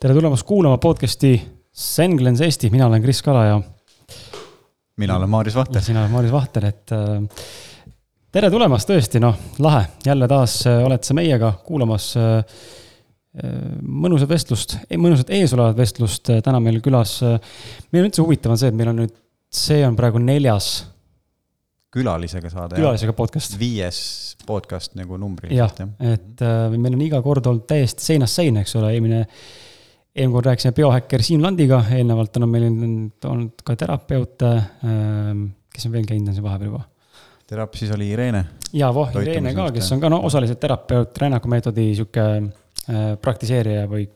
tere tulemast kuulama podcast'i Senglens Eesti, mina olen Kris Kala ja. mina olen Maaris Vahter. sina oled Maaris Vahter, et äh, tere tulemast tõesti, noh, lahe, jälle taas äh, oled sa meiega kuulamas äh, mõnusat vestlust, mõnusat eesolevat vestlust täna meil külas. meil on üldse huvitav on see, et meil on nüüd, see on praegu neljas. külalisega saade. külalisega podcast. viies podcast nagu numbriliselt. jah, et äh, meil on iga kord olnud täiesti seinast seina, eks ole, eelmine eelmine kord rääkisime biohäkker Siim Landiga, eelnevalt on meil olnud ka terapeute, ähm, kes on veel käinud, on siin vahepeal juba? terap-, siis oli Irene. jaa, voh, Irene ka, kes on ka no osaliselt terapeut, rännaku meetodi sihuke äh, praktiseerija või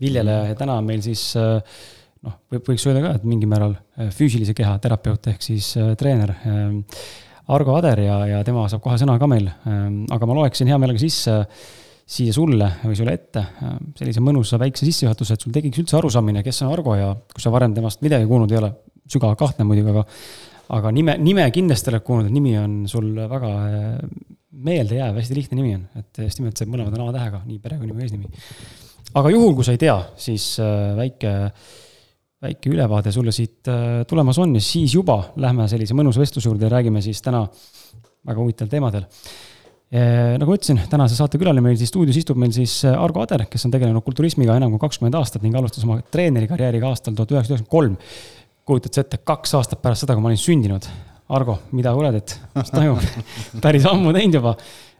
viljeleja mm. ja täna on meil siis äh, noh, võiks öelda ka, et mingil määral äh, füüsilise keha terapeut ehk siis treener äh,. Argo Ader ja, ja tema saab kohe sõna ka meil äh,, aga ma loeksin hea meelega sisse äh, siia sulle või sulle ette äh, sellise mõnusa väikse sissejuhatuse, et sul tekiks üldse arusaamine, kes on Argo ja kui sa varem temast midagi kuulnud ei ole, sügav kahtlane muidugi, aga aga nime, nime kindlasti oled kuulnud, et nimi on sul väga äh, meeldejääv, hästi lihtne nimi on, et just nimelt see mõlemad on A-tähega, nii perekonnanimi kui eesnimi. aga juhul, kui sa ei tea, siis äh, väike, väike ülevaade sulle siit tulemas on ja siis juba lähme sellise mõnusa vestluse juurde ja räägime siis täna väga huvitaval teemadel nagu ma ütlesin, tänase saate külaline meil siis stuudios istub meil siis äh, Argo Ader, kes on tegelenud kulturismiga enam kui kakskümmend aastat ning alustas oma treenerikarjääriga aastal tuhat üheksasada üheksakümmend kolm. kujutad sa ette, kaks aastat pärast seda, kui ma olin sündinud. Argo, mida kuuled, et mis toimub päris ammu teinud juba.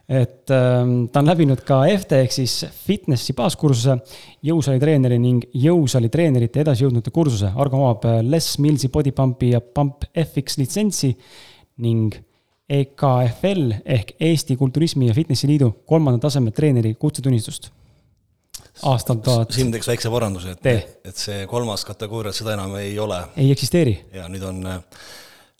et ähm, ta on läbinud ka FT ehk siis fitnessi baaskursuse, jõusaali treeneri ning jõusaali treenerite edasijõudnute kursuse. Argo omab äh, Les Millsi Body Pumpi ja Pump FX litsentsi ning EKFL ehk Eesti Kulturismi ja Fitnessi Liidu kolmanda taseme treeneri kutsetunnistust. aastal tuhat. siin teeks väikse paranduse, et, et see kolmas kategooria, seda enam ei ole. ei eksisteeri? ja nüüd on,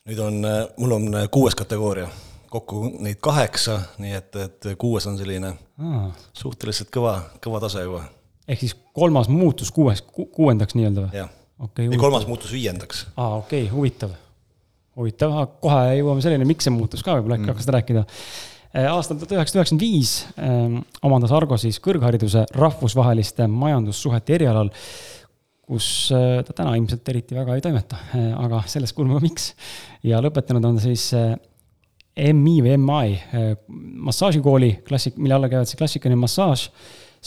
nüüd on, mul on kuues kategooria, kokku neid kaheksa, nii et, et kuues on selline Aa. suhteliselt kõva, kõva tase juba. ehk siis kolmas muutus kuues ku,, kuuendaks nii-öelda või? jah okay,, kolmas muutus viiendaks. aa, okei okay,, huvitav huvitav, kohe jõuame selleni, miks see muutus ka võib-olla äkki mm. hakkas rääkida. Äh, aastal tuhat üheksasada üheksakümmend viis ähm, omandas Argo siis kõrghariduse rahvusvaheliste majandussuhete erialal, kus äh, ta täna ilmselt eriti väga ei toimeta, äh, aga sellest kuulme ka miks. ja lõpetanud on ta siis MI või MI massaažikooli, klassik, mille alla käivad siis klassikaline massaaž,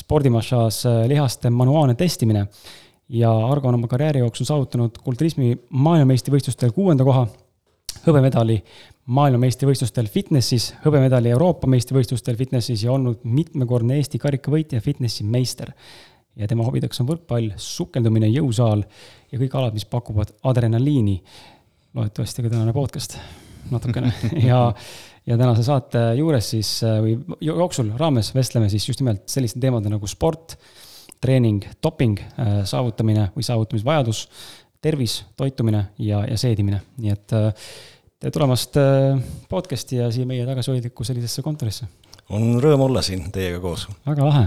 spordimassaaž, lihaste manuaalne testimine ja Argo on oma karjääri jooksul saavutanud kulturismi maailmameistrivõistlustel kuuenda koha hõbemedali maailmameistrivõistlustel fitnessis, hõbemedali Euroopa meistrivõistlustel fitnessis ja olnud mitmekordne Eesti karikavõitja, fitnessi meister. ja tema hobideks on võrkpall, sukeldumine, jõusaal ja kõik alad, mis pakuvad adrenaliini. loodetavasti ka tänane podcast natukene ja, ja tänase saate juures siis või jooksul raames vestleme siis just nimelt selliste teemade nagu sport, treening, doping saavutamine või saavutamisvajadus tervis, toitumine ja, ja seedimine, nii et äh, tere tulemast äh, podcast'i ja siia meie tagasihoidlikku sellisesse kontorisse. on rõõm olla siin teiega koos. väga lahe.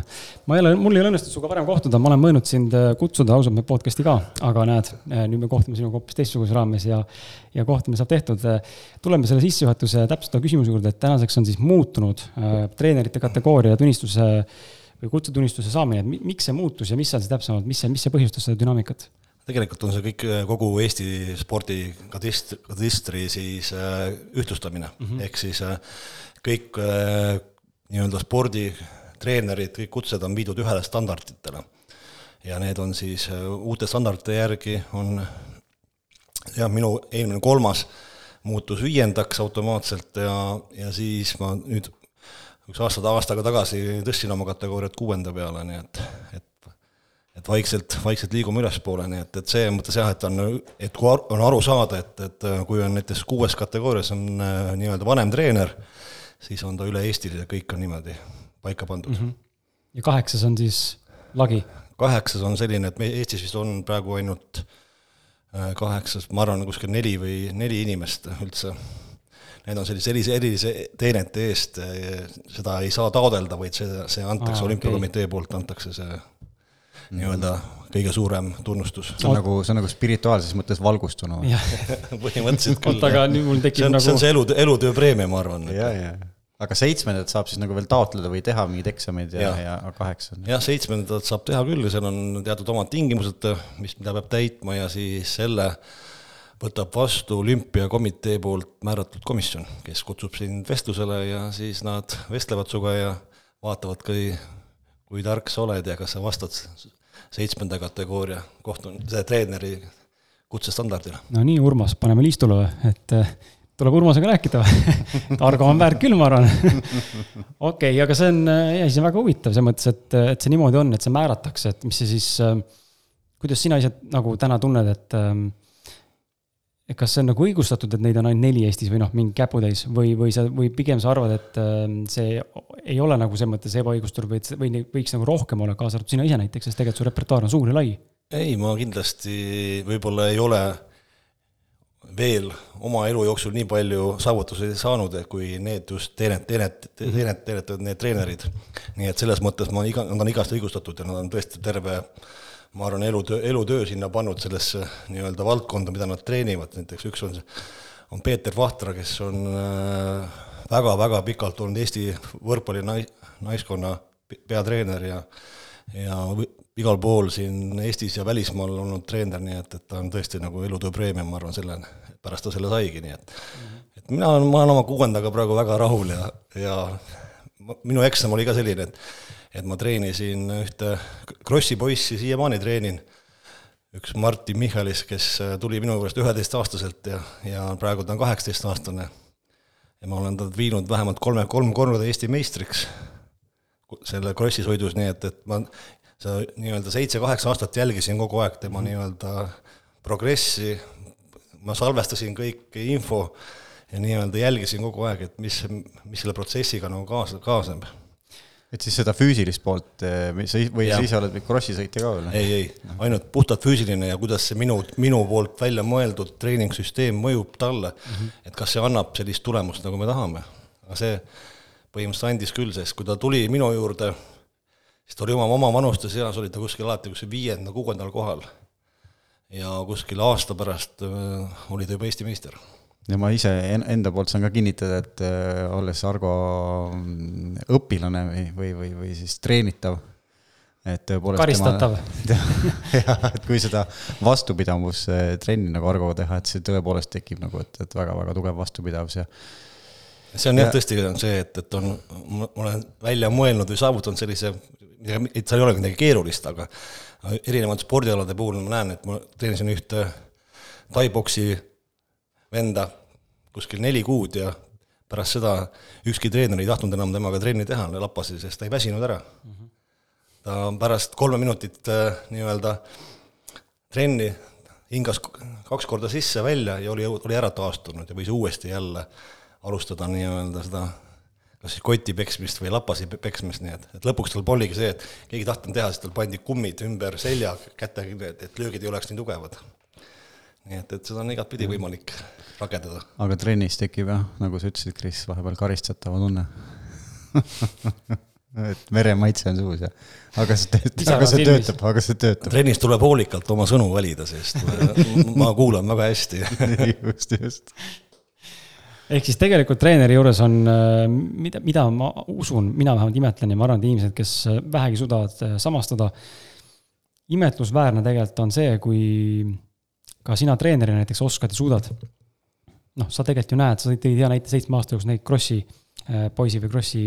ma ei ole, mul ei ole õnnestunud sinuga varem kohtuda, ma olen mõelnud sind äh, kutsuda ausalt meie podcast'i ka, aga näed, nüüd me kohtume sinuga hoopis teistsuguses raames ja, ja kohtumine saab tehtud. tuleme selle sissejuhatuse täpsustava küsimuse juurde, et tänaseks on siis muutunud treenerite kategooria tunnistuse või kutsetunnistuse saamine, et miks see muutus ja mis seal siis täpsemalt, mis see, mis see põhjustas seda dünaamikat? Tegelikult on see kõik äh, kogu Eesti spordi kadist-, kadistri siis äh, ühtlustamine mm -hmm. ehk siis äh, kõik nii-öelda sporditreenerid, kõik kutsed on viidud ühele standarditele. ja need on siis uute standardite järgi on jah, minu eelmine kolmas muutus viiendaks automaatselt ja, ja siis ma nüüd üks aasta, aastaga tagasi tõstsin oma kategooriat kuuenda peale, nii et, et et vaikselt, vaikselt liigume ülespoole, nii et, et selles mõttes jah, et on, et kui on aru saada, et, et kui on näiteks kuues kategoorias on äh, nii-öelda vanem treener, siis on ta üle Eestilise, kõik on niimoodi paika pandud mm. -hmm. ja kaheksas on siis lagi? kaheksas on selline, et me Eestis vist on praegu ainult äh, kaheksas, ma arvan, kuskil neli või neli inimest üldse. Need on sellise erilise, erilise teenete eest, äh, seda ei saa taodelda, vaid see, see antakse ah, olümpiakomitee okay. poolt, antakse see nii-öelda kõige suurem tunnustus. see on nagu, see on nagu spirituaalses mõttes valgustunu põhimõtteliselt küll. oota, aga nüüd mul tekib nagu. see on see elu, elutöö preemia, ma arvan. ja, ja aga seitsmendat saab siis nagu veel taotleda või teha mingeid eksameid ja, Jah. ja kaheksa? jah, seitsmendat saab teha küll ja seal on teatud omad tingimused, mis, mida peab täitma ja siis selle võtab vastu olümpiakomitee poolt määratud komisjon, kes kutsub sind vestlusele ja siis nad vestlevad sinuga ja vaatavad, kui, kui tark sa oled ja kas sa vastad seitsmenda kategooria kohtu, see treeneri kutsestandardile. no nii, Urmas, paneme liistule et eh, tuleb Urmasega rääkida Argo on väärt küll, ma arvan. okei, aga see on, ja siis on väga huvitav selles mõttes, et, et see niimoodi on, et see määratakse, et mis see siis, kuidas sina ise nagu täna tunned, et et kas see on nagu õigustatud, et neid on ainult neli Eestis või noh, mingi käputäis või, või sa, või pigem sa arvad, et ähm, see ei ole nagu selles mõttes ebaõigustatud see või neid võiks nagu rohkem olla, kaasa arvatud sina ise näiteks, sest tegelikult su repertuaar on suur ja lai. ei, ma kindlasti võib-olla ei ole veel oma elu jooksul nii palju saavutusi saanud, kui need just teenet, teenet, teenet, teenetavad need treenerid. nii et selles mõttes ma iga, nad on igasti õigustatud ja nad on tõesti terve ma arvan, elutöö, elutöö sinna pannud sellesse nii-öelda valdkonda, mida nad treenivad, näiteks üks on, on Peeter Vahtra, kes on äh, väga-väga pikalt olnud Eesti võrkpalli nai-, naiskonna pe- peatreener ja ja igal pool siin Eestis ja välismaal olnud treener, nii et, et ta on tõesti nagu elutöö preemia, ma arvan, selle, pärast ta selle saigi, nii et. Et mina olen, ma olen oma kuuendaga praegu väga rahul ja, ja minu eksam oli ka selline, et et ma treenisin ühte Krossi poissi, siiamaani treenin, üks Martin Michalis, kes tuli minu juurest üheteistaastaselt ja, ja praegu ta on kaheksateistaastane. ja ma olen ta viinud vähemalt kolme, kolm korda Eesti meistriks selle Krossi sõidus, nii et, et ma seda nii-öelda seitse-kaheksa aastat jälgisin kogu aeg tema nii-öelda progressi, ma salvestasin kõik info ja nii-öelda jälgisin kogu aeg, et mis, mis selle protsessiga nagu kaasa, kaasneb et siis seda füüsilist poolt, või sa ise oled krossi sõitja ka veel? ei, ei, ainult puhtalt füüsiline ja kuidas see minu, minu poolt välja mõeldud treeningsüsteem mõjub talle mm, -hmm. et kas see annab sellist tulemust, nagu me tahame. aga see põhimõtteliselt andis küll, sest kui ta tuli minu juurde, siis ta oli oma, oma vanuste seas oli ta kuskil alati kuskil viiendal-kuuendal kohal. ja kuskil aasta pärast äh, oli ta juba Eesti meister ja ma ise enda poolt saan ka kinnitada, et äh, olles Argo mm, õpilane või, või, või, või siis treenitav, et tõepoolest karistatav. jah, et kui seda vastupidavustrenni nagu Argoga teha, et see tõepoolest tekib nagu, et, et väga-väga tugev vastupidavus ja see on jah, tõesti on see, et, et on, ma olen välja mõelnud või saavutanud sellise, et seal ei ole midagi keerulist, aga erinevate spordialade puhul ma näen, et ma treenisin ühte tai-boksi venda kuskil neli kuud ja pärast seda ükski treener ei tahtnud enam temaga trenni teha, lappasid, sest ta ei väsinud ära mm. -hmm. ta pärast kolme minutit äh, nii-öelda trenni hingas kaks korda sisse-välja ja oli, oli ära taastunud ja võis uuesti jälle alustada nii-öelda seda kas siis koti peksmist või lapasi peksmist, nii et, et lõpuks tal poligi see, et keegi ei tahtnud teha, siis tal pandi kummid ümber selja käte, et, löögid ei oleks nii tugevad nii et, et seda on igatpidi võimalik rakendada. aga trennis tekib jah, nagu sa ütlesid, Kris, vahepeal karistatava tunne et veremaitse on suus ja, aga see töötab, aga see töötab, aga see töötab. trennis tuleb hoolikalt oma sõnu valida, sest ma kuulan väga hästi. just, just. ehk siis tegelikult treeneri juures on, mida, mida ma usun, mina vähemalt imetlen ja ma arvan, et inimesed, kes vähegi suudavad äh, samastada, imetlusväärne tegelikult on see, kui ka sina treenerina näiteks oskad ja suudad. noh, sa tegelikult ju näed, sa tõid hea näite seitsme aasta jooksul neid Krossi äh, poisi või Krossi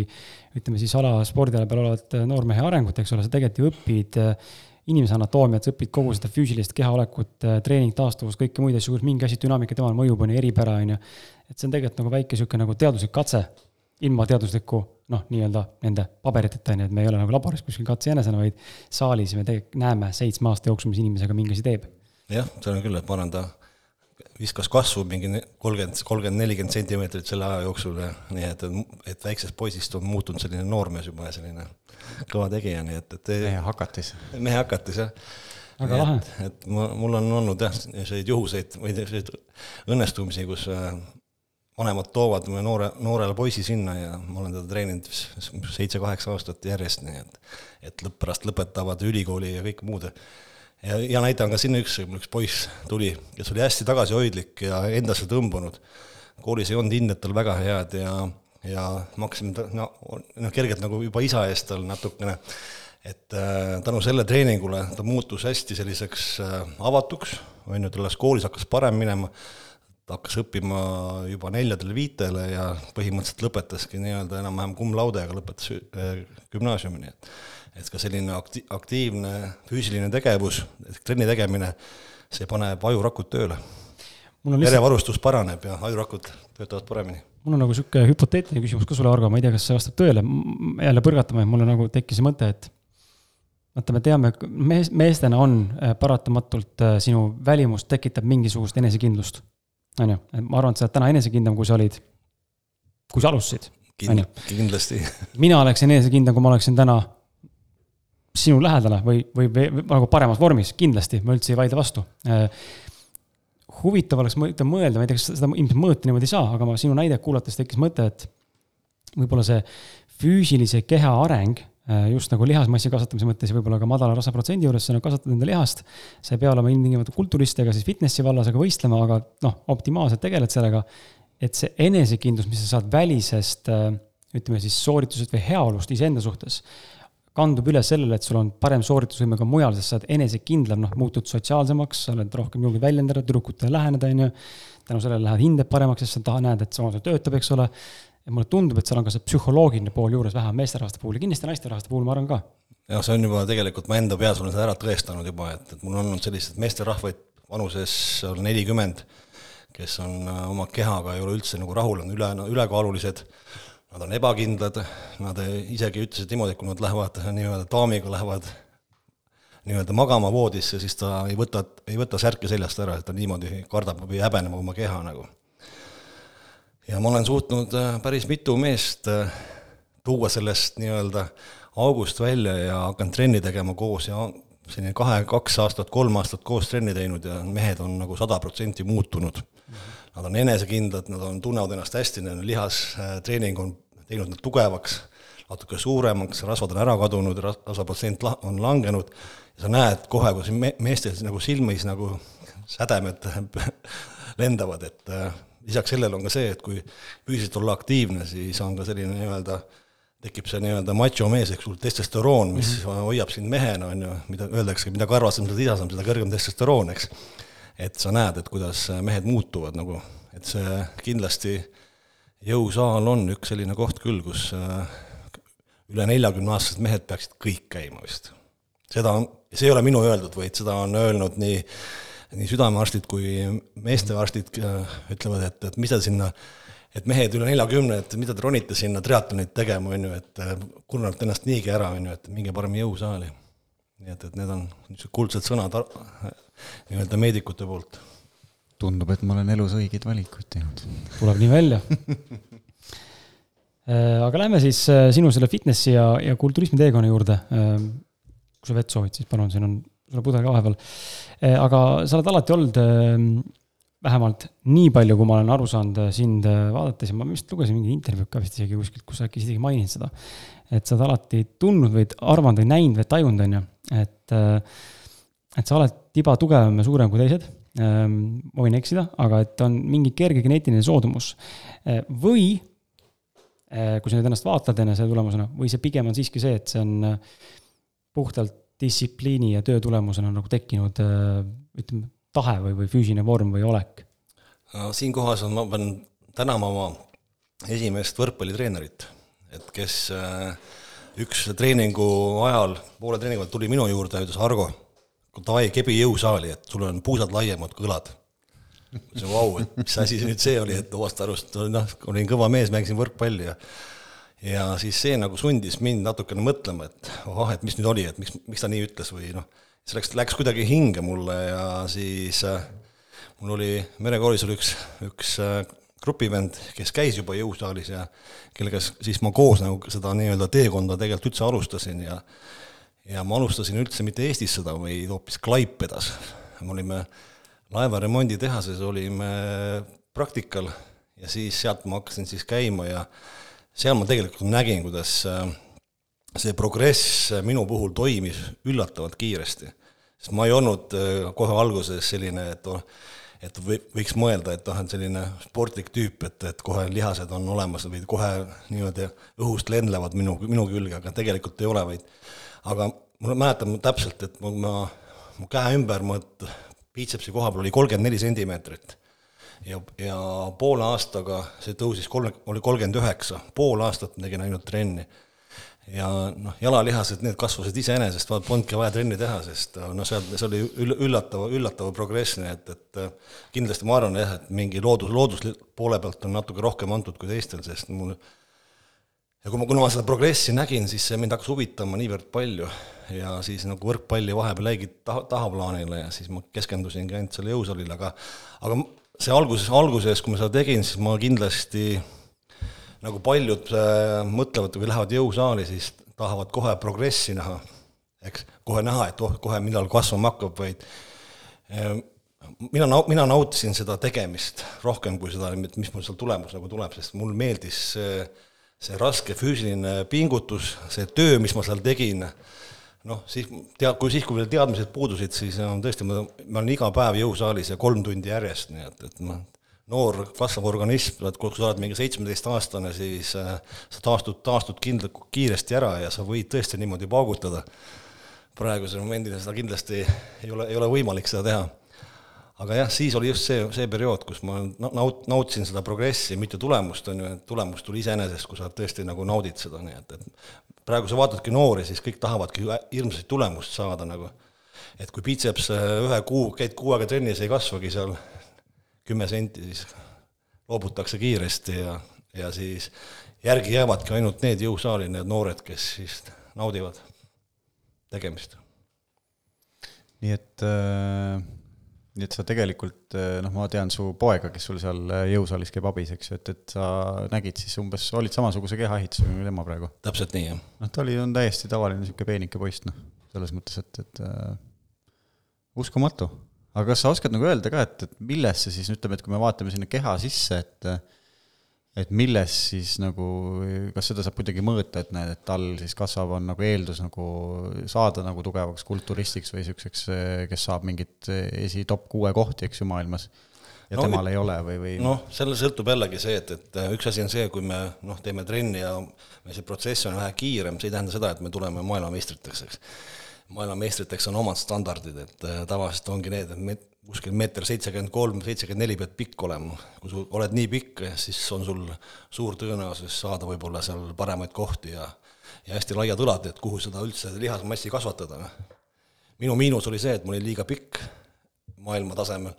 ütleme siis ala spordiala peal olevat äh, noormehe arengut, eks ole, sa tegelikult ju õpid äh, inimese anatoomiat, sa õpid kogu seda füüsilist kehaolekut, treening, taastuvus, kõike muid asju, kus mingi asi dünaamika temal mõjub, on ju eripära, on ju. et see on tegelikult nagu väike sihuke nagu teaduslik katse, ilma teadusliku noh, nii-öelda nende paberiteta on ju, et me ei ole nagu laboris kuskil katsejänesena, vaid saalis me tegelikult näeme seitsme aasta jooksul, mis inimesega mingi asi teeb jah, on küll, et ma arvan, ta viskas kasvu mingi kolmkümmend, kolmkümmend, nelikümmend sentimeetrit selle aja jooksul ja nii et, et väiksest poisist on muutunud selline noormees juba ja selline kõva tegija, nii et, et mehe hakatis. mehe hakatis jah. Väga lahe. et, ma, mul on olnud jah, selliseid juhuseid või selliseid õnnestumisi, kus äh, vanemad toovad mu noore, noorele poisi sinna ja ma olen teda treeninud seitse-kaheksa aastat järjest, nii et et lõpp, pärast lõpetavad ülikooli ja kõik muud ja hea näide on ka siin üks, üks poiss tuli, kes oli hästi tagasihoidlik ja endasse tõmbunud. koolis ei olnud hinded tal väga head ja, ja ma hakkasin no, noh, kergelt nagu juba isa eest tal natukene, et äh, tänu selle treeningule ta muutus hästi selliseks äh, avatuks, on ju, tal alles koolis hakkas parem minema, ta hakkas õppima juba neljadele-viitele ja põhimõtteliselt lõpetaski nii-öelda enam-vähem cum laude'ga lõpetas äh, gümnaasiumi, nii et et ka selline akti-, aktiivne füüsiline tegevus, trenni tegemine, see paneb ajurakud tööle. Verevarustus paraneb ja ajurakud töötavad paremini. mul on nagu niisugune hüpoteetiline küsimus ka sulle, Argo, ma ei tea, kas see vastab tõele, jälle põrgatama, et mulle nagu tekkis mõte, et vaata, me teame, mees, meestena on äh, paratamatult äh, sinu välimus tekitab mingisugust enesekindlust. on ju, ma arvan, et sa oled täna enesekindlam, kui sa olid, kui sa alustasid. kindlasti. mina oleksin enesekindlam, kui ma oleksin täna sinu lähedale või, või, või, nagu paremas vormis, kindlasti, ma üldse ei vaidle vastu. Huvitav oleks mõelda, ma ei tea, kas seda ilmselt mõõta niimoodi ei saa, aga ma sinu näidet kuulates tekkis mõte, et võib-olla see füüsilise keha areng just nagu lihasmassi kasvatamise mõttes ja võib-olla ka madala rasvaprotsendi juures, sa kasvatad enda lihast. sa ei pea olema ilmtingimata kulturist ega siis fitnessi vallas, aga võistlema, aga noh, optimaalselt tegeled sellega. et see enesekindlus, mis sa saad välisest, ütleme siis sooritusest või heaolust iseenda suhtes kandub üle sellele, et sul on parem sooritusvõime ka mujal, sest sa oled enesekindlam, noh, muutud sotsiaalsemaks, sa oled rohkem julged väljendada, tüdrukutele läheneda, on ju. tänu sellele lähevad hinded paremaks, sest sa taha, näed, et see töötab, eks ole. ja mulle tundub, et seal on ka see psühholoogiline pool juures vähem meesterahvaste puhul ja kindlasti naisterahvaste puhul, ma arvan ka. jah, see on juba tegelikult, ma enda peas olen seda ära tõestanud juba, et, et mul on olnud selliseid meesterahvaid vanuses nelikümmend, kes on äh, oma kehaga ei ole üldse nagu rahul, on üle, ülekaalulised nad on ebakindlad, nad isegi ütlesid niimoodi, et kui nad lähevad nii-öelda daamiga, lähevad nii-öelda magama voodisse, siis ta ei võta, ei võta särki seljast ära, et ta niimoodi kardab või häbeneb oma keha nagu. ja ma olen suutnud äh, päris mitu meest äh, tuua sellest nii-öelda august välja ja hakanud trenni tegema koos ja selline kahe, kaks aastat, kolm aastat koos trenni teinud ja mehed on nagu sada protsenti muutunud nad on enesekindlad, nad on, tunnevad ennast hästi, neil on lihastreening on teinud nad tugevaks, natuke suuremaks, rasvad on ära kadunud, rasvaprotsent la-, on langenud, ja sa näed kohe, kuidas me-, meestel nagu silmis nagu sädemed lendavad, et äh, lisaks sellele on ka see, et kui füüsiliselt olla aktiivne, siis on ka selline nii-öelda tekib see nii-öelda macho mees, eks sul testosteroon, mis mm -hmm. hoiab sind mehena, on ju, mida öeldakse, mida karvasem, mida tihasem, seda kõrgem testosteroon, eks et sa näed, et kuidas mehed muutuvad nagu, et see kindlasti jõusaal on üks selline koht küll, kus äh, üle neljakümneaastased mehed peaksid kõik käima vist. seda on, see ei ole minu öeldud, vaid seda on öelnud nii, nii südamearstid kui meestearstid äh, ütlevad, et, et mis te sinna, et mehed üle neljakümne, et mida te ronite sinna triatlonit tegema, on ju, et äh, kurnate ennast niigi ära, on ju, et minge parem jõusaali. nii et, et need on niisugused kuldsed sõnad nii-öelda meedikute poolt. Tundub, et ma olen elus õigeid valikuid teinud. tuleb nii välja äh, aga lähme siis äh, sinu selle fitnessi ja, ja kulturismi teekonna juurde. Äh, kui sa vett soovid, siis palun, siin on sulle pudel ka vahepeal. aga sa oled alati olnud vähemalt nii palju, kui ma olen aru saanud sind vaadates ja ma vist lugesin mingi intervjuud ka vist isegi kuskilt, kus sa äkki isegi mainisid seda. et sa oled alati tundnud või arvanud või näinud või tajunud, on ju, et et sa oled tiba tugevam ja suurem kui teised. Ehm, ma võin eksida, aga et on mingi kerge geneetiline soodumus. Ehm, või ehm, kui sa nüüd ennast vaatad enese tulemusena, või see pigem on siiski see, et see on puhtalt distsipliini ja töö tulemusena nagu tekkinud ütleme, tahe või, või füüsiline vorm või olek? no siinkohas on, ma pean tänama oma esimest võrkpallitreenerit, et kes üks treeningu ajal, poole treeningu ajal tuli minu juurde ja ütles, Argo davai, kebi jõusaali, et sul on puusad laiemad kui õlad. mõtlesin, vau, et mis asi see nüüd see oli, et omast arust noh, olin kõva mees, mängisin võrkpalli ja ja siis see nagu sundis mind natukene mõtlema, et oh, et mis nüüd oli, et miks, miks ta nii ütles või noh, see läks, läks kuidagi hinge mulle ja siis äh, mul oli merekoolis oli üks, üks äh, grupivend, kes käis juba jõusaalis ja kellega siis ma koos nagu seda nii-öelda teekonda tegelikult üldse alustasin ja ja ma alustasin üldse mitte Eestis seda, vaid hoopis Klaipedas. me olime laevaremonditehases, olime praktikal ja siis sealt ma hakkasin siis käima ja seal ma tegelikult nägin, kuidas äh, see progress minu puhul toimis üllatavalt kiiresti. sest ma ei olnud äh, kohe alguses selline, et oh, et või, võiks mõelda, et noh, on selline sportlik tüüp, et, et kohe lihased on olemas või kohe niimoodi õhust lendlevad minu, minu külge, aga tegelikult ei ole, vaid aga ma mäletan täpselt, et ma, ma, mu käe ümber, ma biitsepsi koha peal oli kolmkümmend neli sentimeetrit. ja, ja poole aastaga see tõusis kolme, oli kolmkümmend üheksa, pool aastat tegin ainult trenni. Ja noh, jalalihased, need kasvasid iseenesest, polnudki vaja trenni teha, sest noh, seal, see oli üllatav, üllatav progress, nii et, et kindlasti ma arvan jah, et mingi loodus, loodus poole pealt on natuke rohkem antud kui teistel, sest mul ja kui ma, kuna ma seda progressi nägin, siis see mind hakkas huvitama niivõrd palju. Ja siis nagu võrkpalli vahepeal jäigi taha, tahaplaanile ja siis ma keskendusingi ainult selle jõusaalile, aga aga see alguses, alguses, kui ma seda tegin, siis ma kindlasti nagu paljud äh, mõtlevad või lähevad jõusaali, siis tahavad kohe progressi näha, eks, kohe näha, et oh, kohe millal kasvama hakkab, vaid äh, mina nau-, mina nautisin seda tegemist rohkem kui seda, mis mul seal tulemus nagu tuleb, sest mulle meeldis see, see raske füüsiline pingutus, see töö, mis ma seal tegin, noh, siis tead, kui siis, kui veel teadmised puudusid, siis no, tõesti, ma, ma olen iga päev jõusaalis ja kolm tundi järjest, nii et, et noh, noor kasvav organism, kui sa oled mingi seitsmeteistaastane, siis äh, sa taastud, taastud kindlalt kiiresti ära ja sa võid tõesti niimoodi paugutada. praegusel momendil seda kindlasti ei ole, ei ole võimalik seda teha. Aga jah, siis oli just see, see periood, kus ma naut-, nautisin seda progressi, mitte tulemust, on ju, et tulemus tuli iseenesest, kui sa tõesti nagu naudid seda, nii et, et praegu sa vaatadki noori, siis kõik tahavadki hirmsasti tulemust saada nagu. et kui pitseps äh, ühe kuu, käid kuu aega trennis, ei kasvagi seal kümme senti, siis loobutakse kiiresti ja, ja siis järgi jäävadki ainult need jõusaali, need noored, kes siis naudivad tegemist. nii et äh, nii et sa tegelikult äh, noh, ma tean su poega, kes sul seal äh, jõusaalis käib abis, eks ju, et, et sa nägid siis umbes, olid samasuguse kehaehitusega kui tema praegu? täpselt nii, jah. noh, ta oli, on täiesti tavaline niisugune peenike poiss, noh, selles mõttes, et, et äh, uskumatu aga kas sa oskad nagu öelda ka, et, et milles see siis, ütleme, et kui me vaatame sinna keha sisse, et et milles siis nagu, kas seda saab kuidagi mõõta, et näed, et tal siis kasvab, on nagu eeldus nagu saada nagu tugevaks kulturistiks või niisuguseks, kes saab mingit esi top kuue kohti, eks ju, maailmas. Ja no, temal ei ole või, või noh, sellel sõltub jällegi see, et, et üks asi on see, kui me noh, teeme trenni ja see protsess on vähe kiirem, see ei tähenda seda, et me tuleme maailmameistriteks, eks. Maailmameistriteks on omad standardid, et äh, tavaliselt ongi need, et met-, kuskil meeter seitsekümmend kolm, seitsekümmend neli pead pikk olema. kui sa oled nii pikk, siis on sul suur tõenäosus saada võib-olla seal paremaid kohti ja ja hästi laiad õlad, et kuhu seda üldse lihasmassi kasvatada, minu miinus oli see, et ma olin liiga pikk maailma tasemel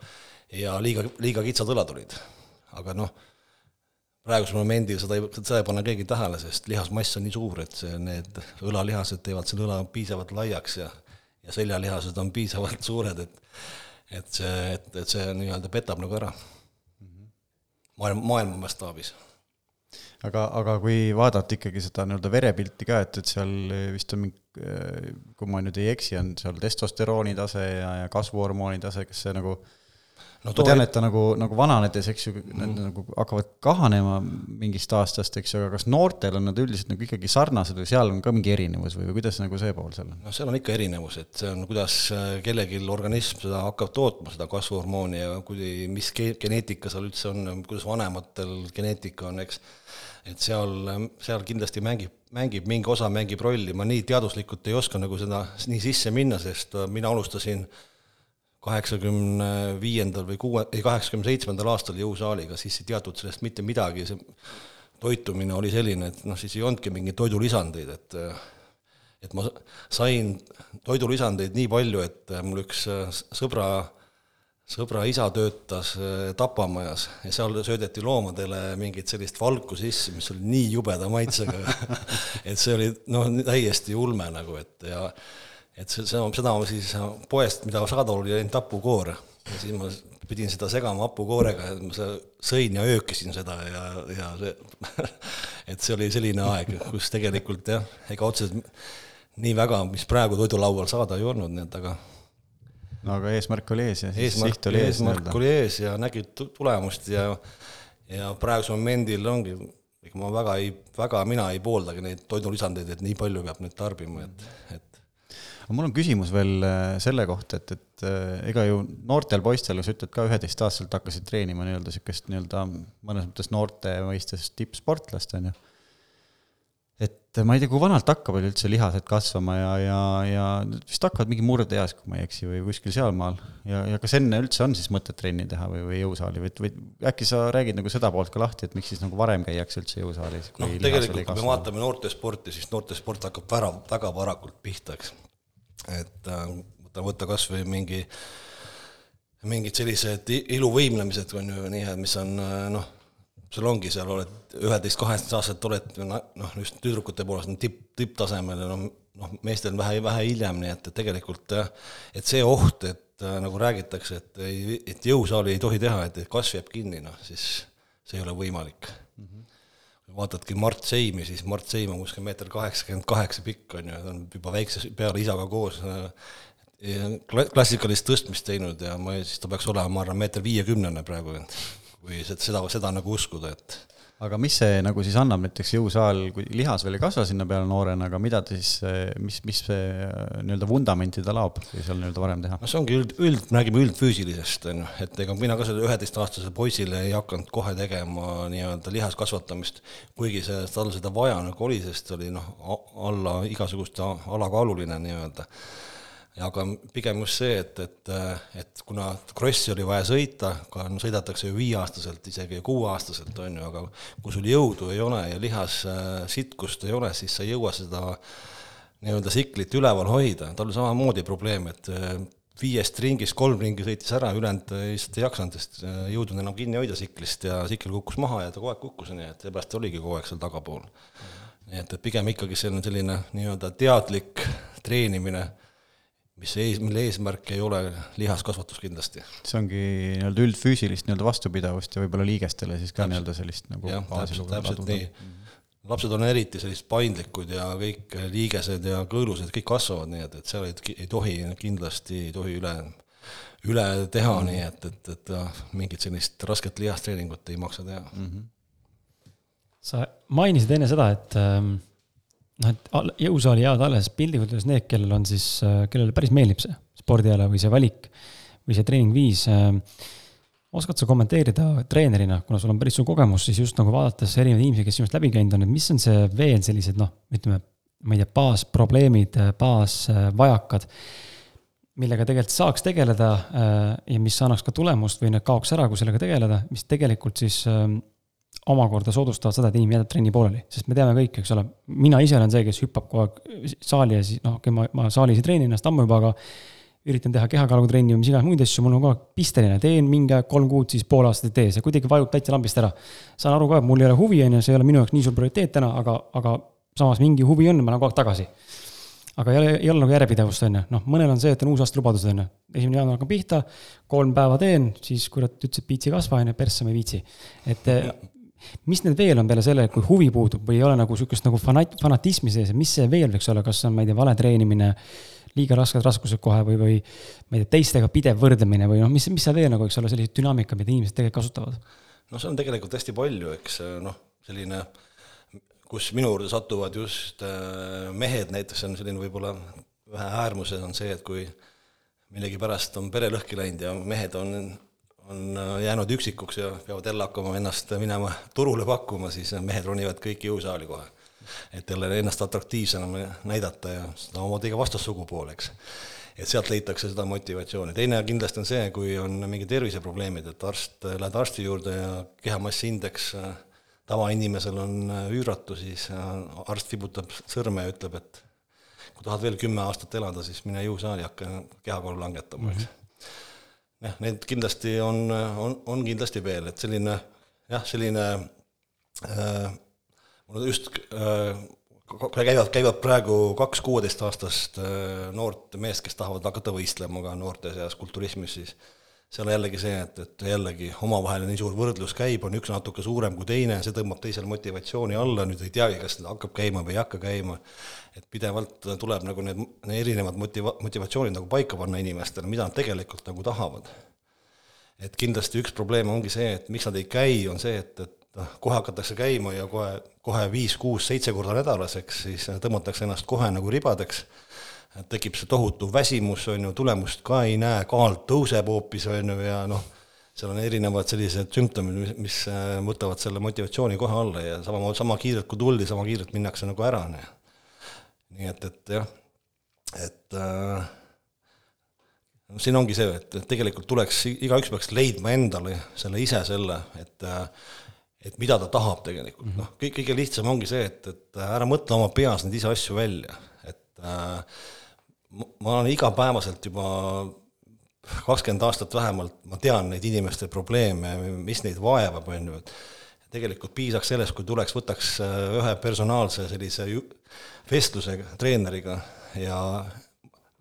ja liiga, liiga kitsad õlad olid. aga noh, praegusel momendil seda ei, seda ei pane keegi tähele, sest lihasmass on nii suur, et see, need õlalihased teevad selle õla piisavalt laiaks ja ja seljalihased on piisavalt suured, et et see, et, et see nii-öelda petab nagu ära maailma, maailma mastaabis. aga, aga kui vaadata ikkagi seda nii-öelda verepilti ka, et, et seal vist on kui ma nüüd ei eksi, on seal testosterooni tase ja, ja kasvuhormooni tase, kas see nagu äh, no, ma tean, et ta nagu, nagu vananedes, eks ju mm, -hmm. need nagu hakkavad kahanema mingist aastast, eks ju, aga kas noortel on nad üldiselt nagu ikkagi sarnased või seal on ka mingi erinevus või, või kuidas nagu see pool seal on? no seal on ikka erinevus, et see on, kuidas äh, kellelgi organism seda hakkab tootma, seda kasvuhormooni ja kui, mis geneetika seal üldse on, kuidas vanematel geneetika on, eks, et seal, seal kindlasti mängib, mängib mingi osa, mängib rolli, ma nii teaduslikult ei oska nagu seda nii sisse minna, sest äh, mina alustasin äh, kaheksakümne viiendal või kuue, ei kaheksakümne seitsmendal aastal jõusaaliga, siis ei teatud sellest mitte midagi, see toitumine oli selline, et noh, siis ei olnudki mingeid toidulisandeid, et et ma sain toidulisandeid nii palju, et mul üks sõbra, sõbra isa töötas tapamajas ja seal söödeti loomadele mingit sellist valku sisse, mis oli nii jubeda maitsega et see oli noh, täiesti ulme nagu, et ja et see, seda, seda ma siis poest, mida saadaval oli ainult hapukoor ja siis ma pidin seda segama hapukoorega ja ma sõin ja öökisin seda ja, ja see et see oli selline aeg, kus tegelikult jah, ega otseselt nii väga, mis praegu toidulaual saada ei olnud, nii et aga no aga eesmärk oli ees ja eesmärk, siht oli ees. eesmärk oli ees ja nägid tulemust ja ja praegusel momendil ongi, ega ma väga ei, väga mina ei pooldagi neid toidulisandeid, et nii palju peab nüüd tarbima, et, et mul on küsimus veel äh, selle kohta, et, et äh, ega ju noortel poistel, sa ütled ka üheteistaastaselt hakkasid treenima nii-öelda niisugust nii-öelda mõnes mõttes noorte mõistes tippsportlast, on ju et ma ei tea, kui vanalt hakkavad üldse lihased kasvama ja, ja, ja vist hakkavad mingi murdeeas, kui ma ei eksi, või kuskil sealmaal. ja, ja kas enne üldse on siis mõtet trenni teha või, või jõusaali või, või äkki sa räägid nagu seda poolt ka lahti, et miks siis nagu varem käiakse üldse jõusaalis? noh, tegelikult kui me vaatame noortesporti, siis noortesport hakkab väga, väga varakult pihta, eks. Et äh, võta, võta kas või mingi, mingid sellised iluvõimlemised, on ju, nii, mis on äh, noh sul ongi seal, oled üheteist, kaheteist aastaselt oled noh, just tüdrukute poolest tipp, tipptasemel ja noh, noh, meestel vähe, vähe hiljem, nii et, et tegelikult et see oht, et äh, nagu räägitakse, et ei, et jõusaali ei tohi teha, et kasv jääb kinni, noh siis see ei ole võimalik. Vaatadki Mart Seimi, siis Mart Seim on kuskil meeter kaheksakümmend kaheksa pikk, on ju, ta on juba väikse peale isaga koos äh, klassikalist tõstmist teinud ja ma, siis ta peaks olema, ma arvan, meeter viiekümnene praegu, kui seda, seda nagu uskuda, et aga mis see nagu siis annab näiteks jõusaal, kui lihas veel ei kasva sinna peale noorena, aga mida ta siis, mis, mis see nii-öelda vundamenti ta laob, kui seal nii-öelda varem teha? no see ongi üld, üld, me räägime üldfüüsilisest, on ju, et ega mina ka sellele üheteistaastasele poisile ei hakanud kohe tegema nii-öelda lihas kasvatamist, kuigi see, tal seda vaja nagu oli, sest oli noh, alla igasuguste alakaaluline nii-öelda aga pigem just see, et, et, et kuna krossi oli vaja sõita, ka no sõidetakse ju viieaastaselt, isegi kuueaastaselt, on ju, aga kui sul jõudu ei ole ja lihas äh, sitkust ei ole, siis sa ei jõua seda nii-öelda tsiklit üleval hoida, tal oli samamoodi probleem, et äh, viiest ringist kolm ringi sõitis ära, ülejäänud lihtsalt ei jaksanud, sest äh, jõudnud enam kinni hoida tsiklist ja tsikkel kukkus maha ja ta kogu aeg kukkus, nii et seepärast oligi kogu aeg seal tagapool. nii et, et pigem ikkagi on selline nii-öelda teadlik treenimine mis ees, mille eesmärk ei ole lihaskasvatus kindlasti. see ongi nii-öelda üldfüüsilist nii-öelda vastupidavust ja võib-olla liigestele siis ka nii-öelda sellist nagu jah, täpselt, täpselt nii. lapsed on eriti sellised paindlikud ja kõik liigesed ja kõõlused kõik kasvavad, nii et, et seal ei, ei tohi kindlasti ei tohi üle, üle teha mm, -hmm. nii et, et, et mingit sellist rasket lihastreeningut ei maksa teha mm. -hmm. sa mainisid enne seda, et ähm noh, et jõusaali jäävad alles piltlikult öeldes need, kellel on siis, äh, kellele päris meeldib see spordiala või see valik või see treeningviis. Äh, oskad sa kommenteerida treenerina, kuna sul on päris suur kogemus, siis just nagu vaadates erinevaid inimesi, kes sinust läbi käinud on, et mis on see veel sellised noh, ütleme, ma ei tea, baasprobleemid, baasvajakad, millega tegelikult saaks tegeleda äh, ja mis annaks ka tulemust või need kaoks ära, kui sellega tegeleda, mis tegelikult siis omakorda soodustavad seda, et inimene jätab trenni pooleli, sest me teame kõik, eks ole, mina ise olen see, kes hüppab kogu aeg saali ja siis noh, okei, ma, ma saalis ei treeni ennast ammu juba, aga üritan teha kehakaaluga trenni või mis iganes muid asju, mul on kogu aeg pisteline, teen mingi aeg kolm kuud, siis pool aastat ei tee, see kuidagi vajub täitsa lambist ära. saan aru ka, et mul ei ole huvi, on ju, see ei ole minu jaoks nii suur prioriteet täna, aga, aga samas mingi huvi on, ma lähen kogu aeg tagasi. aga ei ole, ei ole nagu järjepidevust, on ju, noh, mõnel on see, et on uusaasta lubadused, on ju. esimene jaanuar hakkab pihta, kolm päeva teen, siis kurat, ütles, et piits ei kasva, on ju, persse ma ei viitsi. et mis need veel on peale selle, kui huvi puudub või ei ole nagu sihukest nagu fanat-, fanatismi sees, mis see veel võiks olla, kas on, ma ei tea, vale treenimine, liiga rasked raskused kohe või, või ma ei tea, teistega pidev võrdlemine või noh, mis, mis seal veel nagu võiks olla selliseid dünaamika, mida inimesed tegelikult kasutavad? no see on tegelikult hästi palju, eks noh, selline, kus minu juurde satuvad just äh, mehed näiteks on selline võib-olla vähe äärmuses on see, et kui millegipärast on pere lõhki läinud ja mehed on on äh, jäänud üksikuks ja peavad jälle hakkama ennast minema turule pakkuma, siis mehed ronivad kõik jõusaali kohe. et jälle ennast atraktiivsena näidata ja samamoodi ka vastassugupool, eks. et sealt leitakse seda motivatsiooni, teine kindlasti on see, kui on mingi terviseprobleemid, et arst, lähed arsti juurde ja kehamassiindeks äh, tavainimesel on äh, üüratu, siis arst vibutab sõrme ja ütleb, et kui tahad veel kümme aastat elada, siis mine jõusaali, hakka kehakaalu langetama, eks mm. -hmm jah, neid kindlasti on, on, on kindlasti veel, et selline jah, selline äh, mul just äh, käivad, käivad praegu kaks kuueteistaastast äh, noort meest, kes tahavad hakata võistlema ka noorte seas kulturismis, siis seal jällegi see, et, et jällegi omavaheline nii suur võrdlus käib, on üks natuke suurem kui teine, see tõmbab teisele motivatsiooni alla, nüüd ei teagi, kas ta hakkab käima või ei hakka käima, et pidevalt tuleb nagu need, need erinevad motiva-, motivatsioonid nagu paika panna inimestele, mida nad tegelikult nagu tahavad. et kindlasti üks probleem ongi see, et miks nad ei käi, on see, et, et noh, kohe hakatakse käima ja kohe, kohe viis, kuus, seitse korda nädalas, eks, siis tõmmatakse ennast kohe nagu ribadeks tekib see tohutu väsimus, on ju, tulemust ka ei näe, kaal tõuseb hoopis, on ju, ja noh, seal on erinevad sellised sümptomid, mis, mis äh, võtavad selle motivatsiooni kohe alla ja samamoodi, sama kiirelt kui tuldi, sama kiirelt minnakse nagu ära, noh. nii et, et jah, et äh, no siin ongi see, et, et tegelikult tuleks, igaüks peaks leidma endale selle ise selle, et äh, et mida ta tahab tegelikult mm, -hmm. noh, kõik, kõige lihtsam ongi see, et, et ära mõtle oma peas neid ise asju välja, et äh, ma olen igapäevaselt juba kakskümmend aastat vähemalt, ma tean neid inimeste probleeme, mis neid vaevab, on ju, et tegelikult piisaks sellest, kui tuleks, võtaks äh, ühe personaalse sellise vestluse treeneriga ja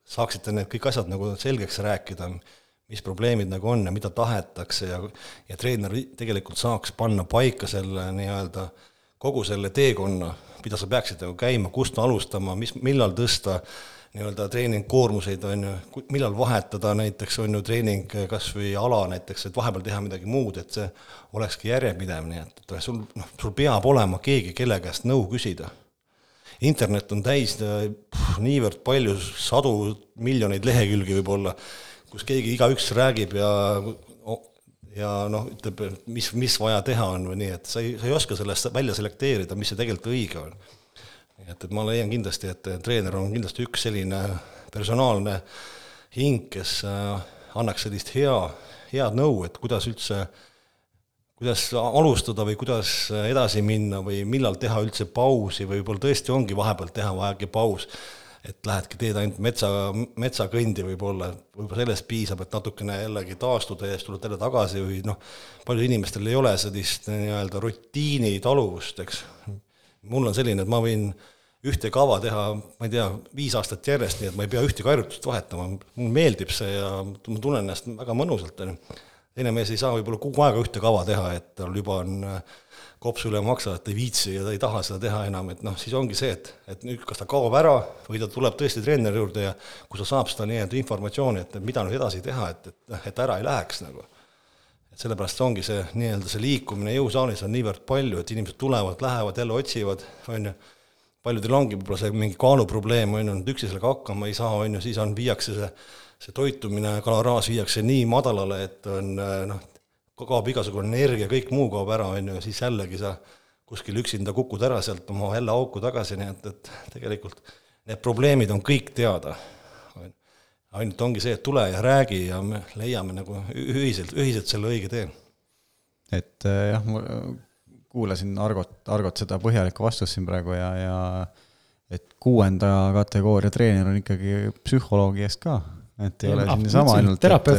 saaksite need kõik asjad nagu selgeks rääkida, mis probleemid nagu on ja mida tahetakse ja, ja treener tegelikult saaks panna paika selle nii-öelda kogu selle teekonna, mida sa peaksid nagu käima, kust alustama, mis, millal tõsta nii-öelda treeningkoormuseid, on ju, millal vahetada näiteks, on ju, treening kas või ala näiteks, et vahepeal teha midagi muud, et see olekski järjepidev, nii et, et sul, noh, sul peab olema keegi, kelle käest nõu küsida. internet on täis pff, niivõrd palju, sadu miljoneid lehekülgi võib-olla, kus keegi, igaüks räägib ja ja noh, ütleb, mis, mis vaja teha on või nii, et sa ei, sa ei oska sellest välja selekteerida, mis see tegelikult õige on et, et ma leian kindlasti, et treener on kindlasti üks selline personaalne hing, kes äh, annaks sellist hea, head nõu, et kuidas üldse, kuidas alustada või kuidas edasi minna või millal teha üldse pausi. Või võib-olla tõesti ongi vahepeal teha vajagi paus, et lähedki, teed ainult metsa, metsakõndi võib-olla, võib-olla sellest piisab, et natukene jällegi taastuda ja siis tuled jälle tagasi või noh, paljudel inimestel ei ole sellist nii-öelda rutiini taluvust, eks. Mul on selline, et ma võin ühte kava teha, ma ei tea, viis aastat järjest, nii et ma ei pea ühtegi harjutust vahetama, mulle meeldib see ja ma tunnen ennast väga mõnusalt, on ju. teine mees ei saa võib-olla kogu aega ühte kava teha, et tal juba on äh, kops üle maksa, et ta ei viitsi ja ta ei taha seda teha enam, et noh, siis ongi see, et, et nüüd kas ta kaob ära või ta tuleb tõesti treeneri juurde ja kui ta saab seda nii-öelda informatsiooni, et mida nüüd edasi teha, et, et, et ära ei läheks nagu. Et sellepärast ongi see nii-öelda see liikumine jõusaalis on niivõrd palju, et inimesed tulevad, lähevad, jälle otsivad, on ju, paljudel ongi võib-olla see mingi kaaluprobleem, on ju, nad üksi sellega hakkama ei saa, on ju, siis on, viiakse see, see toitumine, kaloraaž viiakse nii madalale, et on noh, kaob igasugune energia, kõik muu kaob ära, on ju, siis jällegi sa kuskil üksinda kukud ära sealt oma jälle auku tagasi, nii et, et tegelikult need probleemid on kõik teada ainult ongi see, et tule ja räägi ja me leiame nagu ühiselt, ühiselt selle õige tee. et äh, jah, kuulasin Argot, Argot seda põhjalikku vastust siin praegu ja, ja et kuuenda kategooria treener on ikkagi psühholoogi eest ka, et ei ja, ole siin niisama ainult, et,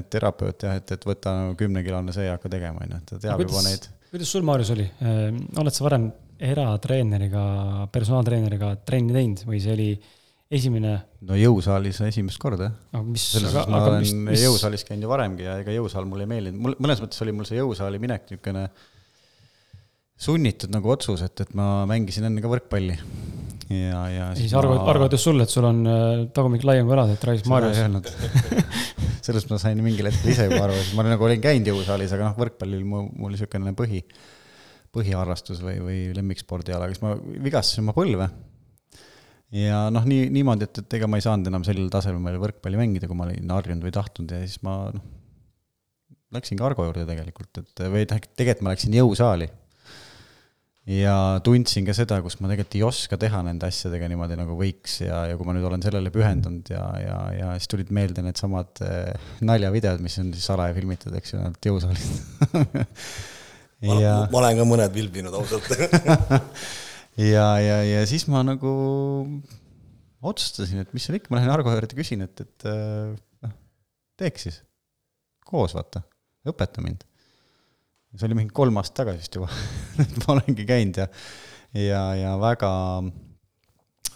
et terapeut jah, et, et võta nagu kümnekilone see ja hakka tegema, on ju, et ta teab kuidas, juba neid. kuidas sul, Maarjus, oli, äh, oled sa varem eratreeneriga, personaaltreeneriga trenni teinud või see oli esimene? no jõusaalis esimest korda, jah. mis, selles mõttes ma olen mis, mis... jõusaalis käinud ju varemgi ja ega jõusaal mulle ei meeldinud, mul, mõnes mõttes oli mul see jõusaali minek niisugune sunnitud nagu otsus, et, et ma mängisin enne ka võrkpalli. ja, ja siis Argo ma..., Argo ütles sulle, et sul on äh, tagumik laiem kui alad, et Rais Marjus. sellest ma sain mingil hetkel ise juba aru, et ma nagu olin käinud jõusaalis, aga noh, võrkpallil mu, mul niisugune põhi, põhiharrastus või, või lemmikspordiala, kas ma vigastasin oma põlve ja noh, nii, niimoodi, et, et ega ma ei saanud enam sellel tasemel võrkpalli mängida, kui ma olin harjunud või tahtnud ja siis ma noh, läksingi Argo juurde tegelikult, et või tegelikult ma läksin jõusaali. Ja tundsin ka seda, kus ma tegelikult ei oska teha nende asjadega niimoodi, nagu võiks. Ja, ja kui ma nüüd olen sellele pühendunud ja, ja, ja siis tulid meelde needsamad äh, naljavideod, mis on siis salaja filmitud, eks ju, ainult jõusaalist ja... ma, ma olen ka mõned filminud ausalt. Ja, ja, ja siis ma nagu otsustasin, et mis seal ikka, ma lähen Argo juurde küsin, et, et äh, noh, teeks siis. Koos, vaata, õpeta mind. See oli mingi kolm aastat tagasi vist juba et ma olengi käinud ja, ja, ja väga,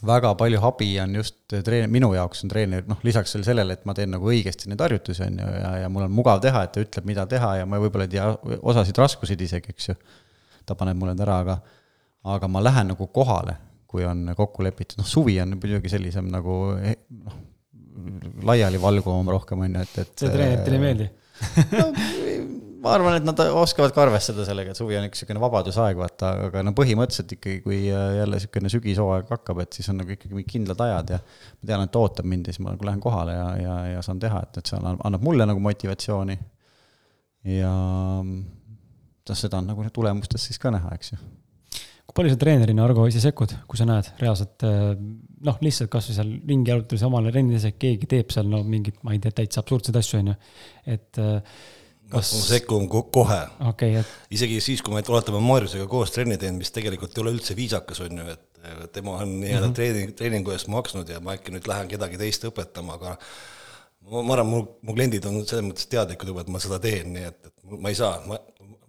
väga palju abi on just treen-, minu jaoks on treener, noh, lisaks veel sellele, et ma teen nagu õigesti neid harjutusi, on ju, ja, ja mul on mugav teha, et ta ütleb, mida teha ja ma võib-olla ei tea osasid raskusid isegi, eks ju. ta paneb mulle need ära, aga aga ma lähen nagu kohale, kui on kokku lepitud, noh suvi on muidugi sellisem nagu eh, noh, laialivalguvam rohkem, on ju, et, et see treeneritele ei meeldi no, ma arvan, et nad oskavad ka arvestada sellega, et suvi on üks niisugune vabadusaeg, vaata, aga no põhimõtteliselt ikkagi, kui äh, jälle niisugune sügishooaeg hakkab, et siis on nagu ikkagi mingid kindlad ajad ja ma tean, et ootab mind ja siis ma nagu lähen kohale ja, ja, ja saan teha, et, et see annab mulle nagu motivatsiooni. ja noh, seda on nagu tulemustes siis ka näha, eks ju kui palju sa treenerina, Argo, ise sekkud, kui sa näed reaalselt äh, noh, lihtsalt kasvõi seal ringi jalutades omale rennides, et keegi teeb seal no mingit, ma ei tea, täitsa absurdseid asju, on ju, et äh, kas ma sekkun kohe okay,. Et... isegi siis, kui me oletame Mariusega koos trenni teinud, mis tegelikult ei ole üldse viisakas, on ju, et tema on nii-öelda mm -hmm. treening, treeningu eest maksnud ja ma äkki nüüd lähen kedagi teist õpetama, aga ma, ma arvan, mu, mu kliendid on selles mõttes teadlikud juba, et ma seda teen, nii et, et ma ei saa, ma,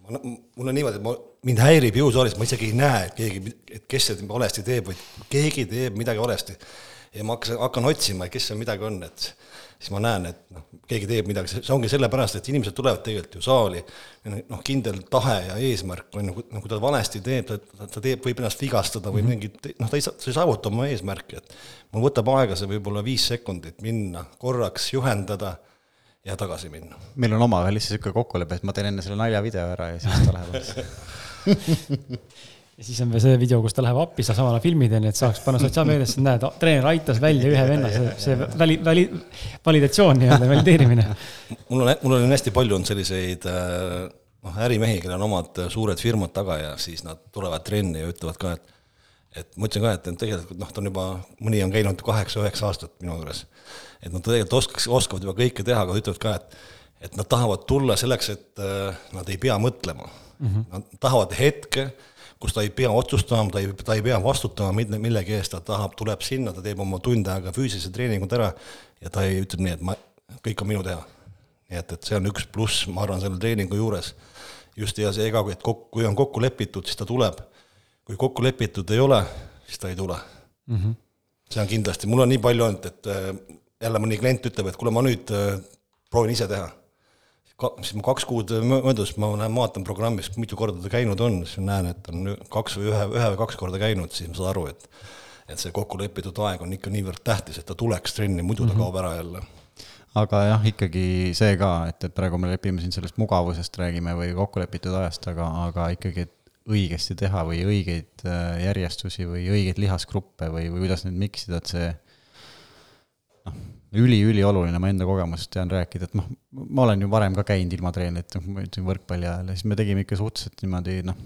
ma, mul on niimoodi, et ma, mind häirib jõusaalis, ma isegi ei näe, et keegi, et kes seda valesti teeb, vaid keegi teeb midagi valesti. Ja ma hakkan, hakkan otsima, kes seal midagi on, et siis ma näen, et noh, keegi teeb midagi, see ongi sellepärast, et inimesed tulevad tegelikult ju saali, noh, kindel tahe ja eesmärk on ju, no kui ta valesti teeb, ta, ta teeb, võib ennast vigastada või mm -hmm. mingit, noh, ta ei saa, ta ei saavuta oma eesmärki, et mul võtab aega see võib-olla viis sekundit minna, korraks juhendada ja tagasi minna. meil on omavahel lihtsalt niisugune kokkulepe, et ma teen enne selle naljavideo ära ja siis ta läheb ja siis on veel see video, kus ta läheb appi, sa samal ajal filmid, onju, et saaks panna sotsiaalmeediasse, näed, treener aitas välja ühe venna, see, see väli, väli, validatsioon nii-öelda, valideerimine. mul on, mul on hästi palju on selliseid äh, noh, ärimehi, kellel on omad suured firmad taga ja siis nad tulevad trenni ja ütlevad ka, et et ma ütlesin ka, et tegelikult noh, ta on juba, mõni on käinud kaheksa-üheksa aastat minu juures. et nad tegelikult oskaks, oskavad juba kõike teha, aga ütlevad ka, et et nad tahavad tulla selleks, et äh, nad ei pea mõtlema mm. -hmm. Nad tahavad hetke kus ta ei pea otsustama, ta ei, ta ei pea vastutama mille, millegi eest, ta tahab, tuleb sinna, ta teeb oma tund aega füüsilised treeningud ära ja ta ei, ütleb nii, et ma, kõik on minu teha. nii et, et see on üks pluss, ma arvan, selle treeningu juures. just, ja see ega, et kokku, kui on kokku lepitud, siis ta tuleb. kui kokku lepitud ei ole, siis ta ei tule mm. -hmm. see on kindlasti, mul on nii palju olnud, et äh, jälle mõni klient ütleb, et kuule, ma nüüd äh, proovin ise teha siis ma kaks kuud möödus, ma näen, vaatan programmis, mitu korda ta käinud on, siis näen, et on kaks või ühe, ühe või kaks korda käinud, siis ma saan aru, et et see kokku lepitud aeg on ikka niivõrd tähtis, et ta tuleks trenni, muidu ta mm -hmm. kaob ära jälle aga jah, ikkagi see ka, et, et praegu me lepime siin sellest mugavusest, räägime või kokkulepitud ajast, aga, aga ikkagi, et õigesti teha või õigeid äh, järjestusi või õigeid lihasgruppe või, või kuidas neid miksida, et see noh, üli-ülioluline, ma enda kogemusest tean rääkida, et noh, ma olen ju varem ka käinud ilma treenerita, noh, ma ütlesin võrkpalli ajal ja siis me tegime ikka suhteliselt niimoodi noh,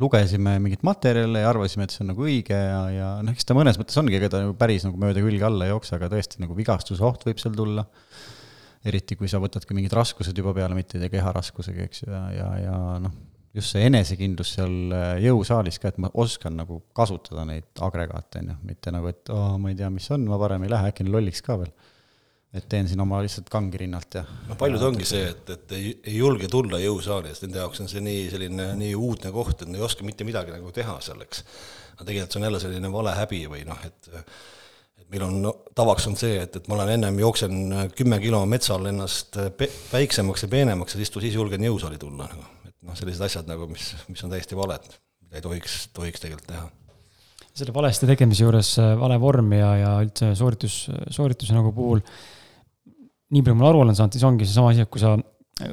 lugesime mingit materjale ja arvasime, et see on nagu õige ja, ja noh, eks ta mõnes mõttes ongi, ega ta nagu päris nagu mööda külge alla ei jookse, aga tõesti nagu vigastuse oht võib seal tulla. eriti, kui sa võtad ka mingid raskused juba peale, mitte ei tea, keharaskusega, eks ju, ja, ja, ja noh just see enesekindlus seal äh, jõusaalis ka, et ma oskan nagu kasutada neid agregaate, on ju, mitte nagu, et aa oh,, ma ei tea, mis on, ma parem ei lähe, äkki lolliks ka veel. et teen siin oma lihtsalt kangi rinnalt ja. no paljud ongi see, et, et ei, ei julge tulla jõusaali, sest nende jaoks on see nii selline nii uudne koht, et nad ei oska mitte midagi nagu teha selleks. aga tegelikult see on jälle selline vale häbi või noh, et meil on no,, tavaks on see, et, et ma olen ennem jooksen kümme kilo metsal ennast väiksemaks ja peenemaks ja siis, siis julgen jõusaali tulla nagu noh, sellised asjad nagu, mis, mis on täiesti valed, mida ei tohiks, tohiks tegelikult teha. selle valesti tegemise juures äh, vale vorm ja, ja üldse sooritus, soorituse nagu puhul, nii palju, ma aru olen saanud, siis ongi seesama asi, et kui sa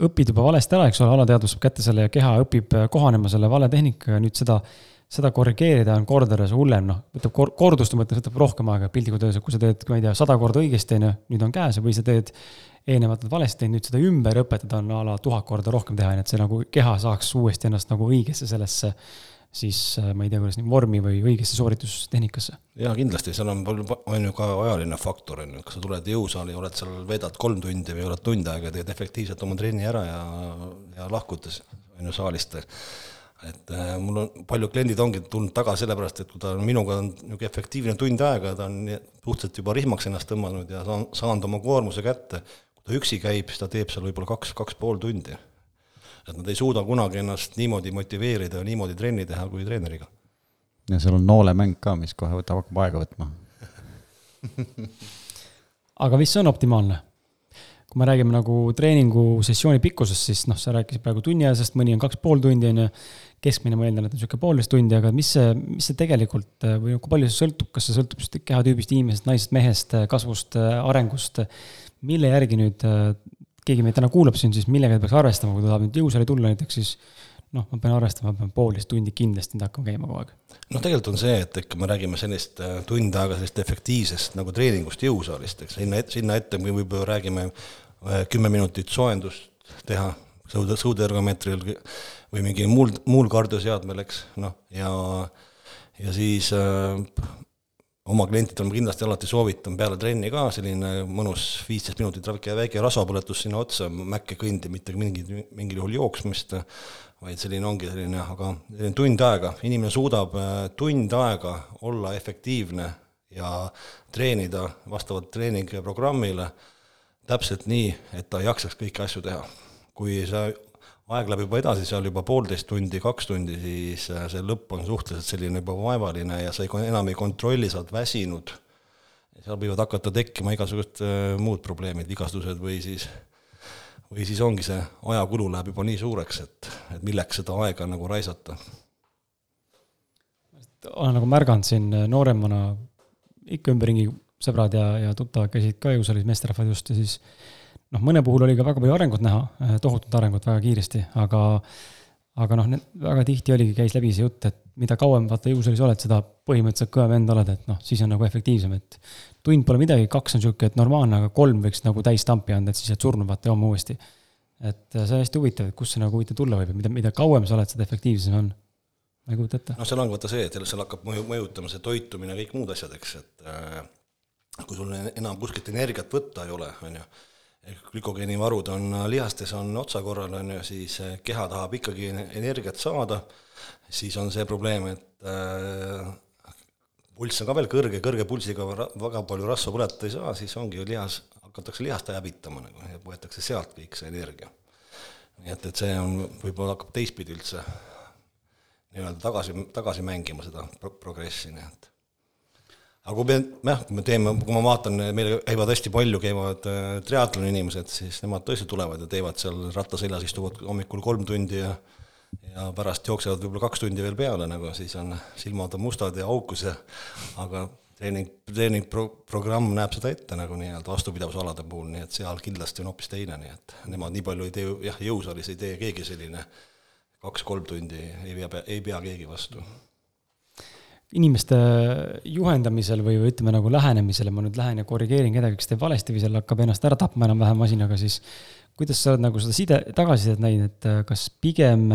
õpid juba valesti ära, eks ole, alateadvus saab kätte selle ja keha õpib äh, kohanema selle vale tehnikaga nüüd seda, seda korrigeerida on kordades hullem, noh, võtab kor-, korduste mõttes võtab rohkem aega piltlikult öeldes, kui sa teed, ma ei tea, sada korda õigesti, on ju, nüüd on käes või sa teed eelnevalt oled valesti teinud, nüüd seda ümber õpetada on a la tuhat korda rohkem teha, nii et see nagu keha saaks uuesti ennast nagu õigesse sellesse siis ma ei tea, kuidas nii, vormi või õigesse sooritustehnikasse. jaa, kindlasti, seal on palju, on ju ka ajaline faktor, on ju, kas sa tuled jõusaali, oled seal, veedad kolm tundi või oled tund aega, teed efektiivselt oma trenni ära ja, ja lahkud, on ju, saalist. et äh, mul on, paljud kliendid ongi tulnud tagasi sellepärast, et kui ta on minuga on niisugune efektiivne tund aega, ta on suhteliselt juba rihmaks ennast tõmmanud ja saan-, saanud oma koormuse kätte ta üksi käib, siis ta teeb seal võib-olla kaks, kaks pool tundi. et nad ei suuda kunagi ennast niimoodi motiveerida ja niimoodi trenni teha kui treeneriga. ja seal on noolemäng ka, mis kohe võtab, hakkab aega võtma aga mis on optimaalne? kui me räägime nagu treeningusessiooni pikkusest, siis noh, sa rääkisid praegu tunniajasest, mõni on kaks pool tundi, on ju, keskmine ma eeldan, et on niisugune poolteist tundi, aga mis see, mis see tegelikult või kui palju see sõltub, kas see sõltub just kehatüübist, inimesest, naisest, mehest, kasvust, arengust, mille järgi nüüd äh, keegi meid täna kuulab siin, siis millega ta peaks arvestama, kui ta tahab nüüd jõusaali tulla näiteks, siis noh, ma pean arvestama, ma pean poolteist tundi kindlasti nüüd hakkama käima kogu aeg. noh, tegelikult on see, et ikka me räägime sellist äh, tund aega sellist efektiivsest nagu treeningust jõusaalist, eks sinna, sinna ette me võib-olla räägime äh, kümme minutit soojendust teha, sõud-, sõudeergomeetril või mingil muul, muul kardioseadmel, eks, noh, ja ja siis äh, oma klientidele ma kindlasti alati soovitan peale trenni ka selline mõnus viisteist minutit väike, väike rasvapõletus sinna otsa, mäkke kõndi, mitte mingit, mingil juhul jooksmist, vaid selline ongi selline, aga selline tund aega, inimene suudab äh, tund aega olla efektiivne ja treenida vastavalt treeningprogrammile täpselt nii, et ta jaksaks kõiki asju teha. kui see aeg läheb juba edasi, seal juba poolteist tundi, kaks tundi, siis äh, see lõpp on suhteliselt selline juba vaevaline ja sa ei, enam ei kontrolli, sa oled väsinud. seal võivad hakata tekkima igasugused äh, muud probleemid, vigastused või siis või siis ongi see ajakulu läheb juba nii suureks, et, et milleks seda aega nagu raisata? olen nagu märganud siin nooremana, ikka ümberringi sõbrad ja, ja tuttavad käisid ka jõusaalis, meesterahvad just, ja siis noh, mõne puhul oli ka väga palju arengut näha, tohutut arengut väga kiiresti, aga aga noh, väga tihti oligi, käis läbi see jutt, et mida kauem vaata jõusaalis oled, seda põhimõtteliselt kõvem vend oled, et noh, siis on nagu efektiivsem, et tund pole midagi, kaks on niisugune, et normaalne, aga kolm võiks nagu täis tampi anda, et siis jääd surnud vaata homme uuesti. et äh, see on hästi huvitav, et kust see nagu huvitav tulla võib ja mida, mida kauem sa oled, seda efektiivsem on. ei kujuta ette. noh, seal on vaata see, et seal hakkab mõju, mõjutama see toitumine ja kõik muud asjad, eks, et äh, kui sul enam kuskilt energiat võtta ei ole, on ju glükogeenivarud on lihastes, on otsakorral, on ju, siis eh, keha tahab ikkagi energiat saada, siis on see probleem, et äh, pulss on ka veel kõrge, kõrge pulssiga väga palju rasva põletada ei saa, siis ongi ju lihas, hakatakse lihast hävitama nagu ja võetakse sealt kõik see energia. nii et, et see on, võib-olla hakkab teistpidi üldse nii-öelda tagasi, tagasi mängima seda pro-, progressi, nii et aga kui me, jah, kui me teeme, kui ma vaatan, meil käivad hästi palju, käivad äh, triatloni inimesed, siis nemad tõesti tulevad ja teevad seal ratta seljas, istuvad hommikul kolm tundi ja ja pärast jooksevad võib-olla kaks tundi veel peale, nagu siis on, silmad on mustad ja aukus ja aga treening, treeningprogramm näeb seda ette nagu nii-öelda vastupidavusalade puhul, nii et seal kindlasti on hoopis teine, nii et nemad nii palju ei tee, jah, jõusaalis ei tee keegi selline kaks-kolm tundi ei pea, ei pea keegi vastu inimeste juhendamisel või, või ütleme nagu lähenemisel, ma nüüd lähen ja korrigeerin kedagi, kes teeb valesti või seal hakkab ennast ära tapma enam-vähem masinaga, siis kuidas sa oled nagu seda side, tagasisidet näinud, et äh, kas pigem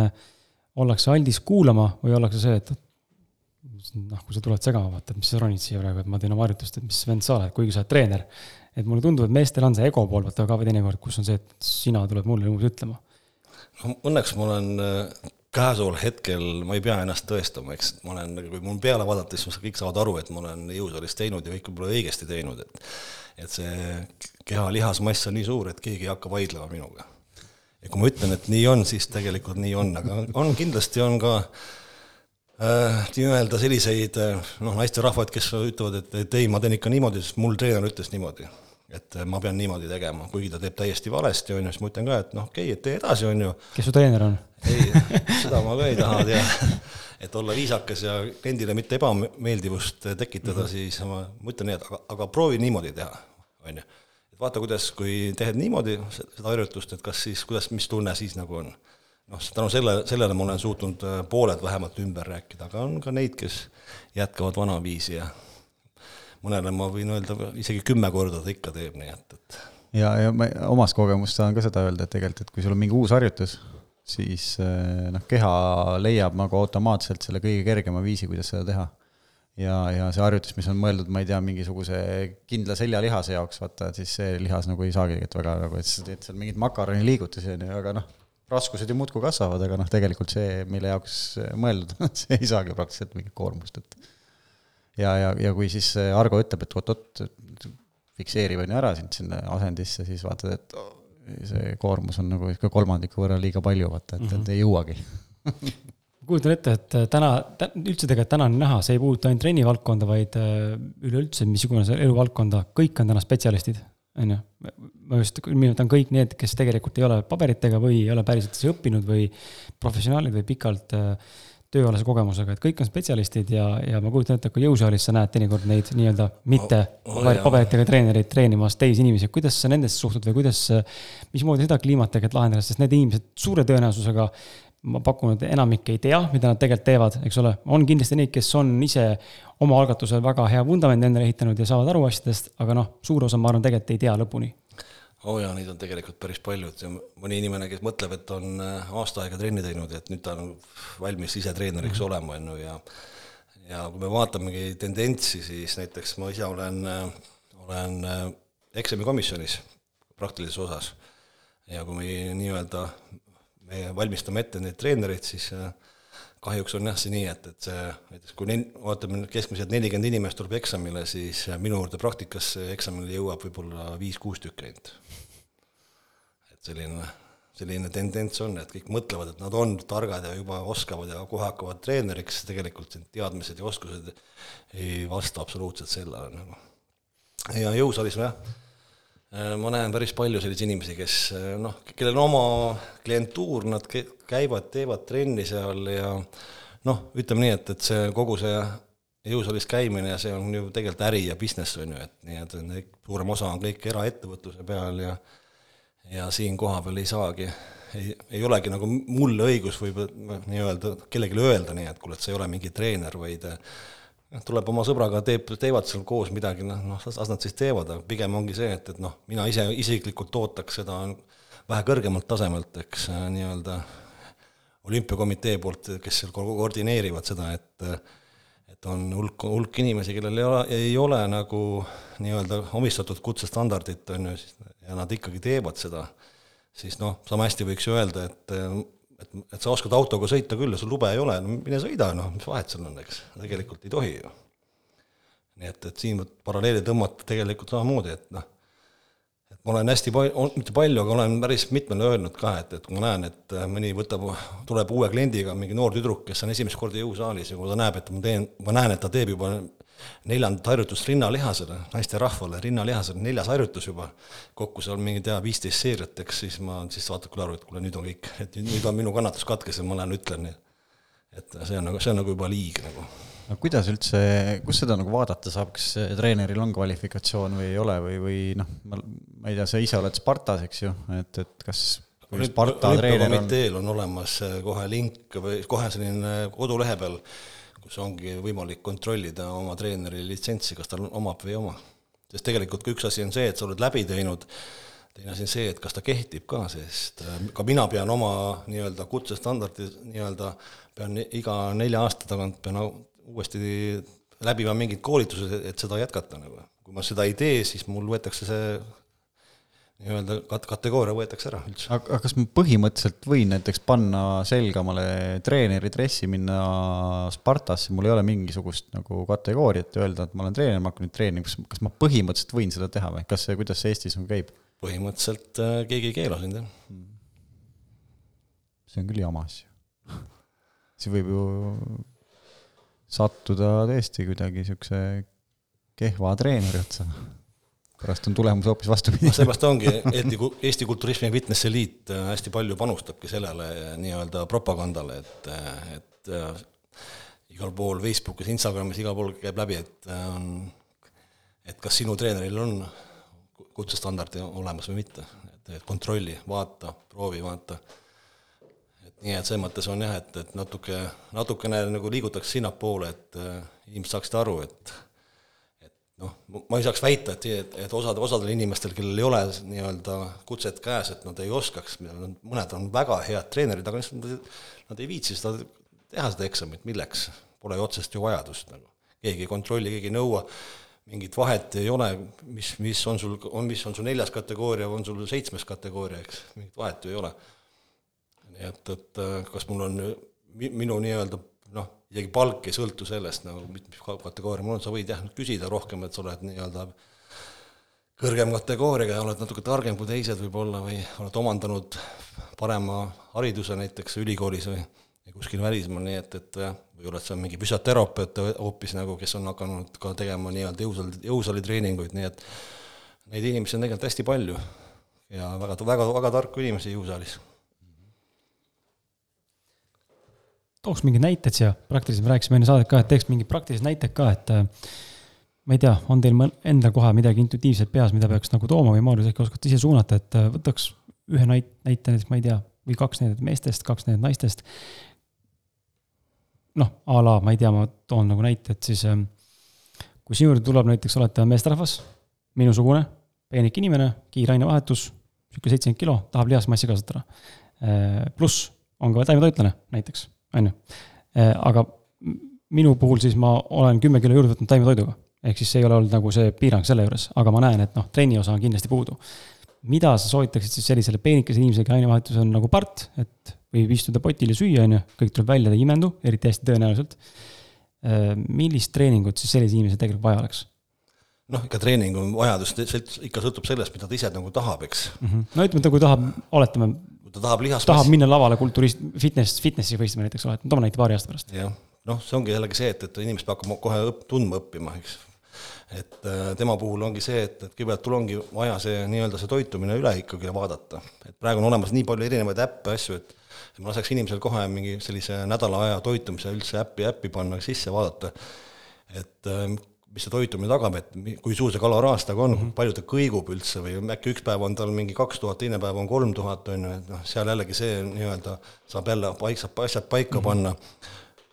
ollakse aldis kuulama või ollakse see, et noh, kui sa tuled segama, vaata, mis sa ronid siia praegu, et ma teen oma harjutust, et mis vend sa oled, kuigi sa oled treener. et mulle tundub, et meestel on see ego pool, vaata ka teinekord, kus on see, et sina tuled mulle umbes ütlema. no õnneks ma olen äh, käesoleval hetkel ma ei pea ennast tõestama, eks ma olen, kui mul peale vaadata, siis kõik saavad aru, et ma olen jõusaalis teinud ja kõik võib-olla õigesti teinud, et et see keha lihasmass on nii suur, et keegi ei hakka vaidlema minuga. ja kui ma ütlen, et nii on, siis tegelikult nii on, aga on, kindlasti on ka äh, nii-öelda selliseid noh, naisterahvaid, kes ütlevad, et, et ei, ma teen ikka niimoodi, sest mul treener ütles niimoodi et ma pean niimoodi tegema, kuigi ta teeb täiesti valesti, on ju, siis ma ütlen ka, et noh, okei okay,, et tee edasi, on ju. kes su treener on? ei, seda ma ka ei taha teha. et olla viisakas ja kliendile mitte ebameeldivust tekitada mm, -hmm. siis ma, ma ütlen nii, et aga, aga proovi niimoodi teha, on ju. et vaata, kuidas, kui teed niimoodi seda harjutust, et kas siis, kuidas, mis tunne siis nagu on. noh, tänu selle, sellele ma olen suutnud äh, pooled vähemalt ümber rääkida, aga on ka neid, kes jätkavad vanaviisi ja mõnele ma võin öelda isegi kümme korda ta ikka teeb, nii et, et. ja, ja ma omast kogemust saan ka seda öelda, et tegelikult, et kui sul on mingi uus harjutus, siis eh, noh, keha leiab nagu automaatselt selle kõige kergema viisi, kuidas seda teha. ja, ja see harjutus, mis on mõeldud, ma ei tea, mingisuguse kindla seljalihase jaoks, vaata, et siis see lihas nagu ei saagi tegelikult väga nagu, et sa teed seal mingeid makaroni liigutusi, on ju, aga noh, raskused ju muudkui kasvavad, aga noh, tegelikult see, mille jaoks mõeldud see ei saagi praktiliselt mingit koormust, et ja, ja, ja kui siis Argo ütleb, et oot-oot, fikseerib on ju ära sind sinna asendisse, siis vaatad, et see koormus on nagu ikka kolmandiku võrra liiga palju, vaata, et mm, -hmm. et mhm. ei jõuagi kujutan ette, et täna, üldse tegelikult täna on näha, see ei puuduta ainult trennivaldkonda, vaid äh, üleüldse missugune eluvaldkonda, kõik on täna spetsialistid, on ju. ma just nimetan kõik need, kes tegelikult ei ole paberitega või ei ole päriselt siis õppinud või professionaalid või pikalt äh, tööalase kogemusega, et kõik on spetsialistid ja, ja ma kujutan ette, kui jõusaalis sa näed teinekord neid nii-öelda mitte oh, oh, paberitega treenereid treenimas teisi inimesi, kuidas sa nendesse suhtud või kuidas, mismoodi seda kliimat tegelikult lahendada, sest need inimesed suure tõenäosusega ma pakun, et enamik ei tea, mida nad tegelikult teevad, eks ole. on kindlasti neid, kes on ise oma algatusel väga hea vundamendi endale ehitanud ja saavad aru asjadest, aga noh, suur osa, ma arvan, tegelikult ei tea lõpuni oo oh jaa, neid on tegelikult päris palju, et mõni inimene, kes mõtleb, et on äh, aasta aega trenni teinud, et nüüd ta on valmis ise treeneriks mm -hmm. olema, on ju, ja ja kui me vaatamegi tendentsi, siis näiteks ma ise olen, äh, olen äh, eksamikomisjonis praktilises osas ja kui me nii-öelda, me valmistame ette neid treenereid, siis kahjuks on jah see nii, et, et see näiteks kui ne-, vaatame keskmiselt nelikümmend inimest tuleb eksamile, siis minu juurde praktikasse eksamile jõuab võib-olla viis-kuus tükki ainult selline, selline tendents on, et kõik mõtlevad, et nad on targad ja juba oskavad ja kohe hakkavad treeneriks, tegelikult teadmised ja oskused ei vasta absoluutselt sellele nagu. ja jõusaalis jah, ma näen päris palju selliseid inimesi, kes noh, kellel on oma klientuur, nad käivad, teevad trenni seal ja noh, ütleme nii, et, et see kogu see jõusaalis käimine ja see on ju tegelikult äri ja business, on ju, et nii, et suurem osa on kõik eraettevõtluse peal ja ja siin kohapeal ei saagi, ei, ei olegi nagu mulle õigus võib nii-öelda kellelegi öelda nii, et kuule, et sa ei ole mingi treener, vaid noh, tuleb oma sõbraga, teeb, teevad seal koos midagi, noh, noh, las nad siis teevad, aga pigem ongi see, et, et noh, mina ise isiklikult ootaks seda vähe kõrgemalt tasemelt, eks nii-öelda olümpiakomitee poolt, kes seal koordineerivad seda, et et on hulk, hulk inimesi, kellel ei ole, ei ole nagu nii-öelda omistatud kutsestandardit, on ju, ja nad ikkagi teevad seda, siis noh, sama hästi võiks ju öelda, et et, et sa oskad autoga sõita küll ja sul lube ei ole, no mine sõida, noh, mis vahet seal on, eks, tegelikult ei tohi ju. nii et, et siin paralleeli tõmmata tegelikult samamoodi, et noh, et ma olen hästi palju, mitte palju, aga olen päris mitmele öelnud ka, et, et kui ma näen, et mõni võtab, tuleb uue kliendiga, mingi noor tüdruk, kes on esimest korda jõusaalis ja kui ta näeb, et ma teen, ma näen, et ta teeb juba neljandat harjutust rinnalihasele, naisterahvale rinnalihasele, neljas harjutus juba, kokku seal mingi tea viisteist seeriat, eks siis ma siis vaatan küll aru, et kuule, nüüd on kõik, et nüüd on minu kannatus katkes ja ma lähen ütlen, et see on nagu, see on nagu juba liig nagu. no kuidas üldse, kus seda nagu vaadata saab, kas treeneril on kvalifikatsioon või ei ole või, või noh, ma, ma ei tea, sa ise oled Spartas, eks ju, et, et kas olümpiakomiteel on olemas kohe link või kohe selline kodulehe peal kus ongi võimalik kontrollida oma treeneri litsentsi, kas tal omab või ei oma. sest tegelikult üks asi on see, et sa oled läbi teinud, teine asi on see, et kas ta kehtib ka, sest äh, ka mina pean oma nii-öelda kutsestandardi nii-öelda, pean iga nelja aasta tagant pean uuesti läbima mingid koolitused, et seda jätkata nagu. kui ma seda ei tee, siis mul võetakse see nii-öelda kat-, kategooria võetakse ära üldse. aga kas ma põhimõtteliselt võin näiteks panna selga omale treeneri dressi, minna Spartasse, mul ei ole mingisugust nagu kategooriat öelda, et ma olen treener, ma hakkan nüüd treenima, kas, kas ma põhimõtteliselt võin seda teha või kas see, kuidas see Eestis nagu käib? põhimõtteliselt äh, keegi ei keela sind, jah. Hmm. see on küll jama asju see võib ju sattuda tõesti kuidagi niisuguse kehva treeneri otsa pärast on tulemus hoopis vastupidi. noh, seepärast ongi, Eesti, Eesti Kulturismi ja Fitnessi Liit äh, hästi palju panustabki sellele äh, nii-öelda propagandale, et, äh, et igal pool Facebookis, Instagramis, igal pool käib läbi, et on, et kas sinu treeneril on kutsestandard olemas või mitte. et, kontrolli, vaata, proovi, vaata. nii, et selles mõttes on jah, et, et natuke, natukene nagu liigutakse sinnapoole, et inimesed saaksid aru, et noh, ma ei saaks väita, et, et, et osad, osadel inimestel, kellel ei ole nii-öelda kutset käes, et nad ei oskaks, mõned on väga head treenerid, aga lihtsalt nad, nad ei viitsi seda, teha seda eksamit, milleks? Pole ju otsest ju vajadust nagu. keegi ei kontrolli, keegi ei nõua, mingit vahet ei ole, mis, mis on sul, on, mis on sul neljas kategooria, on sul seitsmes kategooria, eks, mingit vahet ju ei ole. nii et, et kas mul on minu nii-öelda noh, isegi palk ei sõltu sellest nagu, mis kategooria. Mul on, sa võid jah, küsida rohkem, et sa oled nii-öelda kõrgem kategooriaga ja oled natuke targem kui teised võib-olla või oled omandanud parema hariduse näiteks ülikoolis või kuskil välismaal, nii et, et või oled sa mingi füsioterapeut hoopis nagu, kes on hakanud ka tegema nii-öelda jõusaali, jõusaalitreeninguid, nii et neid inimesi on tegelikult hästi palju ja väga, väga, väga tarku inimesi jõusaalis tooks mingid näited siia, praktiliselt me rääkisime enne saadet ka, et teeks mingid praktilised näited ka, et äh, ma ei tea, on teil endal kohe midagi intuitiivset peas, mida peaks nagu tooma või Maarjus äkki oskate ise suunata, et äh, võtaks ühe näite, näite näiteks, ma ei tea, või kaks näidet meestest, kaks näidet naistest. noh, a la, ma ei tea, ma toon nagu näite, et siis ähm, kui sinu juurde tuleb näiteks, olete meesterahvas, minusugune, peenik inimene, kiire ainevahetus, niisugune seitsekümmend kilo, tahab lihasmassi kasvatada. Äh, pluss on ka taimetoitlane näiteks, on ju. Äh, aga minu puhul siis ma olen kümme kilo juurde võtnud taimetoiduga. ehk siis see ei ole olnud nagu see piirang selle juures, aga ma näen, et noh, trenni osa on kindlasti puudu. mida sa soovitaksid siis sellisele peenikese inimesele, kelle ainevahetus on nagu part, et võib istuda potil ja süüa, on ju, kõik tuleb välja, ta ei imendu, eriti hästi tõenäoliselt. Äh, millist treeningut siis sellise inimese tegelikult vaja oleks? noh, ikka treeningu vajadus ikka sõltub sellest, mida ta ise nagu tahab, eks mm. -hmm. no ütleme, et kui tahab, oletame, ta tahab lihast tahab minna lavale kulturist, fitness, fitnessi võistlema näiteks, oletame, toome näite paari aasta pärast. jah, noh, see ongi jällegi see, et, et inimest peab hakkama kohe õpp-, tundma õppima, eks. et äh, tema puhul ongi see, et, et kõigepealt tul ongi vaja see nii-öelda see toitumine üle ikkagi vaadata. et praegu on olemas nii palju erinevaid äppe, asju, et ma laseks inimesel kohe mingi sellise nädala aja toitumise üldse äppi, äppi panna sisse, vaadata, et äh, mis see toitumine tagab, et kui suur see kaloraaž temaga on mm, -hmm. palju ta kõigub üldse või äkki üks päev on tal mingi kaks tuhat, teine päev on kolm tuhat, on ju, et noh, seal jällegi see nii-öelda saab jälle paik, saab asjad paika mm -hmm. panna.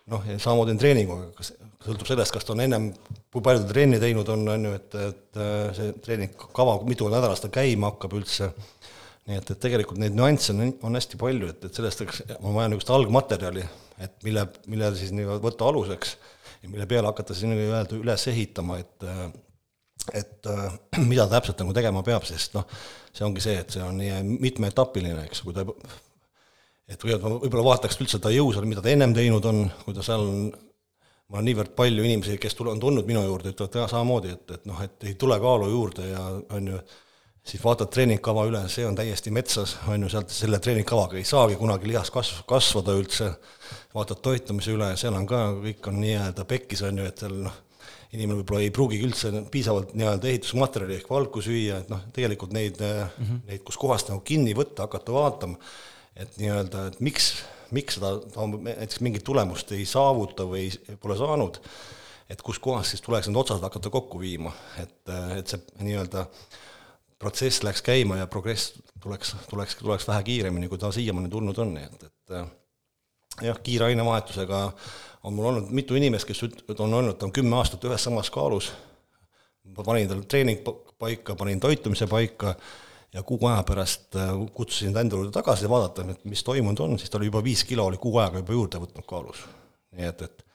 noh, ja samamoodi on treeninguga, kas, sõltub sellest, kas ta on ennem, kui palju ta trenni teinud on, on ju, et, et äh, see treeningkava, mitu nädalas ta käima hakkab üldse, nii et, et tegelikult neid nüansse on, on hästi palju, et, et sellest on vaja niisugust algmaterjali, et mille, mille siis nii-öelda võtta aluseks ja mille peale hakata siis nii-öelda üles ehitama, et et mida täpselt nagu tegema peab, sest noh, see ongi see, et see on nii mitmeetapiline, eks, kui ta et kõigepealt võib-olla vaataks üldse ta jõu seal, mida ta ennem teinud on, kui ta seal on, ma olen niivõrd palju inimesi, kes tule, on tulnud minu juurde, ütlevad samamoodi, et, et noh, et ei tule kaalu juurde ja on ju, siis vaatad treeningkava üle, see on täiesti metsas, on ju, sealt selle treeningkavaga ei saagi kunagi lihas kasv-, kasvada üldse, vaatad toitumise üle, seal on ka, kõik on nii-öelda pekkis, on ju, et seal noh, inimene võib-olla ei pruugigi üldse piisavalt nii-öelda ehitusmaterjali ehk valku süüa, et noh, tegelikult neid mm, -hmm. neid kuskohast nagu kinni võtta, hakata vaatama, et nii-öelda, et miks, miks seda näiteks mingit tulemust ei saavuta või pole saanud, et kuskohast siis tuleks need otsad hakata kokku viima, et, et see nii-öelda protsess läks käima ja progress tuleks, tuleks, tuleks vähe kiiremini, kui ta siiamaani tulnud on, nii et, et jah, kiire ainevahetusega on mul olnud mitu inimest, kes on olnud, ta on kümme aastat ühes samas kaalus, ma panin tal treening paika, panin toitumise paika ja kuu aja pärast äh, kutsusin ta enda juurde tagasi ja vaadata, et mis toimunud on, siis ta oli juba viis kilo, oli kuu ajaga juba juurde võtnud kaalus. nii et, et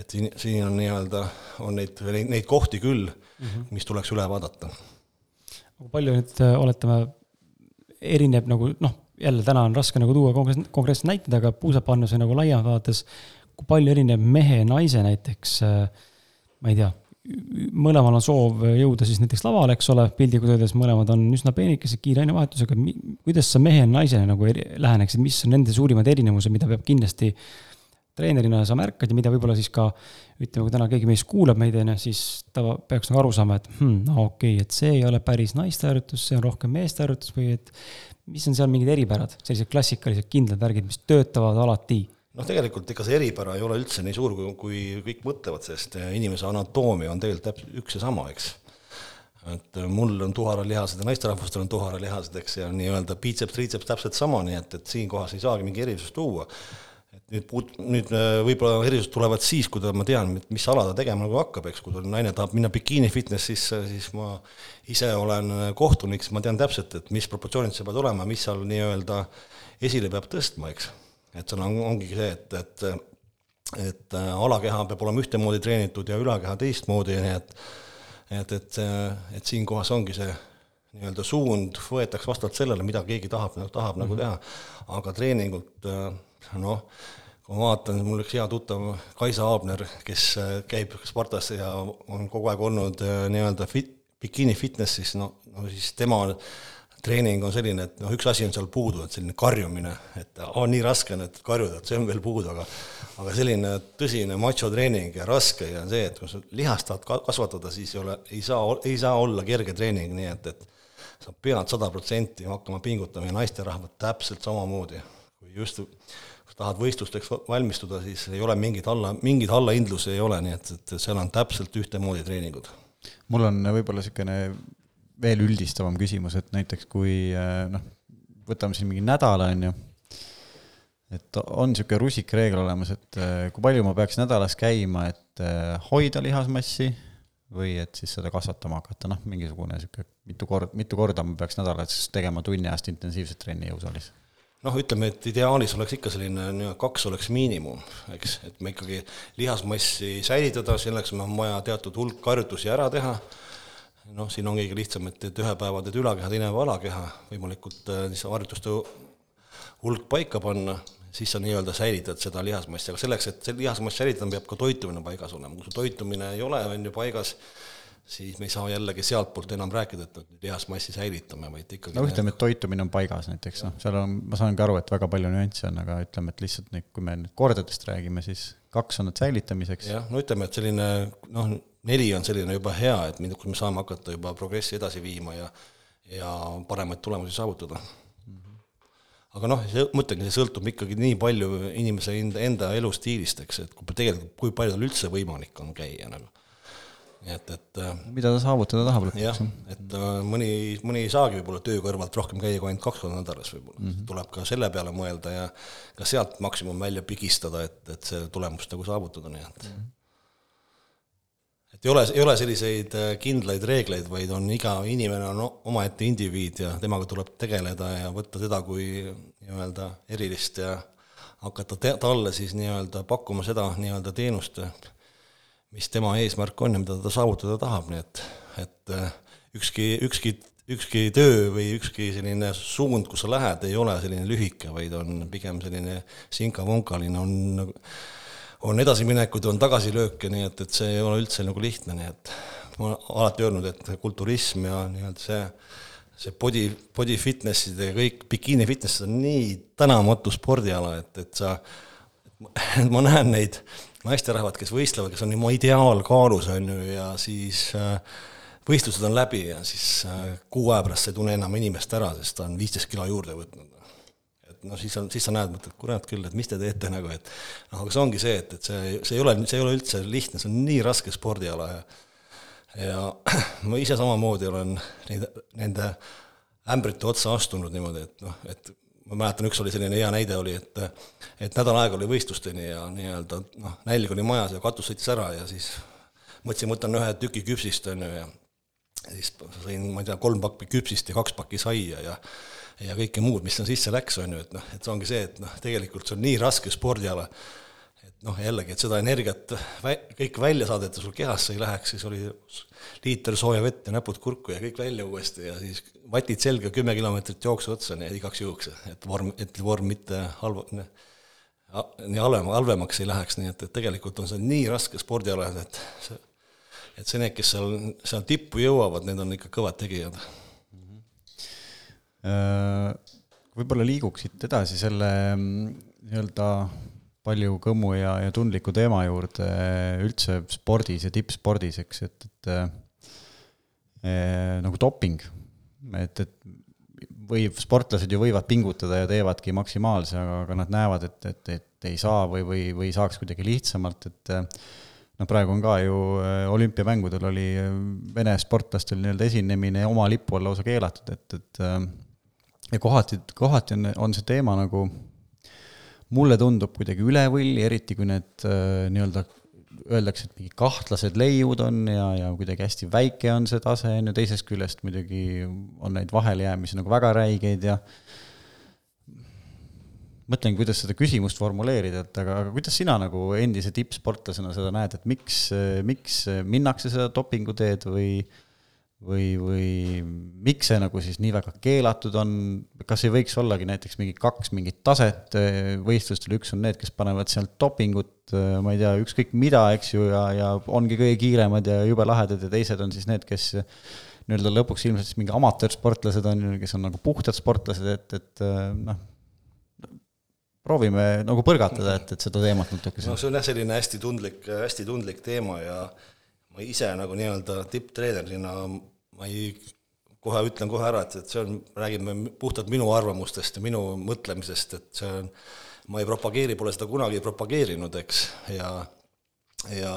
et siin, siin on nii-öelda, on neid, neid kohti küll mm, -hmm. mis tuleks üle vaadata. Kui palju nüüd, äh, oletame, erineb nagu noh, jälle täna on raske nagu tuua konkreetseid näiteid, aga puusapannuse nagu laiemalt vaadates, kui palju erineb mehe ja naise näiteks, äh, ma ei tea, mõlemal on soov jõuda siis näiteks lavale, eks ole, piltlikult öeldes mõlemad on üsna peenikesed, kiire ainevahetusega, kuidas sa mehe ja naisele nagu läheneksid, mis on nende suurimad erinevused, mida peab kindlasti treenerina sa märkad ja mida võib-olla siis ka ütleme, kui täna keegi meist kuulab meid, on ju, siis ta peaks nagu aru saama, et hmm, no okei okay,, et see ei ole päris naiste harjutus, see on rohkem meeste harjutus või et mis on seal mingid eripärad, sellised klassikalised kindlad värgid, mis töötavad alati? noh, tegelikult ega see eripära ei ole üldse nii suur, kui, kui kõik mõtlevad, sest eh, inimese anatoomia on tegelikult täpselt üks ja sama, eks. et eh, mul on tuharalihased ja naisterahvastel on tuharalihased, eks, ja nii-öelda biitseps, triitseps täpselt sama, nii et, et siinkohas ei saagi mingi erisust tuua nüüd puut-, nüüd äh, võib-olla erisused tulevad siis, kui ta, ma tean, mis ala ta tegema nagu hakkab, eks, kui naine tahab minna bikiini fitnessisse, siis ma ise olen äh, kohtunik, siis ma tean täpselt, et mis proportsioonid seal peavad olema, mis seal nii-öelda esile peab tõstma, eks. et seal on, ongi see, et, et et äh, alakeha peab olema ühtemoodi treenitud ja ülakeha teistmoodi, nii et et, et, et siinkohas ongi see nii-öelda suund võetakse vastavalt sellele, mida keegi tahab, tahab mm -hmm. nagu mhm. teha, aga treeningut noh, kui ma vaatan, mul üks hea tuttav, Kaisa Aabner, kes äh, käib Spartas ja on kogu aeg olnud äh, nii-öelda fit-, bikiini fitnessis, no, no siis tema treening on selline, et noh, üks asi on seal puudu, et selline karjumine, et on nii raske on, et karjuda, et see on veel puudu, aga aga selline tõsine macho-treening ja raske ja see, et kui sa lihast tahad kasvatada, siis ei ole, ei saa, ei saa olla kerge treening, nii et, et sa pead sada protsenti hakkama pingutama ja naisterahvad täpselt samamoodi. kui just tahad võistlusteks valmistuda, siis ei ole mingit alla, mingeid allahindlusi ei ole, nii et, et seal on täpselt ühtemoodi treeningud. mul on võib-olla niisugune veel üldistavam küsimus, et näiteks kui noh, võtame siin mingi nädala, on ju, et on niisugune rusikreegel olemas, et kui palju ma peaks nädalas käima, et hoida lihasmassi või et siis seda kasvatama hakata, noh, mingisugune niisugune mitu kord, mitu korda ma peaks nädalas tegema tunni ajast intensiivset trenni jõusaalis? Noh, ütleme, et ideaalis oleks ikka selline nii-öelda kaks oleks miinimum, eks, et me ikkagi lihasmassi säilitada, selleks on vaja teatud hulk harjutusi ära teha, noh, siin on kõige lihtsam, et, et ühe päeva teed ülakeha, teine päev alakeha, võimalikult äh, siis harjutuste hulk paika panna siis sa nii-öelda säilitad seda lihasmassi, aga selleks, et see lihasmass säilitada, peab ka toitumine paigas olema, kui su toitumine ei ole, on ju, paigas, siis me ei saa jällegi sealtpoolt enam rääkida, et lihasmassi säilitame, vaid ikkagi no ütleme, et toitumine on paigas näiteks, noh, seal on, ma saangi aru, et väga palju nüansse on, aga ütleme, et lihtsalt nüüd, kui me nüüd kordadest räägime, siis kaks on need säilitamiseks. jah, no ütleme, et selline noh, neli on selline juba hea, et kui me saame hakata juba progressi edasi viima ja ja paremaid tulemusi saavutada aga noh, see, ma ütlengi, see sõltub ikkagi nii palju inimese enda, enda elustiilist, eks, et kui tegelikult, kui palju tal üldse võimalik on käia nagu. Nii et, et äh, mida ta saavutada tahab lõpuks. jah, et äh, mõni, mõni ei saagi võib-olla töö kõrvalt rohkem käia kui ainult kaks korda nädalas võib-olla mm, -hmm. tuleb ka selle peale mõelda ja ka sealt maksimum välja pigistada, et, et see tulemust nagu saavutada, nii et mm -hmm et ei ole, ei ole selliseid äh, kindlaid reegleid, vaid on iga inimene on omaette indiviid ja temaga tuleb tegeleda ja võtta teda kui nii-öelda erilist ja hakata te-, talle siis nii-öelda pakkuma seda nii-öelda teenust, mis tema eesmärk on ja mida ta saavutada tahab, nii et, et äh, ükski, ükski, ükski töö või ükski selline suund, kus sa lähed, ei ole selline lühike, vaid on pigem selline sinka-vonkaline, on nagu on edasiminekuid, on tagasilööke, nii et, et see ei ole üldse nagu lihtne, nii et ma olen alati öelnud, et kulturism ja nii-öelda see, see body, body fitness'id ja kõik, bikiini fitness on nii tänamatu spordiala, et, et sa, ma näen neid naisterahvad, kes võistlevad, kes on oma ideaalkaalus, on ju, ja siis äh, võistlused on läbi ja siis äh, kuu aja pärast sa ei tunne enam inimest ära, sest ta on viisteist kilo juurde võtnud. Et noh, siis on, siis sa näed, mõtled, kurat küll, et mis te teete nagu, et noh, aga see ongi see, et, et see, see ei ole, see ei ole üldse lihtne, see on nii raske spordiala ja ja ma ise samamoodi olen neid, nende ämbrite otsa astunud niimoodi, et noh, et ma mäletan, üks oli selline hea näide oli, et et nädal aega oli võistlusteni ja nii-öelda noh, nälg oli majas ja katus sõitis ära ja siis mõtlesin, võtan ühe tüki küpsist, on ju, ja siis sõin, ma ei tea, kolm pakki küpsist ja kaks pakki saia ja ja kõike muud, mis sinna sisse läks, on ju, et noh, et see ongi see, et noh, tegelikult see on nii raske spordiala, noh, jällegi, et seda energiat vä-, kõik välja saadeta sul kehasse ei läheks, siis oli liiter sooja vett ja näpud kurku ja kõik välja uuesti ja siis vatid selga, kümme kilomeetrit jooksu otsa, nii igaks juhuks, et vorm, et vorm mitte halva, nii halvema, halvemaks ei läheks, nii et, et tegelikult on see nii raske spordiala, et see, et see, need, kes seal, seal tippu jõuavad, need on ikka kõvad tegijad. Äh, võib-olla liiguksid edasi selle mm, nii-öelda palju kõmu ja, ja tundliku teema juurde üldse spordis ja tippspordis, eks, et, et äh, nagu doping, et, et või sportlased ju võivad pingutada ja teevadki maksimaalse, aga, aga nad näevad, et, et, et ei saa või, või, või saaks kuidagi lihtsamalt, et noh, praegu on ka ju olümpiamängudel oli Vene sportlastel nii-öelda esinemine oma lipu all lausa keelatud, et, et ja kohati, kohati on, on see teema nagu, mulle tundub kuidagi üle võlli, eriti kui need äh, nii-öelda öeldakse, et mingi kahtlased leiud on ja, ja kuidagi hästi väike on see tase, on ju, teisest küljest muidugi on neid vahelejäämisi nagu väga räigeid ja mõtlen, kuidas seda küsimust formuleerida, et aga, aga kuidas sina nagu endise tippsportlasena seda näed, et miks, miks minnakse seda dopinguteed või äh, või, või miks see nagu siis nii väga keelatud on, kas ei võiks ollagi näiteks mingi kaks mingit taset eh, võistlustel, üks on need, kes panevad sealt dopingut, eh, ma ei tea, ükskõik mida, eks ju, ja, ja ongi kõige kiiremad ja jube lahedad ja teised on siis need, kes nii-öelda lõpuks ilmselt siis mingi amatöörsportlased on ju, kes on nagu puhtad sportlased, et, et eh, noh, proovime nagu põrgatada, et, et seda teemat natuke. no see on jah, selline hästi tundlik, hästi tundlik teema ja ma ise nagu nii-öelda tipptreenerina ma ei, kohe ütlen kohe ära, et, et see on, räägime puhtalt minu arvamustest ja minu mõtlemisest, et see on, ma ei propageeri, pole seda kunagi propageerinud, eks, ja, ja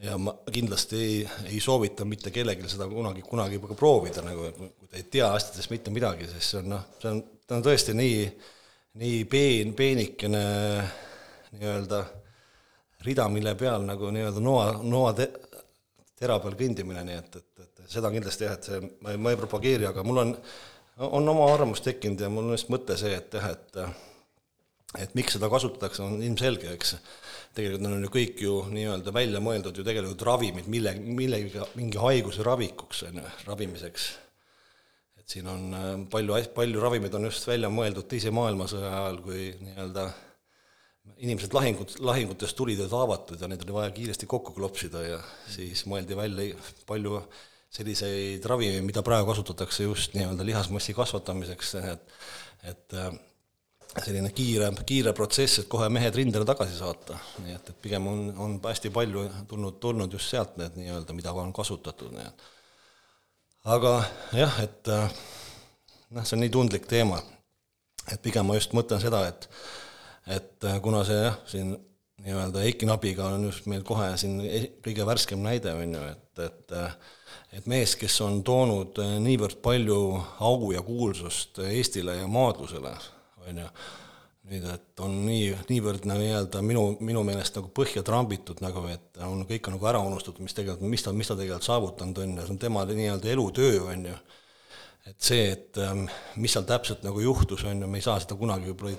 ja ma kindlasti ei, ei soovita mitte kellelgi seda kunagi, kunagi ka proovida, nagu kui te ei tea asjadest mitte midagi, sest see on noh, see on, ta on tõesti nii, nii peen, peenikene nii-öelda rida, mille peal nagu nii-öelda noa, noa te, tera peal kõndimine, nii et, et, et seda kindlasti jah, et see, ma ei, ma ei propageeri, aga mul on on oma arvamus tekkinud ja mul on lihtsalt mõte see, et jah, et et miks seda kasutatakse, on ilmselge, eks. tegelikult need on ju kõik ju nii-öelda välja mõeldud ju tegelikult ravimid, mille, millegagi, mingi haiguse ravikuks, on ju, ravimiseks. et siin on äh, palju, palju ravimeid on just välja mõeldud Teise maailmasõja ajal, kui nii-öelda inimesed lahingut, lahingutest tulid ja haavatud ja neid oli vaja kiiresti kokku klopsida ja siis mõeldi välja palju selliseid ravimeid, mida praegu kasutatakse just nii-öelda lihasmassi kasvatamiseks, et et äh, selline kiire, kiire protsess, et kohe mehed rindele tagasi saata, nii et, et pigem on, on hästi palju tulnud, tulnud just sealt need nii-öelda, mida on kasutatud, nii et. Aga jah, et äh, noh, see on nii tundlik teema, et pigem ma just mõtlen seda, et et äh, kuna see jah, siin nii-öelda Eiki Nabiga on just meil kohe siin e-, kõige värskem näide, on ju, et, et et mees, kes on toonud äh, niivõrd palju au ja kuulsust Eestile ja maadlusele, on ju, nüüd, et on nii, niivõrd nagu nii-öelda minu, minu meelest nagu põhja trambitud nagu, et on kõik on nagu ära unustatud, mis tegelikult, mis ta, mis ta tegelikult saavutanud on ja see on tema nii-öelda elutöö, on ju. et see, et ähm, mis seal täpselt nagu juhtus, on ju, me ei saa seda kunagi võib-olla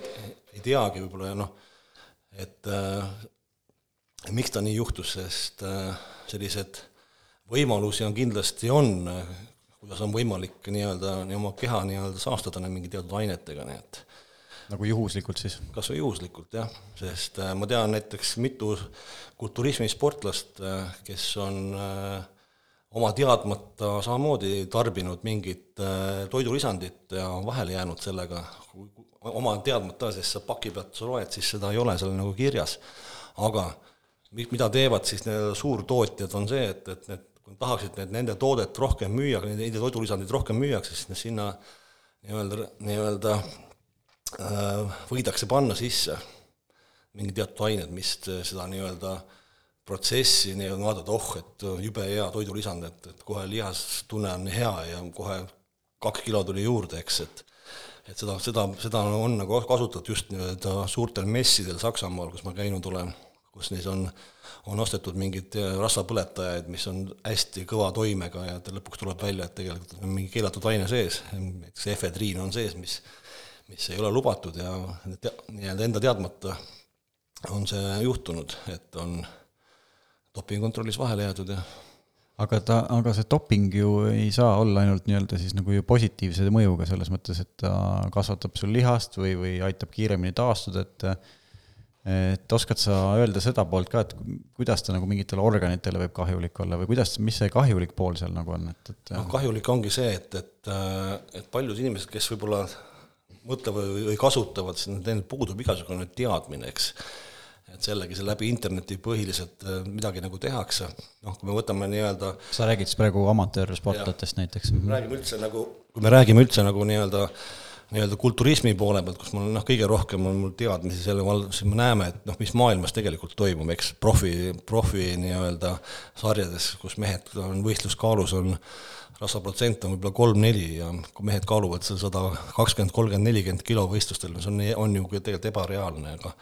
ei, teagi võib-olla ja noh, et äh, miks ta nii juhtus, sest äh, sellised võimalusi on kindlasti, on, kuidas on võimalik nii-öelda nii oma keha nii-öelda saastada mingi teatud ainetega, nii et nagu juhuslikult siis? kas või juhuslikult, jah, sest äh, ma tean näiteks mitu kulturismisportlast, äh, kes on äh, oma teadmata samamoodi tarbinud mingit toidulisandit ja vahele jäänud sellega, oma teadmata, sest sa paki pealt sa loed, siis seda ei ole seal nagu kirjas. aga mida teevad siis need suurtootjad, on see, et, et need kui tahaksid, et nende toodet rohkem müüa, nende toidulisandit rohkem müüakse, siis sinna nii-öelda, nii-öelda äh, võidakse panna sisse mingid teatud ained, mis seda nii-öelda protsessi nii-öelda vaadata, oh, et jube hea toidulisand, et, et kohe lihastunne on hea ja kohe kaks kilo tuli juurde, eks, et et seda, seda, seda on nagu kasutatud just nii-öelda suurtel messidel Saksamaal, kus ma käinud olen, kus neis on on ostetud mingeid äh, rasvapõletajaid, mis on hästi kõva toimega ja lõpuks tuleb välja, et tegelikult on mingi keelatud aine sees, näiteks efedriin on sees, mis mis ei ole lubatud ja nii-öelda enda teadmata on see juhtunud, et on dopingukontrollis vahele jäädud ja aga ta, aga see doping ju ei saa olla ainult nii-öelda siis nagu ju positiivse mõjuga, selles mõttes, et ta kasvatab sul lihast või, või aitab kiiremini taastuda, et et oskad sa öelda seda poolt ka, et kuidas ta nagu mingitele organitele võib kahjulik olla või kuidas, mis see kahjulik pool seal nagu on, et, et noh, kahjulik ongi see, et, et, et paljud inimesed, kes võib-olla mõtlevad või kasutavad, siis neil puudub igasugune teadmine, eks. Et jällegi see läbi interneti põhiliselt äh, midagi nagu tehakse, noh, kui me võtame nii-öelda sa räägid siis praegu amatöörsportlatest näiteks? räägime üldse nagu, kui me räägime üldse nagu nii-öelda nii-öelda kulturismi poole pealt, kus mul noh, kõige rohkem on mul teadmisi selle val-, siis me näeme, et noh, mis maailmas tegelikult toimub, eks, profi, profi nii-öelda sarjades, kus mehed on võistluskaalus, on rasvaprotsent on võib-olla kolm-neli ja kui mehed kaaluvad seal sada kakskümmend, kolmkümmend, nelikümmend kilo võistlustel, see on, on ju tegelikult ebareaalne, aga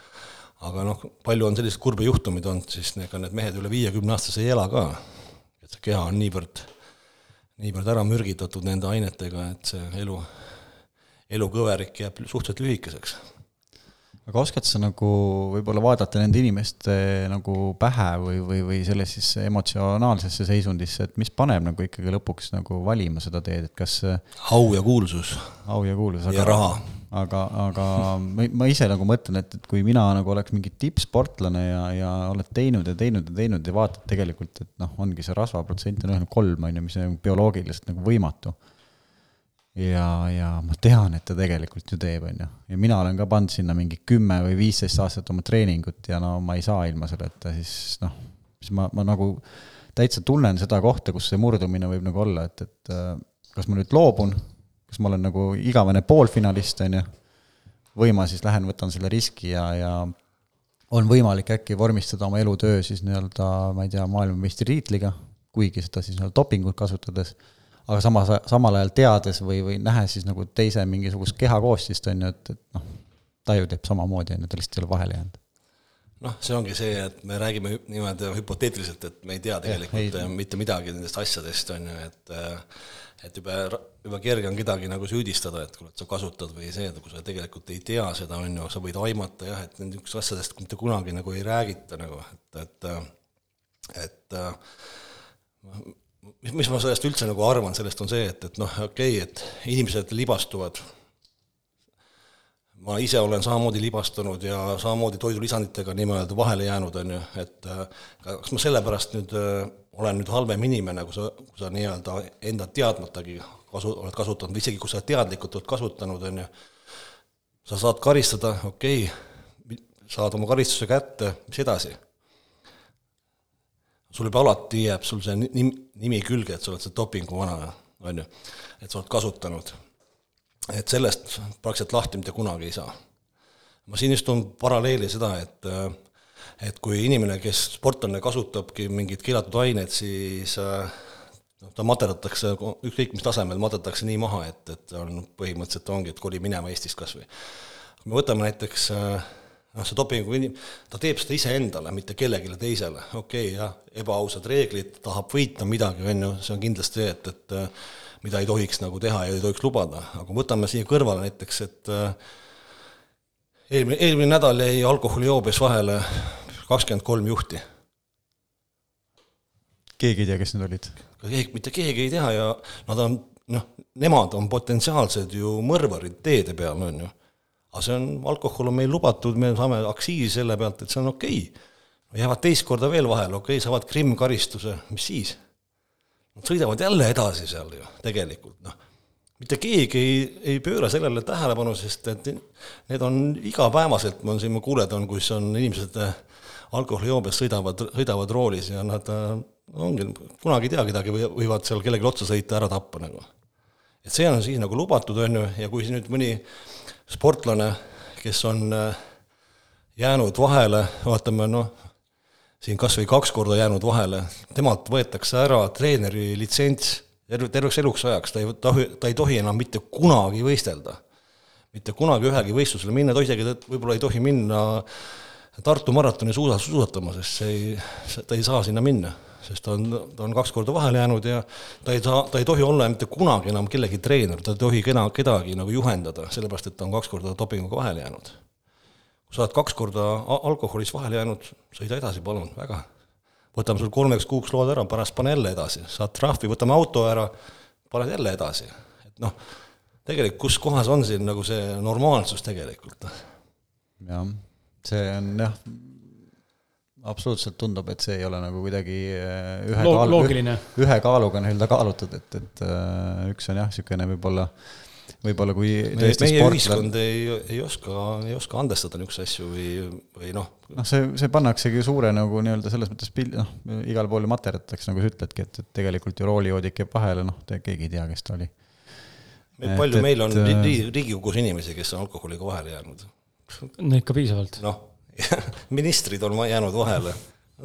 aga noh, palju on selliseid kurbi juhtumeid olnud, siis ega need mehed üle viiekümne aastase ei ela ka. et see keha on niivõrd, niivõrd ära mürgitatud nende ainetega, et see elu elukõverik jääb suhteliselt lühikeseks. Aga oskad sa nagu võib-olla vaadata nende inimeste nagu pähe või, või, või selles siis emotsionaalsesse seisundisse, et mis paneb nagu ikkagi lõpuks nagu valima seda teed, et kas au ja kuulsus. au ja kuulsus, aga ja raha. aga, aga ma, ma ise nagu mõtlen, et, et kui mina nagu oleks mingi tippsportlane ja, ja oled teinud ja teinud ja teinud ja vaatad tegelikult, et noh, ongi see rasvaprotsent on üheksakümmend kolm, on ju, mis on bioloogiliselt nagu võimatu ja, ja ma tean, et ta tegelikult ju teeb, on ju. ja mina olen ka pannud sinna mingi kümme või viisteist aastat oma treeningut ja no ma ei saa ilma selleta, siis noh, siis ma, ma nagu täitsa tunnen seda kohta, kus see murdumine võib nagu olla, et, et äh, kas ma nüüd loobun, kas ma olen nagu igavene poolfinalist, on ju, või ma siis lähen, võtan selle riski ja, ja on võimalik äkki vormistada oma elutöö siis nii-öelda, ma ei tea, maailmameistritiitliga, kuigi seda siis nii-öelda dopingut kasutades, aga samas, samal ajal teades või, või nähes siis nagu teise mingisugust kehakoostist, on ju, et, et noh, ta ju teeb samamoodi, on ju, ta lihtsalt ei ole vahele jäänud. Noh, see ongi see, et me räägime niimoodi hüpoteetiliselt, et me ei tea tegelikult ja, ei, mitte midagi nendest asjadest, on ju, et et juba, juba kerge on kedagi nagu süüdistada, et kuule, et sa kasutad või see, et kui sa tegelikult ei tea seda, on ju, sa võid aimata jah, et nendest asjadest mitte kunagi nagu ei räägita nagu, et, et et mis, mis ma sellest üldse nagu arvan, sellest on see, et, et noh, okei okay,, et inimesed libastuvad ma ise olen samamoodi libastunud ja samamoodi toidulisanditega nii-öelda vahele jäänud, on ju, et äh, kas ma sellepärast nüüd äh, olen nüüd halvem inimene, kui sa, kui sa nii-öelda enda teadmatagi kasu, oled kasutanud või isegi kui sa teadlikult oled kasutanud, on ju, sa saad karistada, okei okay,, saad oma karistuse kätte, mis edasi? Sul juba alati jääb sul see nimi, nimi külge, et sa oled see dopingu vana, on ju, et sa oled kasutanud et sellest praktiliselt lahti mitte kunagi ei saa. ma siin just toon paralleeli seda, et et kui inimene, kes sportlane kasutabki mingit keelatud ainet, siis noh, ta materdatakse, ükskõik mis tasemel, materdatakse nii maha, et, et on põhimõtteliselt ongi, et koli minema Eestist kas või. kui me võtame näiteks noh, see dopingu inim-, ta teeb seda iseendale, mitte kellelegi teisele, okei okay,, jah, ebaausad reeglid, tahab võita midagi, on ju, see on kindlasti see, et, et mida ei tohiks nagu teha ja ei tohiks lubada, aga võtame siia kõrvale näiteks, et äh, eelmine, eelmine nädal jäi alkoholijoobes vahele kakskümmend kolm juhti. keegi ei tea, kes need olid? keegi, mitte keegi ei tea ja nad on, noh, nemad on potentsiaalsed ju mõrvarid teede peal, on ju. Aga see on, alkohol on meil lubatud, me saame aktsiisi selle pealt, et see on okei okay.. jäävad teist korda veel vahele, okei okay,, saavad krimmkaristuse, mis siis Nad sõidavad jälle edasi seal ju tegelikult, noh. mitte keegi ei, ei pööra sellele tähelepanu, sest et need on igapäevaselt, ma siin, ma kuuletan, kus on inimesed äh, alkoholijoobes sõidavad, sõidavad roolis ja nad äh, ongi, kunagi ei tea kedagi, või võivad seal kellelegi otsa sõita, ära tappa nagu. et see on siis nagu lubatud, on ju, ja kui nüüd mõni sportlane, kes on äh, jäänud vahele, vaatame noh, siin kas või kaks korda jäänud vahele, temalt võetakse ära treeneri litsents terve, terveks eluks ajaks, ta ei tohi, ta ei tohi enam mitte kunagi võistelda. mitte kunagi ühelgi võistlusele minna, ta isegi võib-olla ei tohi minna Tartu maratoni suusa, suusatama, sest see ei, ta ei saa sinna minna. Sest ta on, ta on kaks korda vahele jäänud ja ta ei saa, ta ei tohi olla mitte kunagi enam kellegi treener, ta ei tohi kena, kedagi nagu juhendada, sellepärast et ta on kaks korda dopinguga vahele jäänud kui sa oled kaks korda alkoholist vahele jäänud, sõida edasi, palun, väga. võtame sul kolmeks kuuks load ära, pärast pane jälle edasi, saad trahvi, võtame auto ära, paned jälle edasi. et noh, tegelikult kus kohas on siin nagu see normaalsus tegelikult? jah, see on jah, absoluutselt tundub, et see ei ole nagu kuidagi äh, ühe Lo kaalu, ühe kaaluga nii-öelda kaalutud, et, et äh, üks on jah, niisugune võib-olla äh, võib-olla kui meie, meie ühiskond ei, ei oska, ei oska andestada niisuguseid asju või, või noh. noh, see, see pannaksegi suure nagu nii-öelda selles mõttes pil-, noh, igal pool ju materdatakse, nagu sa ütledki, et, et tegelikult ju roolijoodik jääb vahele, noh, keegi ei tea, kes ta oli. palju et, meil on et, Riigikogus inimesi, kes on alkoholiga vahele jäänud? no ikka piisavalt. noh, ministrid on jäänud vahele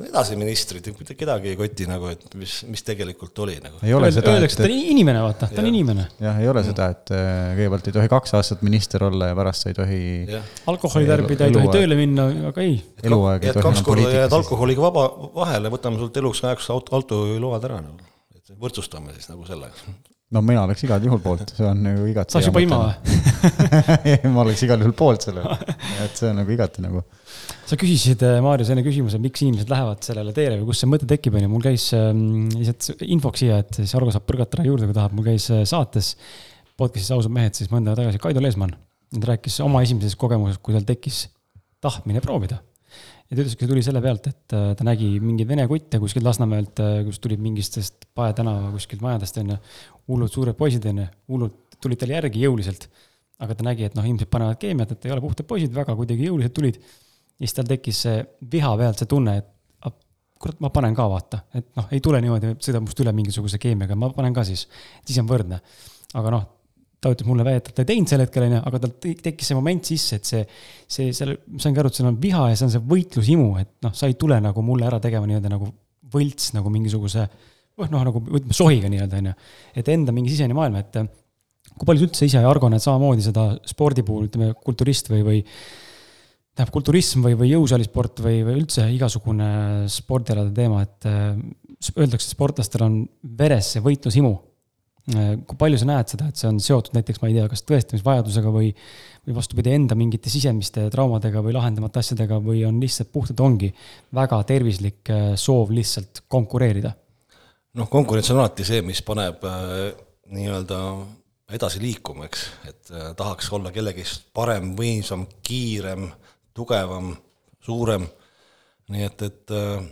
edasi ministrid, mitte kedagi ei koti nagu, et mis, mis tegelikult oli nagu. Öeldakse, et ta on inimene, vaata, ta on inimene. jah, ei ole seda, et äh, kõigepealt ei tohi kaks aastat minister olla ja pärast sa ei tohi. alkoholi tarbida, ei tohi tööle minna, aga ei. eluaeg ei tohi enam poliitikas. jääd alkoholiga vaba, vahele, võtame sult eluks ajaks auto, autojuhiload ära nagu, et võrdsustame siis nagu selle no mina oleks igal juhul poolt, see on nagu igati. sa oled juba ima või ma oleks igal juhul poolt sellele, et see on nagu igati nagu sa küsisid, äh, Maarjas, enne küsimuse, miks inimesed lähevad sellele teele või kust see mõte tekib, on ju, mul käis ähm, lihtsalt infoks siia, et siis Argo saab põrgata ära juurde, kui tahab, mul käis äh, saates podcast'is Ausad mehed siis mõnda aega tagasi Kaido Leesmann. ta rääkis oma esimesest kogemusest, kui tal tekkis tahtmine proovida. Ja ta ütles, et see tuli selle pealt, et äh, ta nägi mingeid vene kutte kuskilt Lasnamäelt, kus tulid mingitest Pae tänava kuskilt majadest, on ju, hullud suured poisid, on ju, hullud tulid talle järgi jõuliselt. aga ta nägi, et noh, ilmselt panevad keemiat, et ei ole puhtad poisid, väga kuidagi jõuliselt tulid. Ja siis tal tekkis see viha pealt see tunne, et kurat, ma panen ka vaata, et noh, ei tule niimoodi, sõidab must üle mingisuguse keemiaga, ma panen ka siis, siis on võrdne. aga noh, ta ütles mulle et ta ei teinud sel hetkel, on ju, aga tal tekkis see moment sisse, et see, see, seal, ma saingi aru, et seal on viha ja see on see võitlushimu, et noh, sa ei tule nagu mulle ära tegema nii-öelda nagu võlts nagu mingisuguse noh, noh nagu ütleme sohiga nii-öelda, on ju. et enda mingi sisemine maailm, et kui palju sa üldse ise, Argo, näed samamoodi seda spordi puhul, ütleme, kulturist või, või tähendab, kulturism või, või jõusaalisport või, või üldse igasugune spordialade teema, et öeldakse, et sportlastel on veres see võitlushimu kui palju sa näed seda, et see on seotud näiteks, ma ei tea, kas tõestamisvajadusega või, või vastupidi, enda mingite sisemiste traumadega või lahendamata asjadega või on lihtsalt puhtalt ongi väga tervislik äh, soov lihtsalt konkureerida? noh, konkurents on alati see, mis paneb äh, nii-öelda edasi liikuma, eks, et äh, tahaks olla kellegist parem, võimsam, kiirem, tugevam, suurem, nii et, et äh,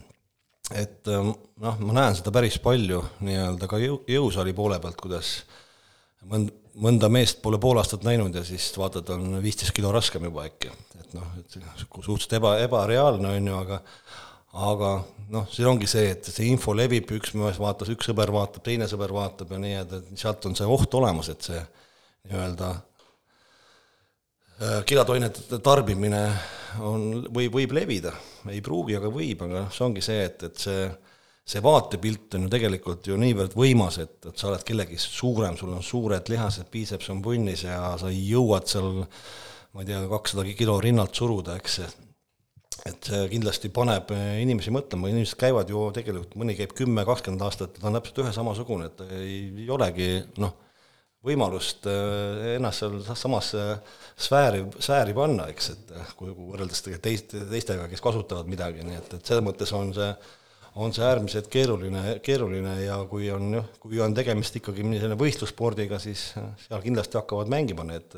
et ähm, noh, ma näen seda päris palju nii-öelda ka jõu, jõusaali poole pealt, kuidas mõnd-, mõnda meest pole pool aastat näinud ja siis vaatad, on viisteist kilo raskem juba äkki. et noh, et suhteliselt eba, ebareaalne on ju, aga aga noh, siin ongi see, et see info levib, üks mees vaatas, üks sõber vaatab, teine sõber vaatab ja nii, et, et sealt on see oht olemas, et see nii-öelda Äh, kilatoinete tarbimine on, võib, võib levida, ei pruugi, aga võib, aga see ongi see, et, et see, see vaatepilt on ju tegelikult ju niivõrd võimas, et, et sa oled kellegist suurem, sul on suured lihased, biiceps on punnis ja sa jõuad seal ma ei tea, kakssada kilo rinnalt suruda, eks, et see kindlasti paneb inimesi mõtlema, inimesed käivad ju tegelikult, mõni käib kümme, kakskümmend aastat, ta on täpselt ühe samasugune, et ei, ei olegi noh, võimalust äh, ennast seal samasse sfääri, sfääri panna, eks, et äh, kui, võrreldes teist, teistega, kes kasutavad midagi, nii et, et selles mõttes on see, on see äärmiselt keeruline, keeruline ja kui on kui on tegemist ikkagi selline võistlusspordiga, siis seal kindlasti hakkavad mängima need,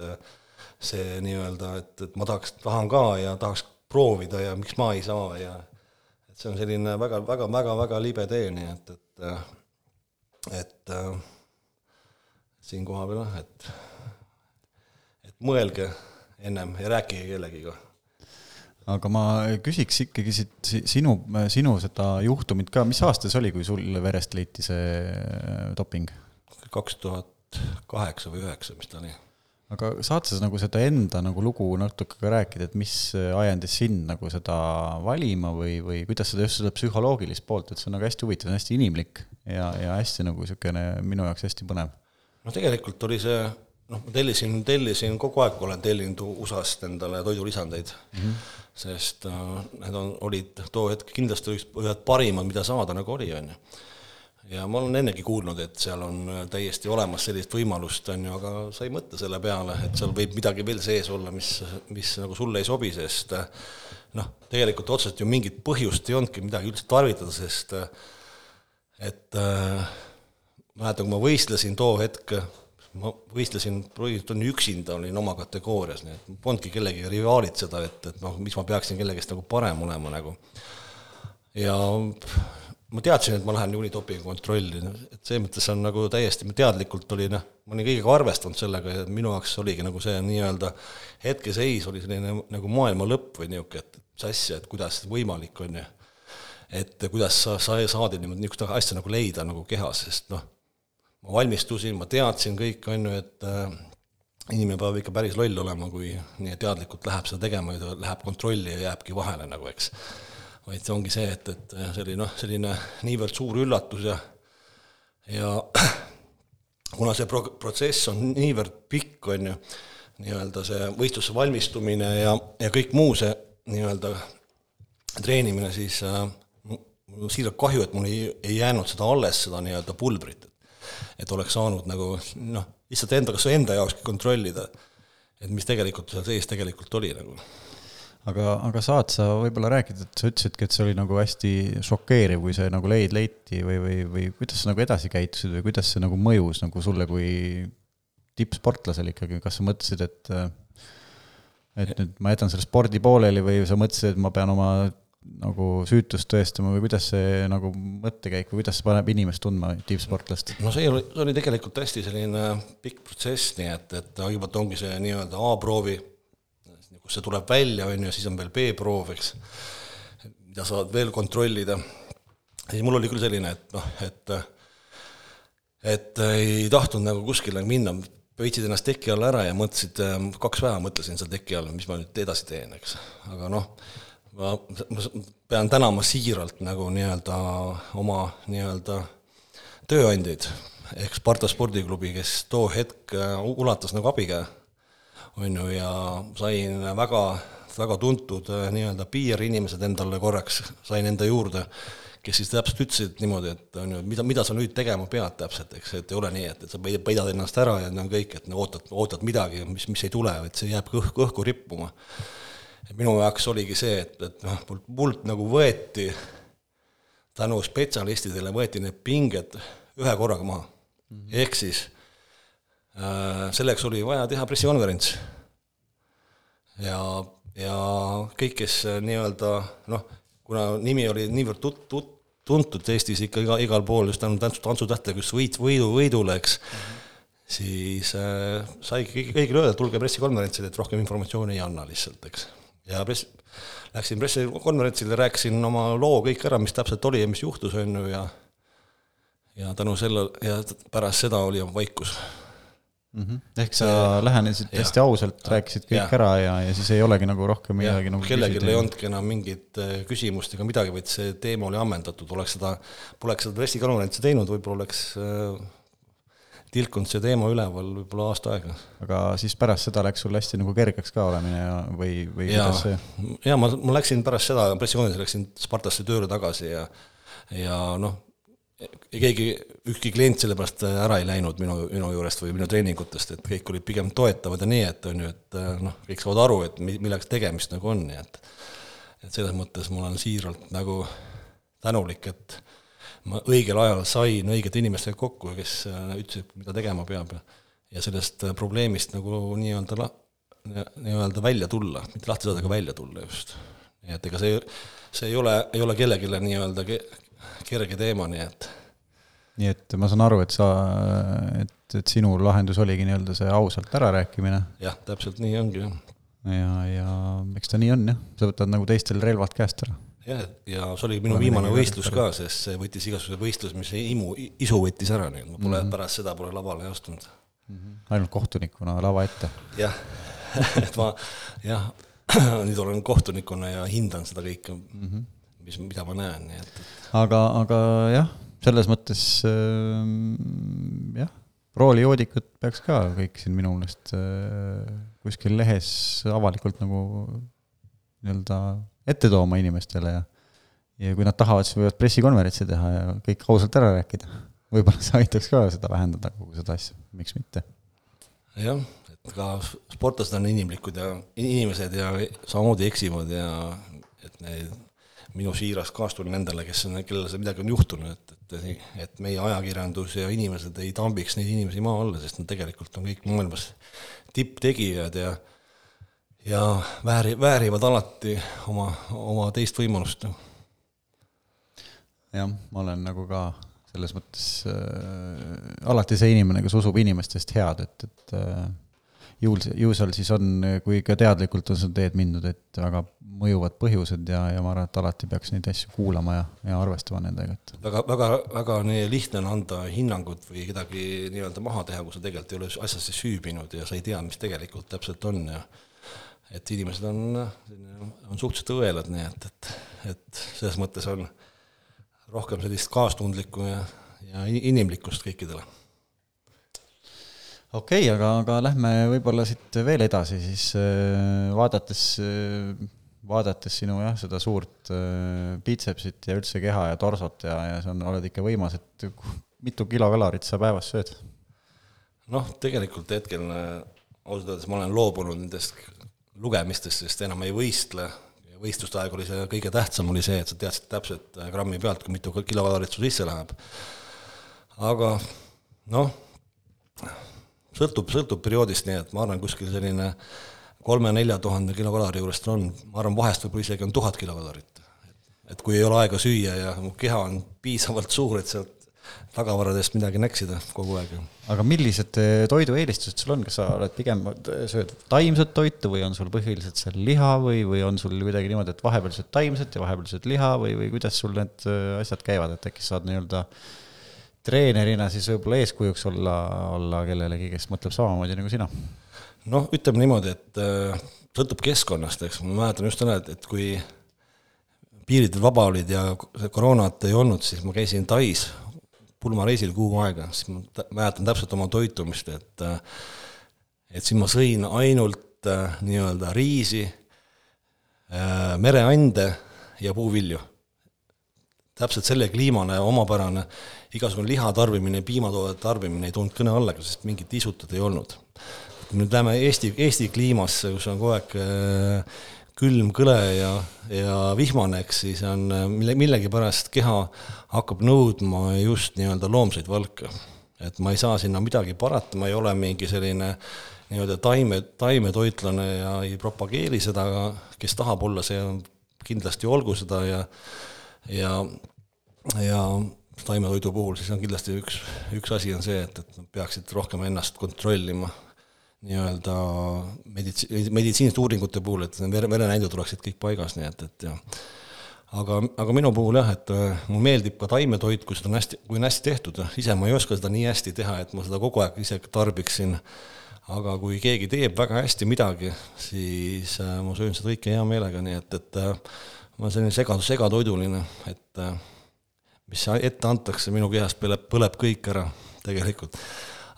see nii-öelda, et, et ma tahaks, tahan ka ja tahaks proovida ja miks ma ei saa ja et see on selline väga, väga, väga, väga libe tee, nii et, et et siin koha peal, et, et mõelge ennem ja rääkige kellegiga. aga ma küsiks ikkagi siit sinu, sinu seda juhtumit ka, mis aasta see oli, kui sul verest leiti see doping? kaks tuhat kaheksa või üheksa, mis ta oli aga saad sa nagu seda enda nagu lugu natuke ka rääkida, et mis ajendis sind nagu seda valima või, või kuidas seda just seda psühholoogilist poolt, et see on nagu hästi huvitav, hästi inimlik ja, ja hästi nagu niisugune minu jaoks hästi põnev noh, tegelikult oli see noh, ma tellisin, tellisin kogu aeg, olen tellinud USA-st endale toidulisandeid mm, -hmm. sest äh, need on, olid too hetk kindlasti üks, ühed parimad, mida saada nagu oli, on ju. ja ma olen ennegi kuulnud, et seal on äh, täiesti olemas sellist võimalust, on ju, aga sa ei mõtle selle peale, et seal võib midagi veel sees olla, mis, mis nagu sulle ei sobi, sest äh, noh, tegelikult otseselt ju mingit põhjust ei olnudki midagi üldse tarvitada, sest et äh, mäletan, kui ma võistlesin too hetk, ma võistlesin, põhimõtteliselt üksinda olin oma kategoorias, nii et polnudki kellegagi rivaalitseda, et, et noh, mis ma peaksin kellegist nagu parem olema nagu. ja ma teadsin, et ma lähen niikuinii dopingukontrolli, et selles mõttes on nagu täiesti teadlikult oli noh, ma olin kõigega arvestanud sellega ja minu jaoks oligi nagu see nii-öelda hetkeseis oli selline nagu maailma lõpp või niisugune, et mis asja, et kuidas võimalik on ju. et kuidas sa, sa saad niisugust asja nagu leida nagu kehas, sest noh, ma valmistusin, ma teadsin kõik, on ju, et äh, inimene peab ikka päris loll olema, kui nii teadlikult läheb seda tegema ja ta läheb kontrolli ja jääbki vahele nagu, eks. vaid see ongi see, et, et see oli noh, selline niivõrd suur üllatus ja ja kuna see pro-, protsess on niivõrd pikk, on ju, nii-öelda see võistlusse valmistumine ja, ja kõik muu see nii-öelda treenimine, siis äh, mul on siiralt kahju, et mul ei, ei jäänud seda alles, seda nii-öelda pulbrit, et oleks saanud nagu noh, lihtsalt enda, kas enda jaokski kontrollida, et mis tegelikult seal sees tegelikult oli nagu. Aga, aga saad sa võib-olla rääkida, et sa ütlesidki, et see oli nagu hästi šokeeriv, kui see nagu leid leiti või, või, või kuidas sa nagu edasi käitusid või kuidas see nagu mõjus nagu sulle kui tippsportlasele ikkagi, kas sa mõtlesid, et et nüüd ma jätan selle spordi pooleli või sa mõtlesid, et ma pean oma nagu süütust tõestama või kuidas see nagu mõttekäik või kuidas see paneb inimest tundma, tippsportlast? no see oli, see oli tegelikult hästi selline pikk protsess, nii et, et kõigepealt ongi see nii-öelda A-proovi, kus see tuleb välja, on ju, siis on veel B-proov, eks, mida saad veel kontrollida. siis mul oli küll selline, et noh, et et ei tahtnud nagu kuskile minna, pöitsid ennast teki all ära ja mõtlesid, kaks päeva mõtlesin seal teki all, mis ma nüüd edasi teen, eks. aga noh, ma, ma pean tänama siiralt nagu nii-öelda oma nii-öelda tööandjaid, ehk Sparta spordiklubi, kes too hetk ulatas nagu abikäe, on ju, ja sain väga, väga tuntud nii-öelda PR-inimesed endale korraks, sain enda juurde kes siis täpselt ütlesid niimoodi, et on ju, mida, mida sa nüüd tegema pead täpselt, eks, et ei ole nii, et, et sa peidad ennast ära ja no kõik, et no ootad, ootad midagi, mis, mis ei tule, vaid see jääb õhku, õhku rippuma. Minu jaoks oligi see, et, et noh, mult, mult nagu võeti, tänu spetsialistidele võeti need pinged ühe korraga maha mm -hmm.. ehk siis äh, selleks oli vaja teha pressikonverents. ja, ja kõik, kes nii-öelda noh, kuna nimi oli niivõrd tut-, tut-, tuntud Eestis ikka iga, igal pool just tänu tantsu, tantsutähtedega just võit, võidu, võidule, eks mm, -hmm. siis äh, sai kõigile öelda, et tulge pressikonverentsile, et rohkem informatsiooni ei anna lihtsalt, eks. Ja press, läksin pressikonverentsile, rääkisin oma loo kõik ära, mis täpselt oli ja mis juhtus, on ju, ja ja tänu sellele, ja pärast seda oli vaikus mm. -hmm. ehk sa ja, lähenesid hästi ausalt, rääkisid kõik ja. ära ja, ja siis ei olegi nagu rohkem midagi nagu kellelgi ei olnudki enam mingit äh, küsimust ega midagi, vaid see teema oli ammendatud, oleks seda, poleks seda pressikonverentsi teinud, võib-olla oleks äh, tilkunud see teema üleval võib-olla aasta aega. aga siis pärast seda läks sul hästi nagu kergeks ka olemine ja või, või ja, kuidas see? jaa, ma, ma läksin pärast seda pressikonverentsi, läksin Spartasse tööle tagasi ja ja noh, keegi, ükski klient selle pärast ära ei läinud minu, minu juurest või minu treeningutest, et kõik olid pigem toetavad ja nii, et on ju, et noh, kõik saavad aru, et millega tegemist nagu on, nii et et selles mõttes ma olen siiralt nagu tänulik, et ma õigel ajal sain õigete inimestega kokku, kes ütlesid, mida tegema peab ja ja sellest probleemist nagu nii-öelda la-, nii-öelda välja tulla, mitte lahti saada, aga välja tulla just. nii et ega see, see ei ole, ei ole kellelegi nii-öelda kerge teema, nii et. nii et ma saan aru, et sa, et, et sinu lahendus oligi nii-öelda see ausalt ärarääkimine? jah, täpselt nii ongi, jah. ja, ja eks ta nii on jah, sa võtad nagu teistel relvad käest ära. Jah, ja see oli minu viimane võistlus ka, sest see võttis igasuguse võistlus, mis imu, isu võttis ära, nii et ma pole mm, -hmm. pärast seda pole lavale astunud mm. -hmm. ainult kohtunikuna lava ette? jah et ma jah, nüüd olen kohtunikuna ja hindan seda kõike mm, -hmm. mis, mida ma näen, nii et, et aga, aga jah, selles mõttes äh, jah, roolijoodikud peaks ka kõik siin minu meelest äh, kuskil lehes avalikult nagu nii-öelda ette tooma inimestele ja ja kui nad tahavad, siis võivad pressikonverentsi teha ja kõik ausalt ära rääkida. võib-olla see aitaks ka seda vähendada, kogu seda asja, miks mitte. jah, et ka sportlased on inimlikud ja inimesed ja samamoodi eksivad ja et neid minu siiras kaastunne nendele, kes on, kellel see midagi on juhtunud, et, et, et meie ajakirjandus ja inimesed ei tambiks neid inimesi maa alla, sest nad tegelikult on kõik maailmas tipptegijad ja ja vääri-, väärivad alati oma, oma teist võimalust. jah, ma olen nagu ka selles mõttes äh, alati see inimene, kes usub inimestest head, et, et äh, ju, ju seal siis on, kui ikka teadlikult on seda teed mindud, et väga mõjuvad põhjused ja, ja ma arvan, et alati peaks neid asju kuulama ja, ja arvestama nendega, et. väga, väga, väga nii lihtne on anda hinnangut või kedagi nii-öelda maha teha, kui sa tegelikult ei ole asjasse süübinud ja sa ei tea, mis tegelikult täpselt on ja et inimesed on, on suhteliselt õelad, nii et, et, et selles mõttes on rohkem sellist kaastundlikku ja, ja inimlikkust kõikidele okei okay,, aga, aga lähme võib-olla siit veel edasi, siis äh, vaadates, äh, vaadates sinu jah, seda suurt äh, bitsepsit ja üldse keha ja torsot ja, ja on, oled ikka võimas, et mitu kilokalorit sa päevas sööd? noh, tegelikult hetkel ausalt öeldes ma olen loobunud nendest lugemistest, sest enam ei võistle, võistluste aeg oli see kõige tähtsam, oli see, et sa teadsid täpselt grammi pealt, kui mitu kilokalorit sul sisse läheb. aga noh, sõltub, sõltub perioodist, nii et ma arvan, kuskil selline kolme-nelja tuhande kilokaloori juurest on, ma arvan, vahest võib-olla isegi on tuhat kilokalorit. et kui ei ole aega süüa ja mu keha on piisavalt suur, et sealt tagavaradest midagi näksida kogu aeg. aga millised eh, toidueelistused sul on, kas sa oled pigem, sööd taimset toitu või on sul põhiliselt seal liha või, või on sul kuidagi niimoodi, et vahepeal sööd taimset ja vahepeal sööd liha või, või kuidas sul need eh, asjad käivad, et äkki saad nii-öelda treenerina siis võib-olla eeskujuks olla, olla kellelegi, kes mõtleb samamoodi nagu sina? noh, ütleme niimoodi, et sõltub keskkonnast, eks, ma mäletan just täna, et, et kui piirid vaba olid ja koroonat ei olnud, siis ma käisin Tais pulmareisil kuu aega, siis ma mäletan täpselt oma toitumist, et et siis ma sõin ainult äh, nii-öelda riisi äh,, mereande ja puuvilju. täpselt selle kliimane omapärane, igasugune liha tarbimine, piimatoodete tarbimine ei tulnud kõne alla, sest mingit isutut ei olnud. nüüd läheme Eesti, Eesti kliimasse, kus on kogu aeg äh, külm, kõle ja, ja vihmane, eks siis on mille, millegipärast keha hakkab nõudma just nii-öelda loomseid valke. et ma ei saa sinna midagi parata, ma ei ole mingi selline nii-öelda taime, taimetoitlane ja ei propageeri seda, aga kes tahab olla, see kindlasti olgu seda ja ja, ja taimetoidu puhul siis on kindlasti üks, üks asi on see, et, et nad peaksid rohkem ennast kontrollima nii-öelda meditsi-, meditsiiniliste uuringute puhul, et vere, verenäidud oleksid kõik paigas, nii et, et jah. aga, aga minu puhul jah, et äh, mulle meeldib ka taimetoit, kui seda on hästi, kui on hästi tehtud, ise ma ei oska seda nii hästi teha, et ma seda kogu aeg ise tarbiksin, aga kui keegi teeb väga hästi midagi, siis äh, ma söön seda kõike hea meelega, nii et, et äh, ma olen selline sega, segatoiduline, et mis ette antakse, minu kehas põleb, põleb kõik ära tegelikult.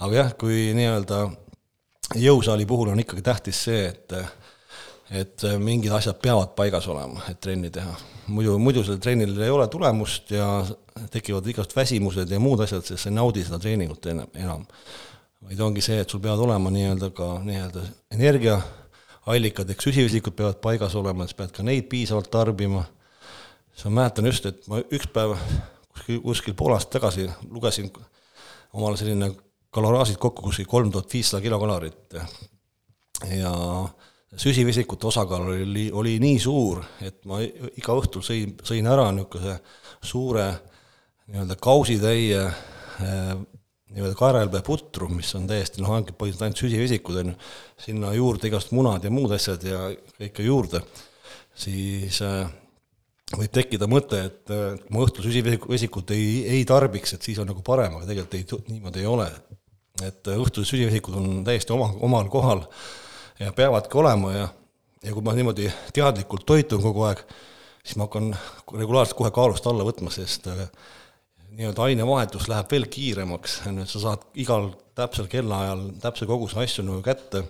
aga jah, kui nii-öelda jõusaali puhul on ikkagi tähtis see, et et mingid asjad peavad paigas olema, et trenni teha. muidu, muidu sellel trennil ei ole tulemust ja tekivad igast väsimused ja muud asjad, sest sa ei naudi seda treeningut enam, vaid ongi see, et sul peavad olema nii-öelda ka nii-öelda energiaallikad ehk süsivesikud peavad paigas olema, sa pead ka neid piisavalt tarbima. siis ma mäletan just, et ma üks päev kuskil, kuskil pool aastat tagasi lugesin omale selline kaloraažid kokku kuskil kolm tuhat viissada kilokalorit. ja süsivesikute osakaal oli, oli nii suur, et ma iga õhtul sõin, sõin ära niisuguse suure nii-öelda kausitäie eh, nii-öelda kaerelpea putru, mis on täiesti noh, ongi põhiliselt ainult süsivesikud, on ju, sinna juurde igast munad ja muud asjad ja kõike juurde, siis äh, võib tekkida mõte, et kui ma õhtul süsivesikut ei, ei tarbiks, et siis on nagu parem, aga tegelikult ei, niimoodi ei ole et õhtused süsivesikud on täiesti oma, omal kohal ja peavadki olema ja, ja kui ma niimoodi teadlikult toitun kogu aeg, siis ma hakkan regulaarselt kohe kaalust alla võtma, sest äh, nii-öelda ainevahetus läheb veel kiiremaks, et sa saad igal täpsel kellaajal täpse koguse asju nagu kätte,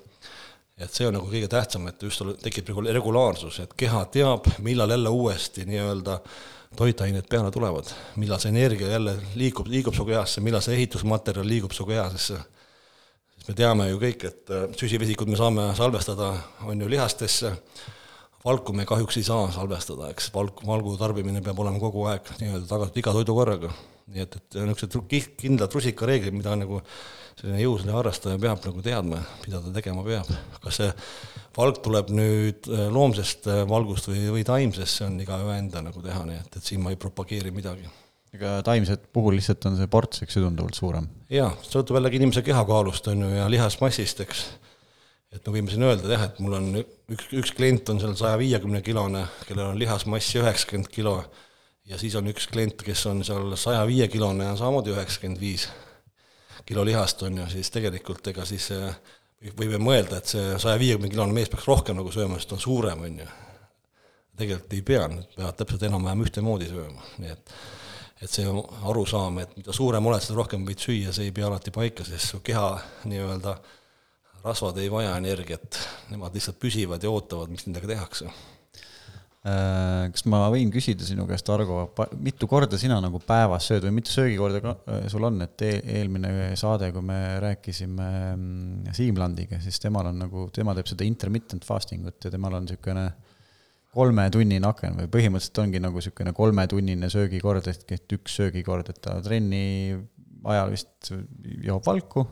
et see on nagu kõige tähtsam, et just tekib regulaarsus, et keha teab, millal jälle uuesti nii-öelda äh, toitained peale tulevad, millal see energia jälle liigub, liigub su kehasse, millal see ehitusmaterjal liigub su kehasesse. sest me teame ju kõik, et äh, süsivesikud me saame salvestada, on ju, lihastesse, valku me kahjuks ei saa salvestada, eks, valk, valgu tarbimine peab olema kogu aeg nii-öelda tagatud iga toidu korraga. nii et, et niisugused kindlad rusikareeglid, mida nagu selline jõuline harrastaja peab nagu teadma, mida ta tegema peab. kas see valk tuleb nüüd äh, loomsest äh, valgust või, või taimsest, see on igaühe enda nagu teha, nii et, et siin ma ei propageeri midagi. ega taimset puhul lihtsalt on see ports, eks ju, tunduvalt suurem? jaa, sõltub jällegi inimese kehakaalust, on ju, ja lihasmassist, eks. et me võime siin öelda jah, et mul on üks, üks klient on seal saja viiekümne kilone, kellel on lihasmassi üheksakümmend kilo, ja siis on üks klient, kes on seal saja viie kilone ja samamoodi üheksakümmend viis kilo lihast, on ju, siis tegelikult ega siis võime mõelda, et see saja viiekümne kilone mees peaks rohkem nagu sööma, sest on suurem, on ju. tegelikult ei pea, nad peavad täpselt enam-vähem ühtemoodi sööma, nii et et see arusaam, et mida suurem oled, seda rohkem võid süüa, see ei pea alati paika, sest su keha nii-öelda rasvad ei vaja energiat, nemad lihtsalt püsivad ja ootavad, mis nendega tehakse kas ma võin küsida sinu käest, Argo, mitu korda sina nagu päevas sööd või mitu söögikorda äh, sul on, et eelmine saade, kui me rääkisime mm, Siim Landiga, siis temal on nagu, tema teeb seda intermittent fasting ut ja temal on niisugune kolmetunnine aken või põhimõtteliselt ongi nagu niisugune kolmetunnine söögikord, et üks söögikord, et ta trenni ajal vist joob valku,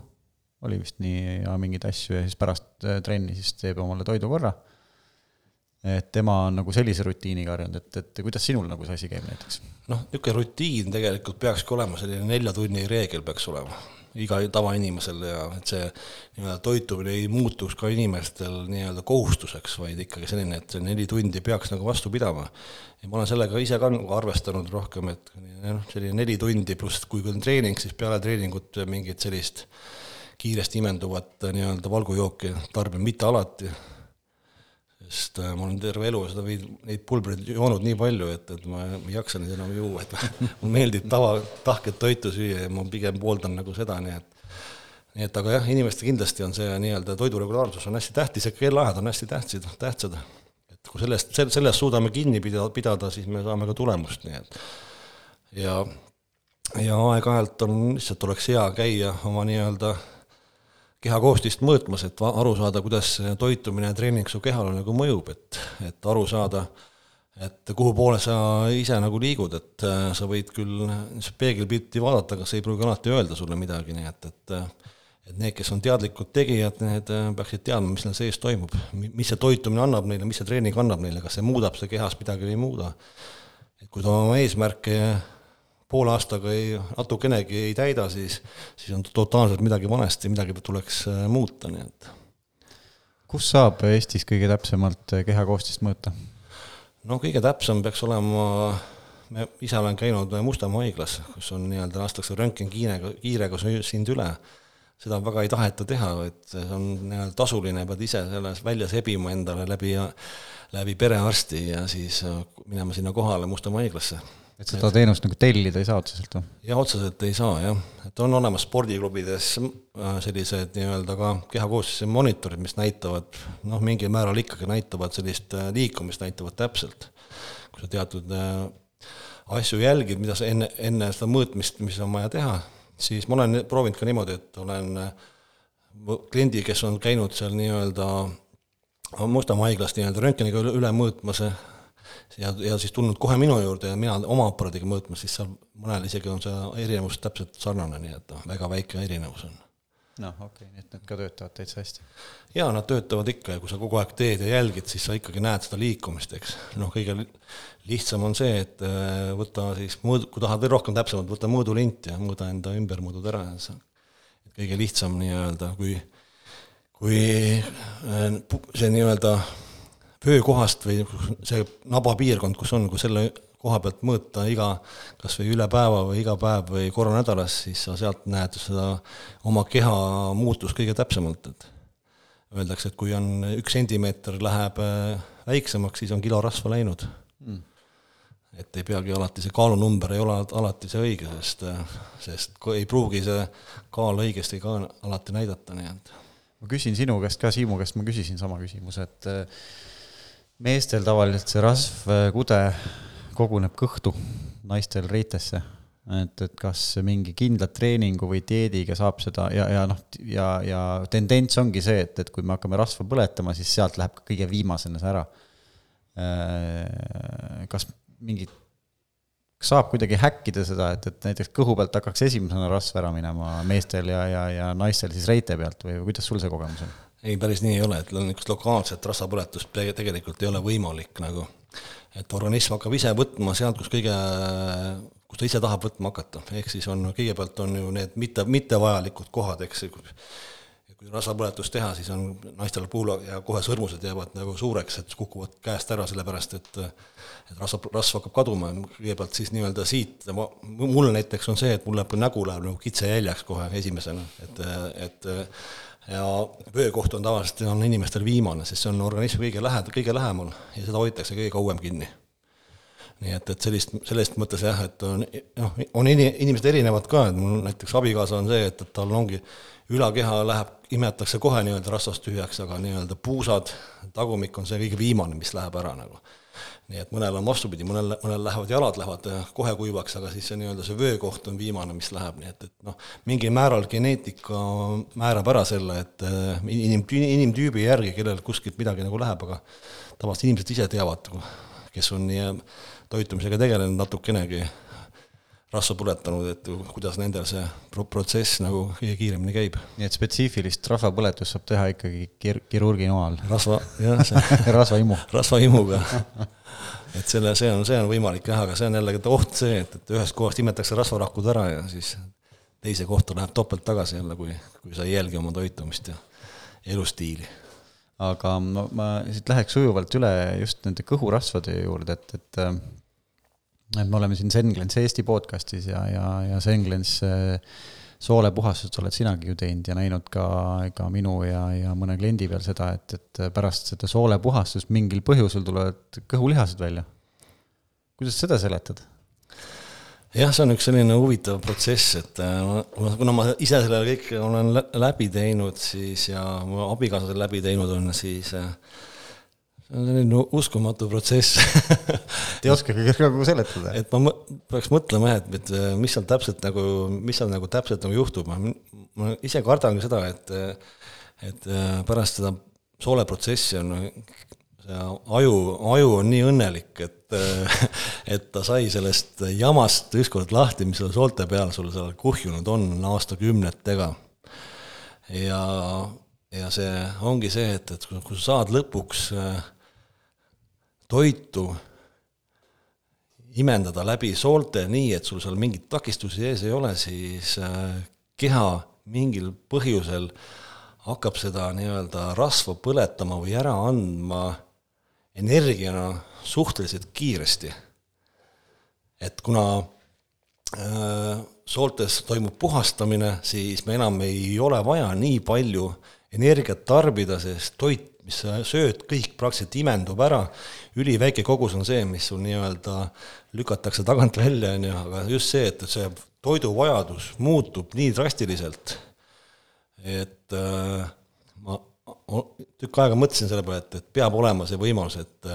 oli vist nii, ja mingeid asju ja siis pärast äh, trenni siis teeb omale toidukorra et tema on nagu sellise rutiiniga harjunud, et, et kuidas sinul nagu see asi käib näiteks? noh, niisugune rutiin tegelikult peakski olema, selline nelja tunni reegel peaks olema iga tavainimesel ja et see nii-öelda toitumine ei muutuks ka inimestel nii-öelda kohustuseks, vaid ikkagi selline, et see neli tundi peaks nagu vastu pidama. ja ma olen sellega ise ka nagu arvestanud rohkem, et noh, selline neli tundi pluss kui on treening, siis peale treeningut mingit sellist kiiresti imenduvat nii-öelda valgujooki tarbin mitte alati sest äh, ma olen terve elu seda neid pulbreid joonud nii palju, et, et ma ei jaksa neid enam juua, et mulle meeldib tava, tahket toitu süüa ja ma pigem pooldan nagu seda, nii et nii et aga jah, inimestel kindlasti on see nii-öelda toiduregulaarsus on hästi tähtis ja kellaajad on hästi tähtsad, tähtsad. et kui sellest, sellest suudame kinni pidada, pidada, siis me saame ka tulemust, nii et ja ja aeg-ajalt on, lihtsalt oleks hea käia oma nii-öelda kehakoostist mõõtmas, et aru saada, kuidas toitumine ja treening su kehale nagu mõjub, et, et aru saada, et kuhu poole sa ise nagu liigud, et äh, sa võid küll peegelpilti vaadata, aga see ei pruugi alati öelda sulle midagi, nii et, et et need, kes on teadlikud tegijad, need äh, peaksid teadma, mis neil sees toimub, mis see toitumine annab neile, mis see treening annab neile, kas see muudab see kehas midagi või ei muuda. et kui ta oma eesmärke poole aastaga ei, natukenegi ei täida, siis, siis on totaalselt midagi valesti, midagi tuleks äh, muuta, nii et. kus saab Eestis kõige täpsemalt äh, kehakoostist mõõta? no kõige täpsem peaks olema, me ise olen käinud Mustamäe haiglas, kus on nii-öelda lastakse röntgenkiirega, kiirega sind üle, seda väga ei taheta teha, et see on nii-öelda tasuline, pead ise selles välja sebima endale läbi, läbi perearsti ja siis äh, minema sinna kohale Mustamäe haiglasse et seda teenust nagu tellida ei saa otseselt või? jah, otseselt ei saa jah, et on olemas spordiklubides äh, sellised nii-öelda ka kehakoostise monitorid, mis näitavad noh, mingil määral ikkagi näitavad sellist äh, liikumist, näitavad täpselt. kui sa teatud äh, asju jälgid, mida sa enne, enne seda mõõtmist, mis on vaja teha, siis ma olen proovinud ka niimoodi, et olen kliendi, kes on käinud seal nii-öelda Mustamäe haiglas nii-öelda röntgeniga üle mõõtmas ja, ja siis tulnud kohe minu juurde ja mina oma aparaadiga mõõtmas, siis seal mõnel isegi on see erinevus täpselt sarnane, nii et noh, väga väike erinevus on. noh, okei okay,, nii et need ka töötavad täitsa hästi? jaa, nad töötavad ikka ja kui sa kogu aeg teed ja jälgid, siis sa ikkagi näed seda liikumist, eks. noh, kõige lihtsam on see, et äh, võta siis mõõd-, kui tahad veel rohkem täpsemalt, võta mõõdulint ja mõõda enda ümbermõõdud ära ja see kõige lihtsam nii-öelda, kui kui äh, see nii-öelda öökohast või see nabapiirkond, kus on, kui selle koha pealt mõõta iga, kas või üle päeva või iga päev või korra nädalas, siis sa sealt näed seda oma keha muutust kõige täpsemalt, et öeldakse, et kui on üks sentimeeter läheb äh, väiksemaks, siis on kilo rasva läinud mm. et ei peagi alati, see kaalunumber ei ole alati see õige, sest, äh, sest ei pruugi see kaal õigesti ka alati näidata, nii et ma küsin sinu käest ka, Siimu käest ma küsisin sama küsimuse, et äh, meestel tavaliselt see rasv, äh, kude koguneb kõhtu, naistel reitesse. et, et kas mingi kindla treeningu või dieediga saab seda ja, ja noh, ja, ja tendents ongi see, et, et kui me hakkame rasva põletama, siis sealt läheb ka kõige viimasena see ära. Äh, kas mingit, saab kuidagi häkkida seda, et, et näiteks kõhu pealt hakkaks esimesena rasv ära minema meestel ja, ja, ja naistel siis reite pealt või kuidas sul see kogemus on? Ei, päris nii ei ole, et niisugust lokaalset rasvapõletust tegelikult ei ole võimalik nagu. et organism hakkab ise võtma sealt, kus kõige, kus ta ise tahab võtma hakata, ehk siis on, kõigepealt on ju need mitte, mittevajalikud kohad, eks, kui rasvapõletust teha, siis on naistel puhul ja kohe sõrmused jäävad nagu suureks, et kukuvad käest ära, sellepärast et et rasva, rasv hakkab kaduma, kõigepealt siis nii-öelda siit, mul näiteks on see, et mul läheb, nägu läheb nagu kitsejäljaks kohe esimesena, et, et ja vöökoht on tavaliselt, on inimestel viimane, sest see on organismi kõige lähed-, kõige lähemal ja seda hoitakse kõige kauem kinni. nii et, et sellist, sellest mõttes jah, et on noh, on ini-, inimesed erinevad ka, et mul näiteks abikaasa on see, et, et tal ongi ülakeha läheb, imetakse kohe nii-öelda rasvast tühjaks, aga nii-öelda puusad, tagumik on see kõige viimane, mis läheb ära nagu nii et mõnel on vastupidi, mõnel, mõnel lähevad jalad lähevad äh, kohe kuivaks, aga siis see nii-öelda see vöökoht on viimane, mis läheb, nii et, et noh, mingil määral geneetika määrab ära selle, et äh, inim, inimtüübi järgi, kellel kuskilt midagi nagu läheb, aga tavaliselt inimesed ise teavad, kes on nii toitumisega tegelenud natukenegi rasva põletanud, et kuidas nendel see pro-, protsess nagu kõige kiiremini käib. nii et spetsiifilist rasvapõletust saab teha ikkagi kir-, kirurgi noal? rasva, jah, see rasvaimu. rasvaimuga et selle, see on, see on võimalik jah, aga see on jällegi oht see, et, et ühest kohast imetakse rasvarakud ära ja siis teise kohta läheb topelt tagasi jälle, kui, kui sa ei jälgi oma toitumist ja elustiili. aga no ma siit läheks sujuvalt üle just nende kõhurasvade juurde, et, et et me oleme siin Senglens Eesti podcastis ja, ja, ja Senglens äh, soolepuhastust oled sinagi ju teinud ja näinud ka, ka minu ja, ja mõne kliendi peal seda, et, et pärast seda soolepuhastust mingil põhjusel tulevad kõhulihased välja. kuidas seda seletad? jah, see on üks selline huvitav protsess, et äh, kuna ma ise selle kõik olen läbi teinud, siis ja mu abikaasa selle läbi teinud on, siis äh, see on selline uskumatu protsess Te ei oskagi nagu seletada? et ma peaks mõtlema jah, et, et äh, mis seal täpselt nagu, mis seal nagu täpselt nagu juhtub, ma ise kardan ka seda, et et pärast seda sooleprotsessi on see aju, aju on nii õnnelik, et, et ta sai sellest jamast ükskord lahti, mis seal soolte peal sul seal kuhjunud on aastakümnetega. ja, ja see ongi see, et, et kui sa saad lõpuks äh, toitu imendada läbi soolte nii, et sul seal mingeid takistusi ees ei ole, siis äh, keha mingil põhjusel hakkab seda nii-öelda rasva põletama või ära andma energiana suhteliselt kiiresti. et kuna äh, sooltes toimub puhastamine, siis me enam ei ole vaja nii palju energiat tarbida, sest toit, mis sa sööd, kõik praktiliselt imendub ära, üliväike kogus on see, mis sul nii-öelda lükatakse tagant välja, on ju, aga just see, et, et see toiduvajadus muutub nii drastiliselt, et äh, ma tükk aega mõtlesin selle peale, et, et peab olema see võimalus, et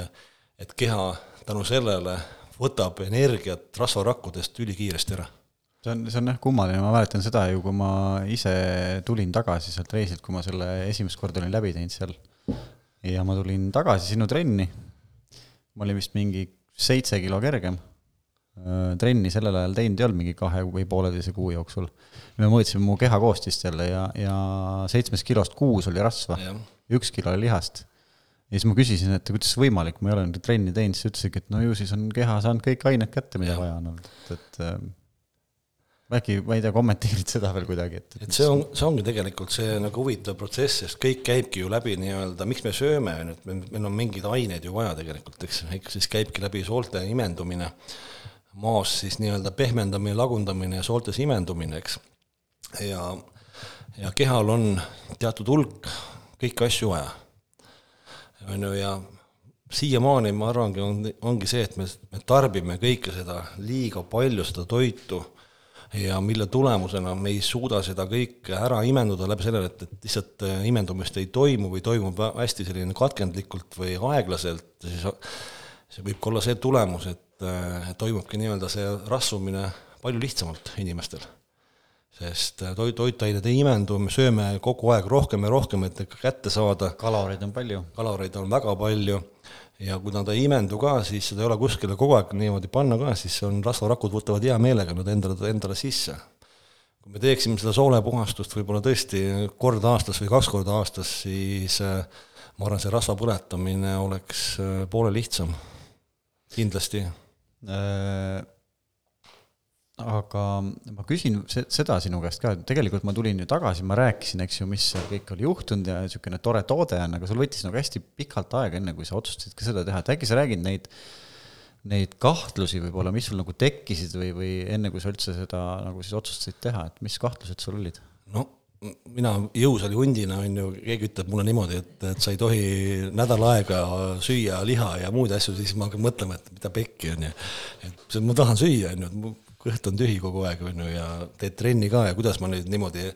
et keha tänu sellele võtab energiat rasvarakkudest ülikiiresti ära. see on, see on jah kummaline, ma mäletan seda ju, kui ma ise tulin tagasi sealt reisilt, kui ma selle esimest korda olin läbi teinud seal. Ja ma tulin tagasi sinu trenni. ma olin vist mingi seitse kilo kergem. trenni sellel ajal teinud ei olnud mingi kahe või pooleteise kuu jooksul me mõõtsime mu keha koostist jälle ja, ja seitsmest kilost kuus oli rasva, üks kilo oli lihast. ja siis ma küsisin, et kuidas see võimalik, ma ei ole nüüd trenni teinud, siis ütlesidki, et no ju siis on keha saanud kõik ained kätte, mida ja. vaja on olnud, et, et äkki, ma ei tea, kommenteerid seda veel kuidagi, et et see on, see ongi tegelikult see nagu huvitav protsess, sest kõik käibki ju läbi nii-öelda, miks me sööme, on ju, et meil, on mingeid aineid ju vaja tegelikult, eks, ehk siis käibki läbi soolte imendumine, maas siis nii-öelda pehmendamine, lagundamine ja sooltes imendumine, eks ja, ja kehal on teatud hulk kõiki asju vaja. on ju, ja siiamaani ma arvangi, on, ongi see, et me, me tarbime kõike seda, liiga palju seda toitu ja mille tulemusena me ei suuda seda kõike ära imendada läbi sellele, et, et lihtsalt äh, imendumist ei toimu või toimub hästi selline katkendlikult või aeglaselt, siis see võib ka olla see tulemus, et, äh, toimubki nii-öelda see rasvumine palju lihtsamalt inimestel sest äh, toit, toitained ei imendu, me sööme kogu aeg rohkem ja rohkem, et kätte saada. kaloreid on palju. kaloreid on väga palju ja kui nad ei imendu ka, siis seda ei ole kuskile kogu aeg niimoodi panna ka, siis on rasvarakud võtavad hea meelega nad endale, endale sisse. kui me teeksime seda soolepuhastust võib-olla tõesti kord aastas või kaks korda aastas, siis äh, ma arvan, see rasva põletamine oleks äh, poole lihtsam, kindlasti äh aga ma küsin seda sinu käest ka, et tegelikult ma tulin ju tagasi, ma rääkisin, eks ju, mis seal kõik oli juhtunud ja niisugune tore toode on, aga sul võttis nagu hästi pikalt aega, enne kui sa otsustasid ka seda teha, et äkki sa räägid neid, neid kahtlusi võib-olla, mis sul nagu tekkisid või, või enne, kui sa üldse seda nagu siis otsustasid teha, et mis kahtlused sul olid? no mina jõusaali hundina, on ju, keegi ütleb mulle niimoodi, et, et sa ei tohi nädal aega süüa liha ja muid asju, siis ma hakkan mõtlema, et mida pekki, on ju. et ma tahan süüa, on ju, et kõht on tühi kogu aeg, on ju, ja teed trenni ka ja kuidas ma nüüd niimoodi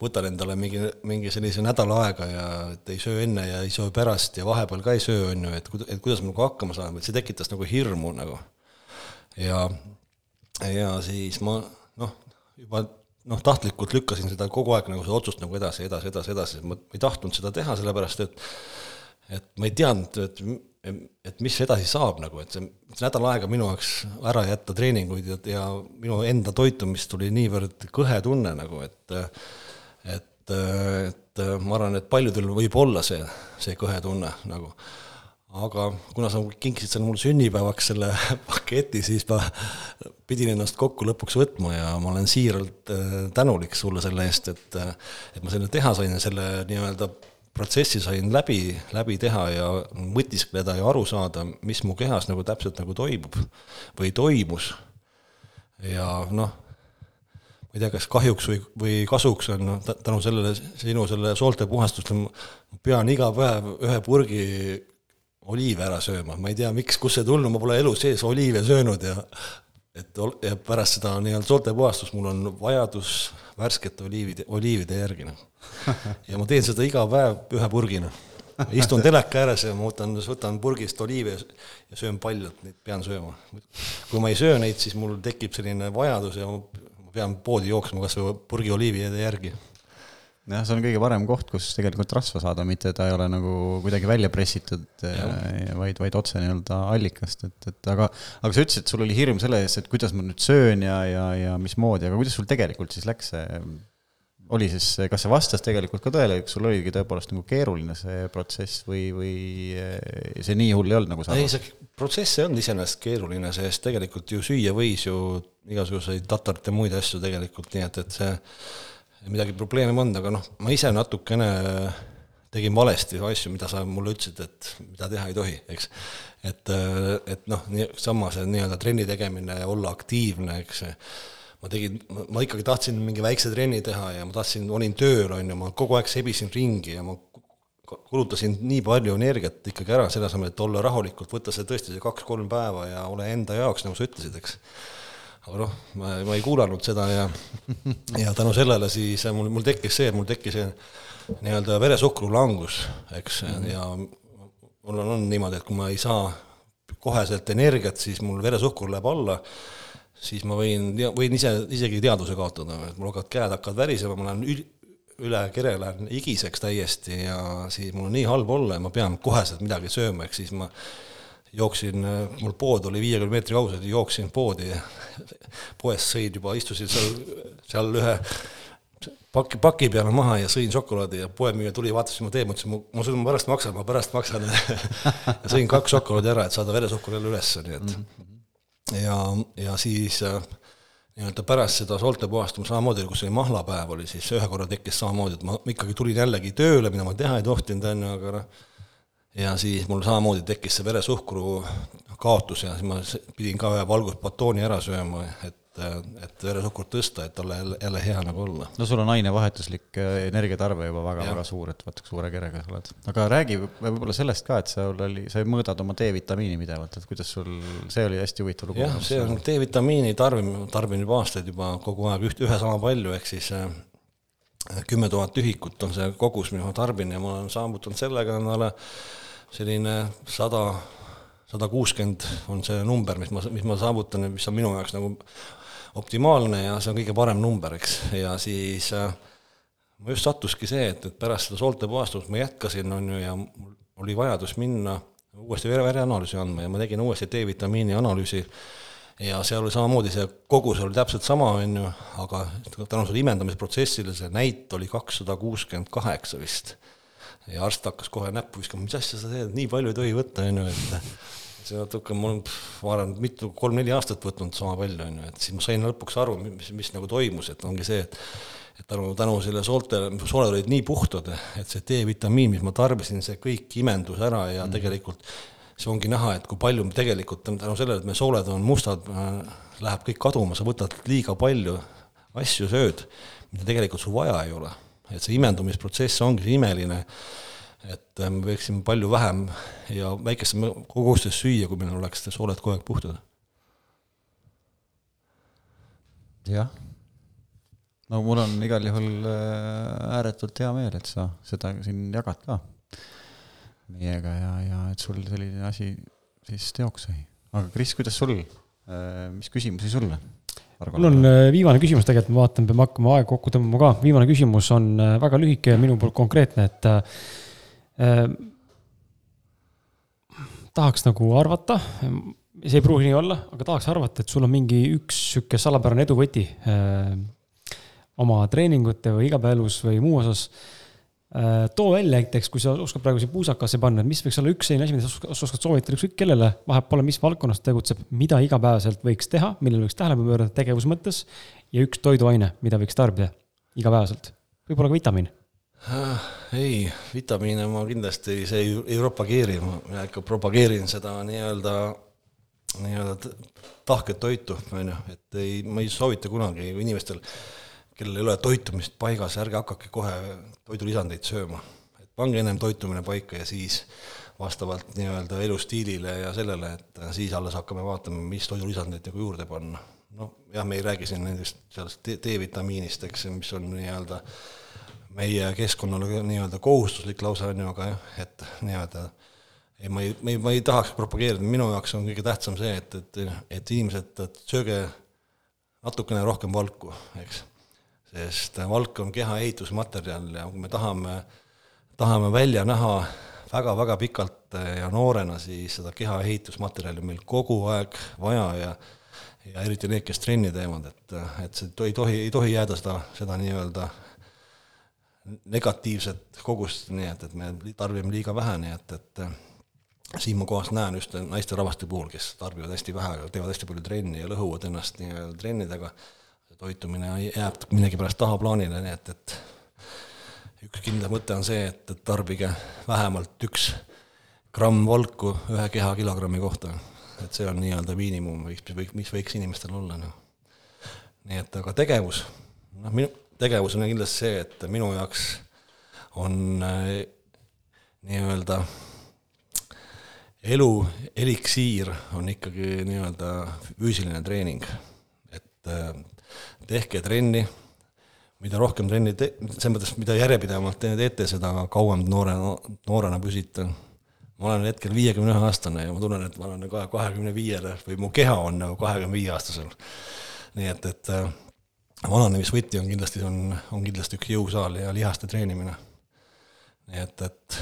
võtan endale mingi, mingi sellise nädala aega ja et ei söö enne ja ei söö pärast ja vahepeal ka ei söö, on ju, et kud-, et kuidas ma nagu hakkama saan, et see tekitas nagu hirmu nagu. ja, ja siis ma noh, juba noh, tahtlikult lükkasin seda kogu aeg nagu seda otsust nagu edasi, edasi, edasi, edasi, ma ei tahtnud seda teha, sellepärast et et ma ei teadnud, et et mis edasi saab nagu, et see, see nädal aega minu jaoks ära jätta treeninguid ja, ja minu enda toitumist tuli niivõrd kõhe tunne nagu, et et, et ma arvan, et paljudel võib olla see, see kõhe tunne nagu. aga kuna sa kinkisid selle mulle sünnipäevaks selle paketi, siis ma pidin ennast kokku lõpuks võtma ja ma olen siiralt tänulik sulle selle eest, et et ma selle teha sain ja selle nii-öelda protsessi sain läbi, läbi teha ja mõtiskleda ja aru saada, mis mu kehas nagu täpselt nagu toimub või toimus. ja noh, ma ei tea, kas kahjuks või, või kasuks on noh, tänu sellele sinu selle soolte puhastustele, ma pean iga päev ühe purgi oliive ära sööma, ma ei tea, miks, kust see tulnud, ma pole elu sees oliive söönud ja et ja pärast seda nii-öelda soolte puhastust mul on vajadus värskete oliivide, oliivide järgi, noh. ja ma teen seda iga päev ühe purgina. istun teleka ääres ja ma võtan, võtan purgist oliive ja söön paljalt, neid pean sööma. kui ma ei söö neid, siis mul tekib selline vajadus ja ma pean poodi jooksma kas või purgi oliivide järgi jah, see on kõige parem koht, kus tegelikult rasva saada, mitte ta ei ole nagu kuidagi välja pressitud, vaid, vaid otse nii-öelda allikast, et, et aga, aga sa ütlesid, et sul oli hirm selle ees, et kuidas ma nüüd söön ja, ja, ja mismoodi, aga kuidas sul tegelikult siis läks see oli siis, kas see vastas tegelikult ka tõele, kas sul oligi tõepoolest nagu keeruline see protsess või, või eh, see nii hull ei olnud, nagu sa ei, see protsess ei olnud iseenesest keeruline, sest tegelikult ju süüa võis ju igasuguseid tatarit ja muid asju tegelikult, nii et, et see midagi probleemi polnud, aga noh, ma ise natukene tegin valesti asju, mida sa mulle ütlesid, et mida teha ei tohi, eks. et, et noh, nii, sama see nii-öelda trenni tegemine olla aktiivne, eks ma tegin, ma ikkagi tahtsin mingi väikse trenni teha ja ma tahtsin, olin tööl, on ju, ma kogu aeg sebisin ringi ja ma kulutasin nii palju energiat ikkagi ära, selle asemel, et olla rahulikult, võtta see tõesti see kaks-kolm päeva ja ole enda jaoks, nagu sa ütlesid, eks. Aga noh, ma, ma ei kuulanud seda ja, ja tänu sellele siis mul, mul tekkis see, mul tekkis nii-öelda veresuhkru langus, eks, ja mul on, on niimoodi, et kui ma ei saa koheselt energiat, siis mul veresuhkur läheb alla. Siis ma võin, võin ise, isegi teadvuse kaotada, et mul hakkavad käed hakkavad värisema, ma lähen ül-, üle kere lähen igiseks täiesti ja siis mul on nii halb olla ja ma pean koheselt midagi sööma, ehk siis ma jooksin, mul pood oli viiekümne meetri kaugusel, jooksin poodi, poest sõin juba, istusin seal, seal ühe paki, paki peale maha ja sõin šokolaadi ja poemüüja tuli, vaatas, mis ma teen, ma ütlesin, ma sõin, ma pärast maksan, ma pärast maksan. Ja sõin kaks šokolaadi ära, et saada veresuhkur jälle üles, nii et. Mm -hmm ja, ja siis äh, nii-öelda pärast seda soolte puhastamist samamoodi, kus oli mahlapäev, oli siis ühe korra tekkis samamoodi, et ma ikkagi tulin jällegi tööle, mida ma teha ei tohtinud, on ju, aga noh, ja siis mul samamoodi tekkis see veresuhkru kaotus ja siis ma pidin ka ühe valgusbatooni ära sööma, et et veresuhkurt tõsta, et olla jälle, jälle hea nagu olla. no sul on ainevahetuslik äh, energiatarve juba väga-väga suur, et vaata, suure kerega sa oled. aga räägi võib-olla sellest ka, et sul oli, sa mõõdad oma D-vitamiini pidevalt, et kuidas sul, see oli hästi huvitav lugu. jah, see on D-vitamiini tarbimine, tarbin juba aastaid juba kogu aeg üht, ühe sama palju, ehk siis äh, kümme tuhat ühikut on see kogus, mida ma tarbin ja ma olen saavutanud sellega endale selline sada sada kuuskümmend on see number, mis ma, mis ma saavutan ja mis on minu jaoks nagu optimaalne ja see on kõige parem number, eks, ja siis äh, ma just sattuski see, et, et pärast seda soolte puhastamist ma jätkasin, on ju, ja mul oli vajadus minna uuesti vere, vereanalüüsi andma ja ma tegin uuesti D-vitamiini analüüsi ja seal oli samamoodi, see kogus oli täpselt sama, on ju, aga tänu sellele imendamisprotsessile see näit oli kakssada kuuskümmend kaheksa vist. Ja arst hakkas kohe näppu viskama, mis asja sa teed, nii palju ei tohi võtta, on ju, et see natuke, mul on, ma arvan, mitu, kolm-neli aastat võtnud sama palju, on ju, et siis ma sain lõpuks aru, mis, mis nagu toimus, et ongi see, et et tänu, tänu selle soolte, sooled olid nii puhtad, et see D-vitamiin, mis ma tarbisin, see kõik imendus ära ja mm. tegelikult see ongi näha, et kui palju me tegelikult tänu sellele, et meie sooled on mustad, äh, läheb kõik kaduma, sa võtad liiga palju asju, sööd, mida tegelikult sul vaja ei ole. Et see imendumisprotsess ongi imeline et äh, me võiksime palju vähem ja väikestes kogustes süüa, kui meil oleks sooled kogu aeg puhtad. jah, no mul on igal juhul äh, ääretult hea meel, et sa seda siin jagad ka meiega ja, ja et sul selline asi siis teoks sai. aga Kris, kuidas sul, äh, mis küsimusi sulle? Mul on viimane küsimus tegelikult, ma vaatan, peame hakkama aega kokku tõmbama ka. viimane küsimus on väga lühike ja minu poolt konkreetne, et Ehm, tahaks nagu arvata, see ei pruugi nii olla, aga tahaks arvata, et sul on mingi üks sihuke salapärane eduvõti äh, oma treeningute või igapäevaelus või muu osas äh,. Too välja näiteks, kui sa oskad praegu siia puusakasse panna, et mis võiks olla üks selline asi, mida sa oskad soovitada ükskõik kellele, vahet pole, mis valdkonnas tegutseb, mida igapäevaselt võiks teha, millele võiks tähelepanu pöörata tegevuse mõttes ja üks toiduaine, mida võiks tarbida igapäevaselt, võib-olla ka vitamiin. Äh, ei, vitamiine ma kindlasti see ei, ei propageeri, ma ikka propageerin seda nii-öelda nii-öelda tahket toitu, on ju, et ei, ma ei soovita kunagi inimestel, kellel ei ole toitumist paigas, ärge hakake kohe toidulisandeid sööma. et pange ennem toitumine paika ja siis vastavalt nii-öelda elustiilile ja sellele, et siis alles hakkame vaatama, mis toidulisandeid nagu juurde panna. noh, jah, me ei räägi siin nendest sellest D-vitamiinist, eks, mis on nii-öelda meie keskkonnale nii-öelda kohustuslik lausa, on ju, aga jah, et nii-öelda ei, ma ei, ma ei, ma ei tahaks propageerida, minu jaoks on kõige tähtsam see, et, et, et inimesed, et sööge natukene rohkem valku, eks. Sest valk on keha ehitusmaterjal ja kui me tahame, tahame välja näha väga-väga pikalt ja noorena, siis seda keha ehitusmaterjali on meil kogu aeg vaja ja ja eriti need, kes trenni teevad, et, et see ei tohi, ei tohi jääda seda, seda nii-öelda negatiivset kogust, nii et, et me tarbime liiga vähe, nii et, et siin ma kohas näen just naisterahvaste puhul, kes tarbivad hästi vähe, teevad hästi palju trenni ja lõhuvad ennast nii-öelda trennidega, toitumine jääb millegipärast tahaplaanile, nii et, et üks kindel mõte on see, et, et tarbige vähemalt üks gramm valku ühe kehakilogrammi kohta. et see on nii-öelda miinimum, võiks, mis võiks inimestel olla, noh. nii et aga tegevus, noh, minu, tegevus on kindlasti see, et minu jaoks on äh, nii-öelda elu eliksiir on ikkagi nii-öelda füüsiline treening. et äh, tehke trenni, mida rohkem trenni te-, selles mõttes, mida järjepidevamalt te teete, seda kauem noore, noorena püsite. ma olen hetkel viiekümne ühe aastane ja ma tunnen, et ma olen kohe kahekümne viiele või mu keha on nagu kahekümne viie aastasel. nii et, et äh, vananemisvõti on kindlasti, on, on kindlasti üks jõusaal ja lihaste treenimine. nii et, et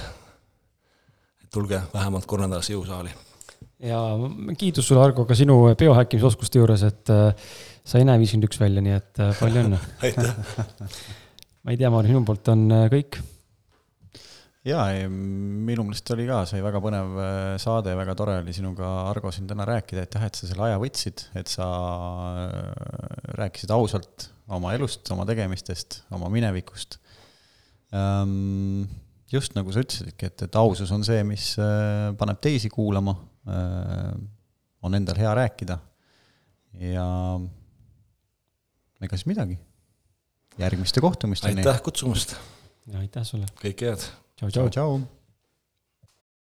tulge vähemalt korra nädalas jõusaali. ja kiitus sulle, Argo, ka sinu biohäkkimisoskuste juures, et äh, sa ei näe viiskümmend üks välja, nii et äh, palju õnne. Aitäh. Ma ei tea, Maarja, minu poolt on äh, kõik. jaa, minu meelest oli ka see väga põnev saade, väga tore oli sinuga, Argo, siin täna rääkida, et jah, et sa selle aja võtsid, et sa rääkisid ausalt oma elust, oma tegemistest, oma minevikust. Um, just nagu sa ütlesidki, et, et ausus on see, mis äh, paneb teisi kuulama, äh, on endal hea rääkida. Ja ega siis midagi. järgmiste kohtumisteni. aitäh kutsumast! ja aitäh sulle! kõike head! tšau, tšau, tšau!